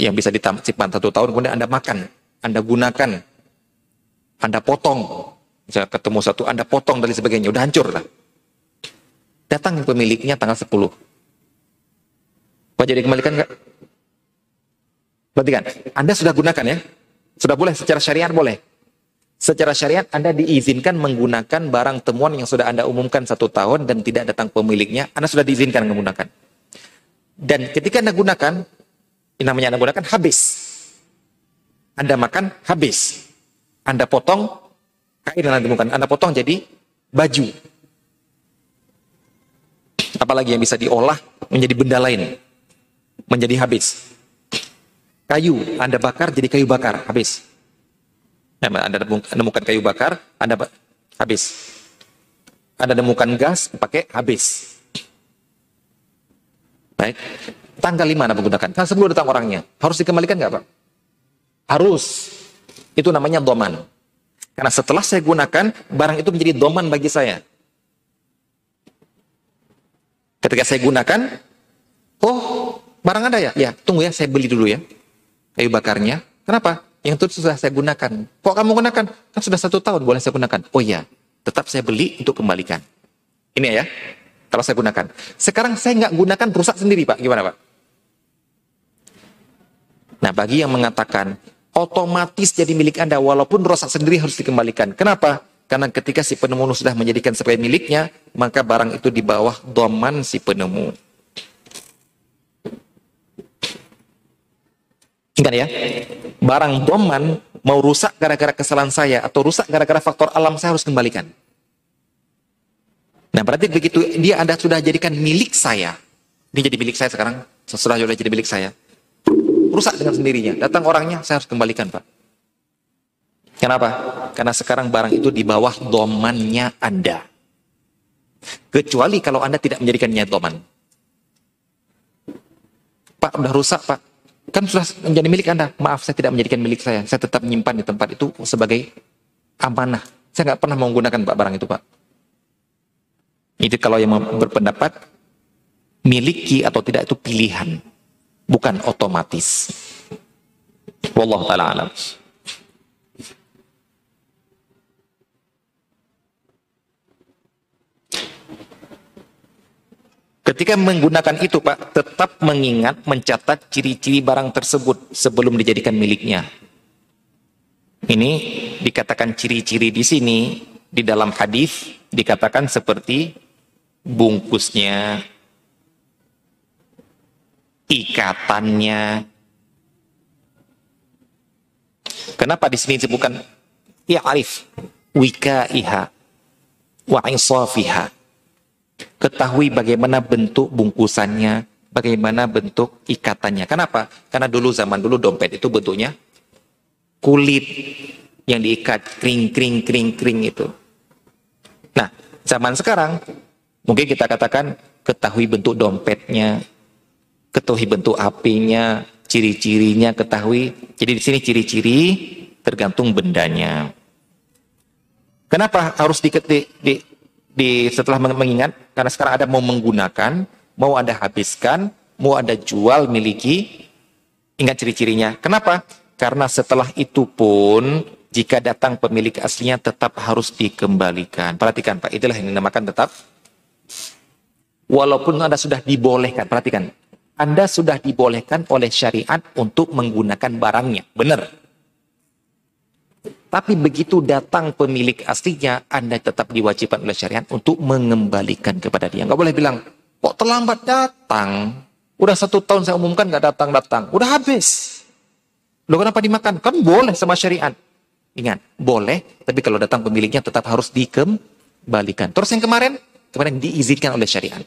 yang bisa disimpan satu tahun, kemudian Anda makan, Anda gunakan, Anda potong, misalnya ketemu satu, Anda potong dan sebagainya, udah hancur lah. Datang pemiliknya tanggal 10. Wajib dikembalikan nggak? Perhatikan, Anda sudah gunakan ya? Sudah boleh secara syariat boleh. Secara syariat Anda diizinkan menggunakan barang temuan yang sudah Anda umumkan satu tahun dan tidak datang pemiliknya, Anda sudah diizinkan menggunakan. Dan ketika Anda gunakan, ini namanya Anda gunakan habis. Anda makan habis. Anda potong kain yang Anda temukan, Anda potong jadi baju. Apalagi yang bisa diolah menjadi benda lain. Menjadi habis. Kayu, Anda bakar jadi kayu bakar, habis. Anda nemukan kayu bakar, Anda habis. Anda nemukan gas, pakai habis. Baik. Tanggal 5 Anda menggunakan. Kan sebelum datang orangnya. Harus dikembalikan nggak Pak? Harus. Itu namanya doman. Karena setelah saya gunakan, barang itu menjadi doman bagi saya. Ketika saya gunakan, oh barang ada ya? Ya, tunggu ya, saya beli dulu ya kayu bakarnya. Kenapa? Yang itu sudah saya gunakan. Kok kamu gunakan? Kan sudah satu tahun boleh saya gunakan. Oh iya, tetap saya beli untuk kembalikan. Ini ya, kalau saya gunakan. Sekarang saya nggak gunakan rusak sendiri Pak. Gimana Pak? Nah bagi yang mengatakan otomatis jadi milik Anda walaupun rusak sendiri harus dikembalikan. Kenapa? Karena ketika si penemu sudah menjadikan sebagai miliknya, maka barang itu di bawah doman si penemu. Ingat ya, barang doman mau rusak gara-gara kesalahan saya atau rusak gara-gara faktor alam saya harus kembalikan. Nah berarti begitu dia Anda sudah jadikan milik saya, ini jadi milik saya sekarang, sesudah sudah jadi milik saya, rusak dengan sendirinya. Datang orangnya, saya harus kembalikan Pak. Kenapa? Karena sekarang barang itu di bawah domannya Anda. Kecuali kalau Anda tidak menjadikannya doman. Pak, udah rusak Pak kan sudah menjadi milik Anda. Maaf, saya tidak menjadikan milik saya. Saya tetap menyimpan di tempat itu sebagai amanah. Saya nggak pernah menggunakan Pak barang itu, Pak. Itu kalau yang berpendapat miliki atau tidak itu pilihan, bukan otomatis. Wallahu alam. Ketika menggunakan itu Pak, tetap mengingat, mencatat ciri-ciri barang tersebut sebelum dijadikan miliknya. Ini dikatakan ciri-ciri di sini, di dalam hadis dikatakan seperti bungkusnya, ikatannya. Kenapa di sini disebutkan ya arif wika iha wa insafiha Ketahui bagaimana bentuk bungkusannya, bagaimana bentuk ikatannya. Kenapa? Karena dulu zaman dulu dompet itu bentuknya kulit yang diikat kring kring kring kring itu. Nah, zaman sekarang mungkin kita katakan ketahui bentuk dompetnya, ketahui bentuk apinya, ciri-cirinya ketahui. Jadi di sini ciri-ciri tergantung bendanya. Kenapa harus diketik di, di setelah mengingat karena sekarang ada mau menggunakan, mau Anda habiskan, mau Anda jual, miliki, ingat ciri-cirinya. Kenapa? Karena setelah itu pun jika datang pemilik aslinya tetap harus dikembalikan. Perhatikan Pak, itulah yang dinamakan tetap walaupun Anda sudah dibolehkan, perhatikan. Anda sudah dibolehkan oleh syariat untuk menggunakan barangnya. Benar. Tapi begitu datang pemilik aslinya, Anda tetap diwajibkan oleh syariat untuk mengembalikan kepada dia. Nggak boleh bilang, kok terlambat datang? Udah satu tahun saya umumkan nggak datang-datang. Udah habis. Loh kenapa dimakan? Kan boleh sama syariat. Ingat, boleh, tapi kalau datang pemiliknya tetap harus dikembalikan. Terus yang kemarin, kemarin diizinkan oleh syariat.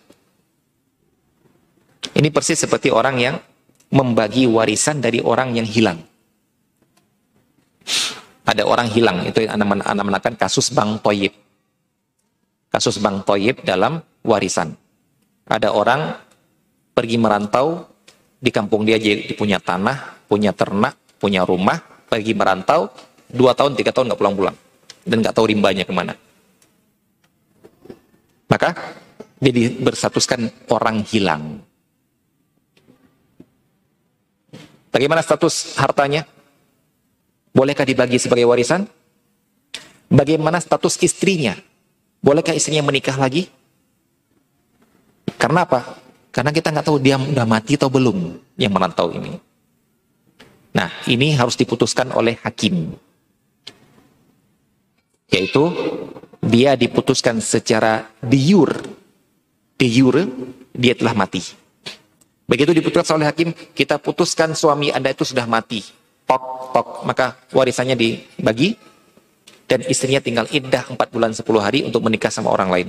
Ini persis seperti orang yang membagi warisan dari orang yang hilang ada orang hilang. Itu anda menakan kasus Bang Toyib. Kasus Bang Toyib dalam warisan. Ada orang pergi merantau di kampung dia jadi punya tanah punya ternak punya rumah pergi merantau dua tahun tiga tahun nggak pulang-pulang. Dan nggak tahu rimbanya ke mana. Maka jadi bersatuskan orang hilang. Bagaimana status hartanya Bolehkah dibagi sebagai warisan? Bagaimana status istrinya? Bolehkah istrinya menikah lagi? Karena apa? Karena kita nggak tahu dia udah mati atau belum yang merantau ini. Nah, ini harus diputuskan oleh hakim. Yaitu dia diputuskan secara diur. Diur, dia telah mati. Begitu diputuskan oleh hakim, kita putuskan suami Anda itu sudah mati tok tok maka warisannya dibagi dan istrinya tinggal iddah 4 bulan 10 hari untuk menikah sama orang lain.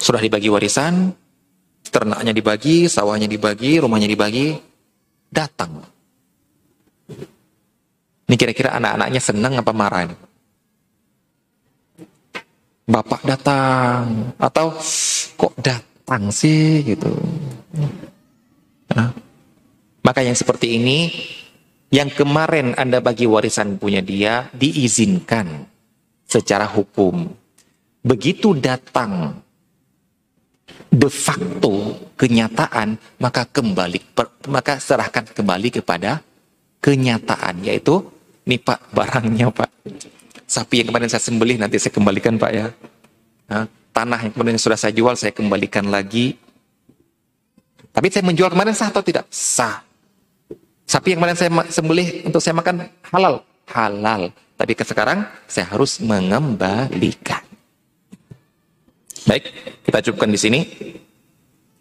Sudah dibagi warisan, ternaknya dibagi, sawahnya dibagi, rumahnya dibagi, datang. Ini kira-kira anak-anaknya senang apa marah? Bapak datang atau kok datang sih gitu. Nah, maka yang seperti ini yang kemarin Anda bagi warisan punya dia diizinkan secara hukum. Begitu datang de facto kenyataan maka kembali maka serahkan kembali kepada kenyataan yaitu nih Pak barangnya Pak. Sapi yang kemarin saya sembelih nanti saya kembalikan Pak ya. Nah, tanah yang kemarin sudah saya jual saya kembalikan lagi. Tapi saya menjual kemarin sah atau tidak? Sah Sapi yang kemarin saya sembelih untuk saya makan halal, halal. Tapi ke sekarang saya harus mengembalikan. Baik, kita cukupkan di sini.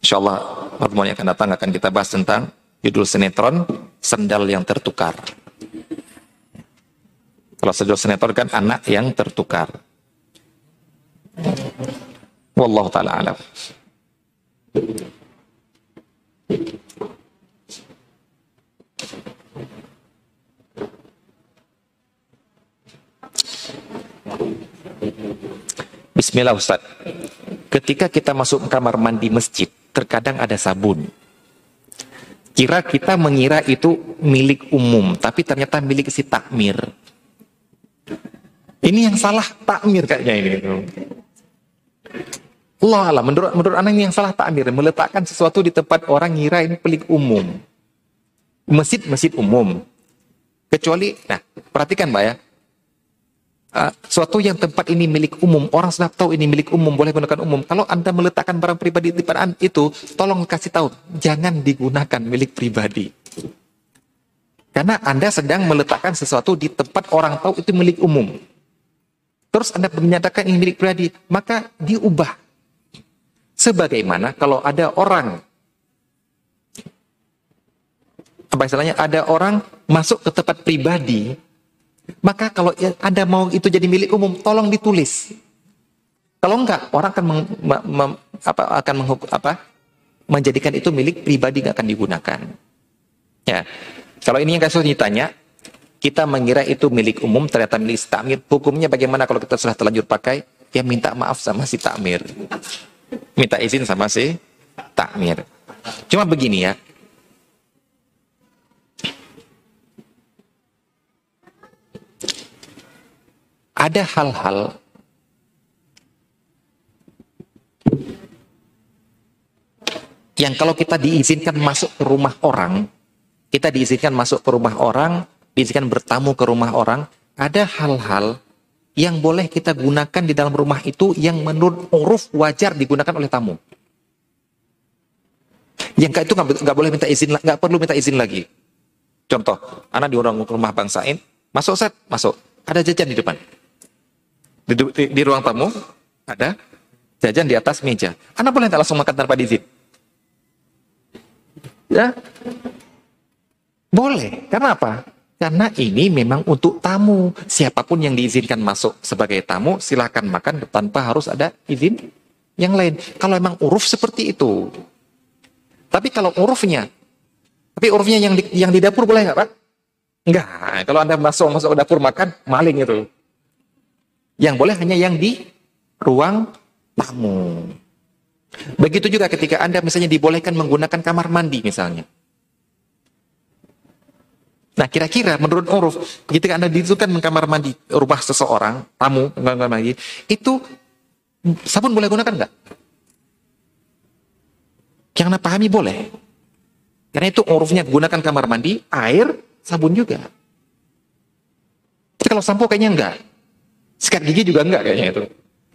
Insya Allah pertemuan yang akan datang akan kita bahas tentang judul sinetron sendal yang tertukar. Kalau judul sinetron kan anak yang tertukar. Wallahu taala alam. Bismillah Ustaz. Ketika kita masuk kamar mandi masjid, terkadang ada sabun. Kira kita mengira itu milik umum, tapi ternyata milik si takmir. Ini yang salah takmir kayaknya ini. Allah Allah, menurut menurut anak ini yang salah takmir, meletakkan sesuatu di tempat orang ngira ini milik umum. Masjid masjid umum. Kecuali, nah perhatikan mbak ya, uh, suatu yang tempat ini milik umum, orang sudah tahu ini milik umum, boleh gunakan umum. Kalau Anda meletakkan barang pribadi di depan itu, tolong kasih tahu, jangan digunakan milik pribadi. Karena Anda sedang meletakkan sesuatu di tempat orang tahu itu milik umum. Terus Anda menyatakan ini milik pribadi, maka diubah. Sebagaimana kalau ada orang apa istilahnya ada orang masuk ke tempat pribadi maka kalau Anda mau itu jadi milik umum, tolong ditulis. Kalau enggak, orang akan meng, me, me, apa, akan menghuk, apa, menjadikan itu milik pribadi nggak akan digunakan. Ya, kalau ini yang kasus ditanya, kita mengira itu milik umum, ternyata milik si takmir. Hukumnya bagaimana kalau kita sudah terlanjur pakai? Ya minta maaf sama si takmir. Minta izin sama si takmir. Cuma begini ya, ada hal-hal yang kalau kita diizinkan masuk ke rumah orang, kita diizinkan masuk ke rumah orang, diizinkan bertamu ke rumah orang, ada hal-hal yang boleh kita gunakan di dalam rumah itu yang menurut uruf wajar digunakan oleh tamu. Yang itu nggak boleh minta izin, nggak perlu minta izin lagi. Contoh, anak diundang ke rumah bangsain, masuk set, masuk, ada jajan di depan. Di, di, di ruang tamu ada jajan di atas meja. Anda boleh tak langsung makan tanpa diizin? Ya, boleh. Karena apa? Karena ini memang untuk tamu. Siapa pun yang diizinkan masuk sebagai tamu, silahkan makan tanpa harus ada izin yang lain. Kalau memang uruf seperti itu. Tapi kalau urufnya, tapi urufnya yang di, yang di dapur boleh nggak Pak? Enggak. Kalau Anda masuk masuk ke dapur makan, maling itu. Yang boleh hanya yang di ruang tamu. Begitu juga ketika Anda misalnya dibolehkan menggunakan kamar mandi misalnya. Nah kira-kira menurut uruf, ketika Anda ditunjukkan kamar mandi rumah seseorang, tamu, kamar mandi, itu sabun boleh gunakan nggak? Yang Anda pahami boleh. Karena itu urufnya gunakan kamar mandi, air, sabun juga. Tapi kalau sampo kayaknya enggak. Sikat gigi juga enggak kayaknya itu.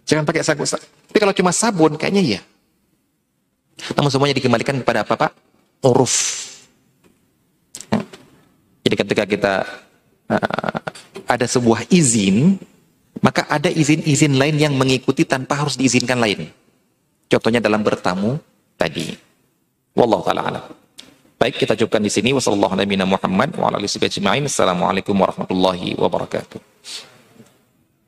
Jangan pakai sabun. Tapi kalau cuma sabun kayaknya iya. Namun semuanya dikembalikan kepada apa Pak? Uruf. Jadi ketika kita uh, ada sebuah izin, maka ada izin-izin lain yang mengikuti tanpa harus diizinkan lain. Contohnya dalam bertamu tadi. Wallahu taala alam. Baik, kita cukupkan di sini. Wassalamualaikum warahmatullahi wabarakatuh.